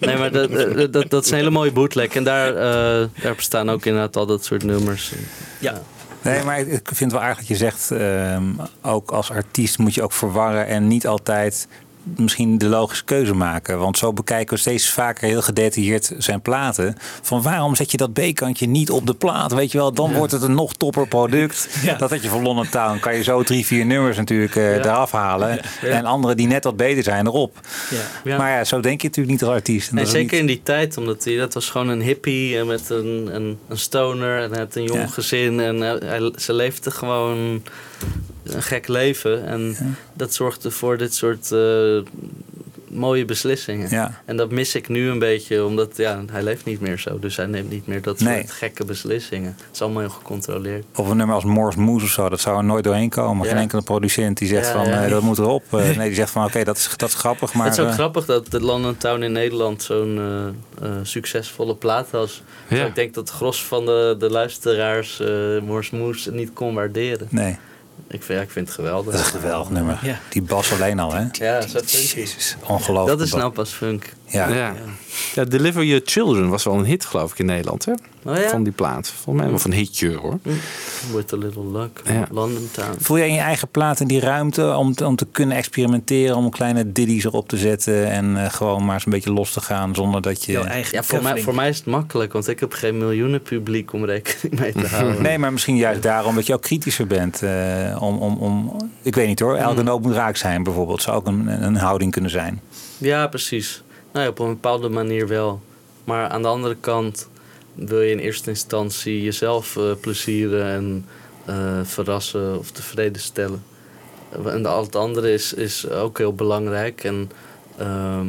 nee, maar dat, dat, dat, dat is een hele mooie bootleg. En daar, eh, daar bestaan ook inderdaad al dat soort nummers. Ja. Nee, maar ik vind het wel aardig dat je zegt, ehm, ook als artiest moet je ook verwarren en niet altijd misschien de logische keuze maken. Want zo bekijken we steeds vaker heel gedetailleerd zijn platen. Van waarom zet je dat B-kantje niet op de plaat? Weet je wel, dan wordt het een nog topper product. Ja. Dat had je van London Town. Kan je zo drie, vier nummers natuurlijk eh, eraf halen. En andere die net wat beter zijn erop. Maar ja, zo denk je natuurlijk niet als artiest. En Nee, zeker niet- in die tijd, omdat hij dat was gewoon een hippie en met een, een, een stoner en had een jong gezin en hij, hij- ze leefde gewoon een gek leven en dat zorgde voor dit soort eh, mooie beslissingen. Ja. En dat mis ik nu een beetje, omdat ja, hij leeft niet meer zo, dus hij neemt niet meer dat Nee. soort gekke beslissingen. Het is allemaal heel gecontroleerd. Of een nummer als Morse Moose of zo, dat zou er nooit doorheen komen. Ja. Geen enkele producent die zegt Ja, van ja. eh, dat moet erop. Eh, nee, die zegt van oké, dat, is, dat is grappig. Maar, het is ook grappig dat de London Town in Nederland zo'n succesvolle plaat was. Ja. Ik denk dat het gros van de, de luisteraars eh Morse Moose niet kon waarderen. Nee, Ik vind, ja, ik vind het geweldig. dat is een geweldig nummer. Ja. Die bas alleen al, hè? Ja, zo funky. Jezus, ongelooflijk. Dat is nou pas funk. Ja. Ja. Ja, Deliver Your Children was wel een hit, geloof ik, in Nederland. Hè? Oh ja? Van die plaat. Volgens mij wel van een hitje hoor. With a little luck. Ja. London Town. Voel jij in je eigen platen die ruimte om, te- om te kunnen experimenteren, om kleine diddies erop te zetten en eh, gewoon maar eens een beetje los te gaan zonder dat je. Jouw eigen Ja, voor mij, voor mij is het makkelijk, want ik heb geen miljoenen publiek om rekening mee te houden. Nee, maar misschien juist daarom dat je ook kritischer bent. eh, om, om, om, ik weet niet hoor, elke noot moet raak zijn bijvoorbeeld. Zou ook een, een houding kunnen zijn. Ja, precies. Nou ja, op een bepaalde manier wel. Maar aan de andere kant wil je in eerste instantie jezelf eh, plezieren en eh, verrassen of tevreden stellen. En al het andere is, is ook heel belangrijk. En ehm,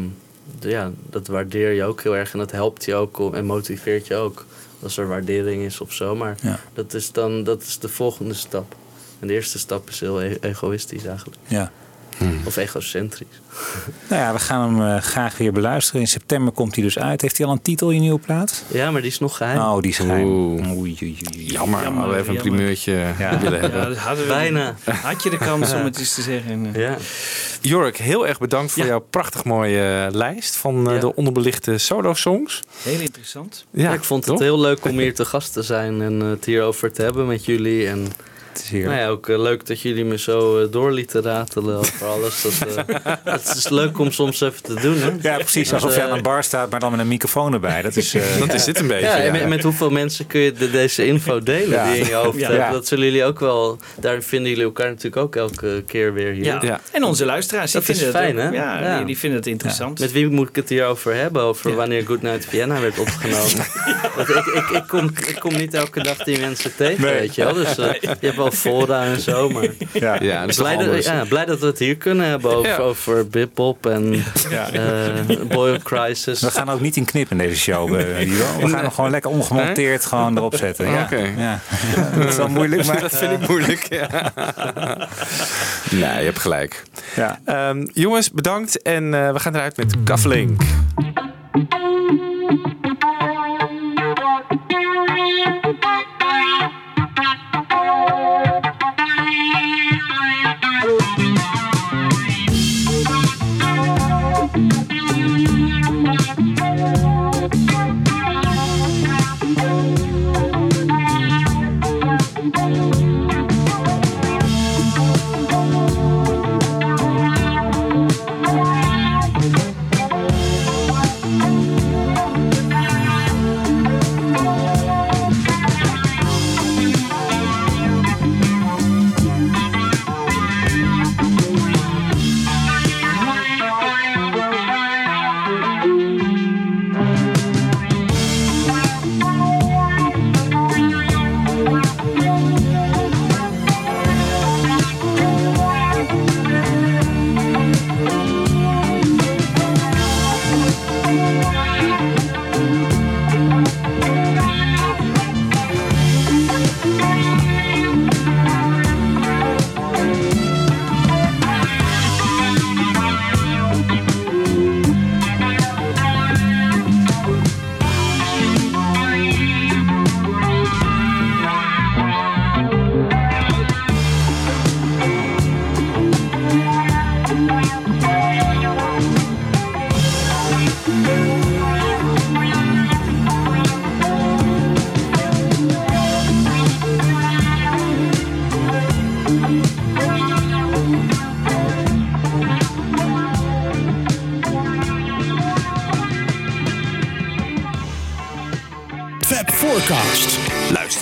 ja, dat waardeer je ook heel erg en dat helpt je ook en motiveert je ook. Als er waardering is of zo. Maar Ja. dat is dan dat is de volgende stap. En de eerste stap is heel e- egoïstisch eigenlijk. Ja. Of egocentrisch. Nou ja, we gaan hem eh, graag weer beluisteren. In september komt hij dus uit. Heeft hij al een titel, je nieuwe plaat? Ja, maar die is nog geheim. Oh, die is geheim. Oeh. Oei, oei, oei. Jammer, Jammer, hadden we even een primeurtje Ja. willen hebben. Ja, dat hadden we Bijna. Had je de kans om het eens te zeggen? Ja. Jorik, heel erg bedankt voor Ja. jouw prachtig mooie eh, lijst van eh, Ja. de onderbelichte solo-songs. Heel interessant. Ja, ik vond het toch? heel leuk om hier te gast te zijn en eh, het hierover te hebben met jullie. En heerlijk. Nou ja, ook eh, leuk dat jullie me zo eh, door lieten ratelen over alles. Dat, eh, het is leuk om soms even te doen. Hè? Ja, precies. Alsof je aan een bar staat, maar dan met een microfoon erbij. Dat is, eh, Dat is dit een beetje. Ja, met, met hoeveel mensen kun je de- deze info delen Ja. die je in je hoofd Ja. hebt? Dat zullen jullie ook wel. Daar vinden jullie elkaar natuurlijk ook elke keer weer hier. Ja. Ja. En onze luisteraars, die Dat is vinden fijn, het hè? Ja, Ja. Die, die vinden het interessant. Met wie moet ik het hier over hebben? Over Ja. wanneer Goodnight Vienna werd opgenomen. Want ik, ik, ik, kom, ik kom niet elke dag die mensen tegen, Nee. weet je wel. Dus eh, je hebt wel fora en zo, maar... ja. Ja, Blij dat, ja, blij dat we het hier kunnen hebben over, Ja. over Bip-Bop en Ja. eh Boy of Crisis. We gaan ook niet in knippen in deze show, eh. We gaan hem gewoon lekker ongemonteerd gewoon erop zetten. Ja. Ja. Dat is wel moeilijk, maar... Dat vind ik moeilijk. Ja. nee, je hebt gelijk. Ja. Ehm, jongens, bedankt. En eh, we gaan eruit met Kaflink.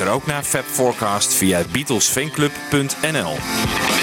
Ook naar Fab via beatlesfanclub.nl.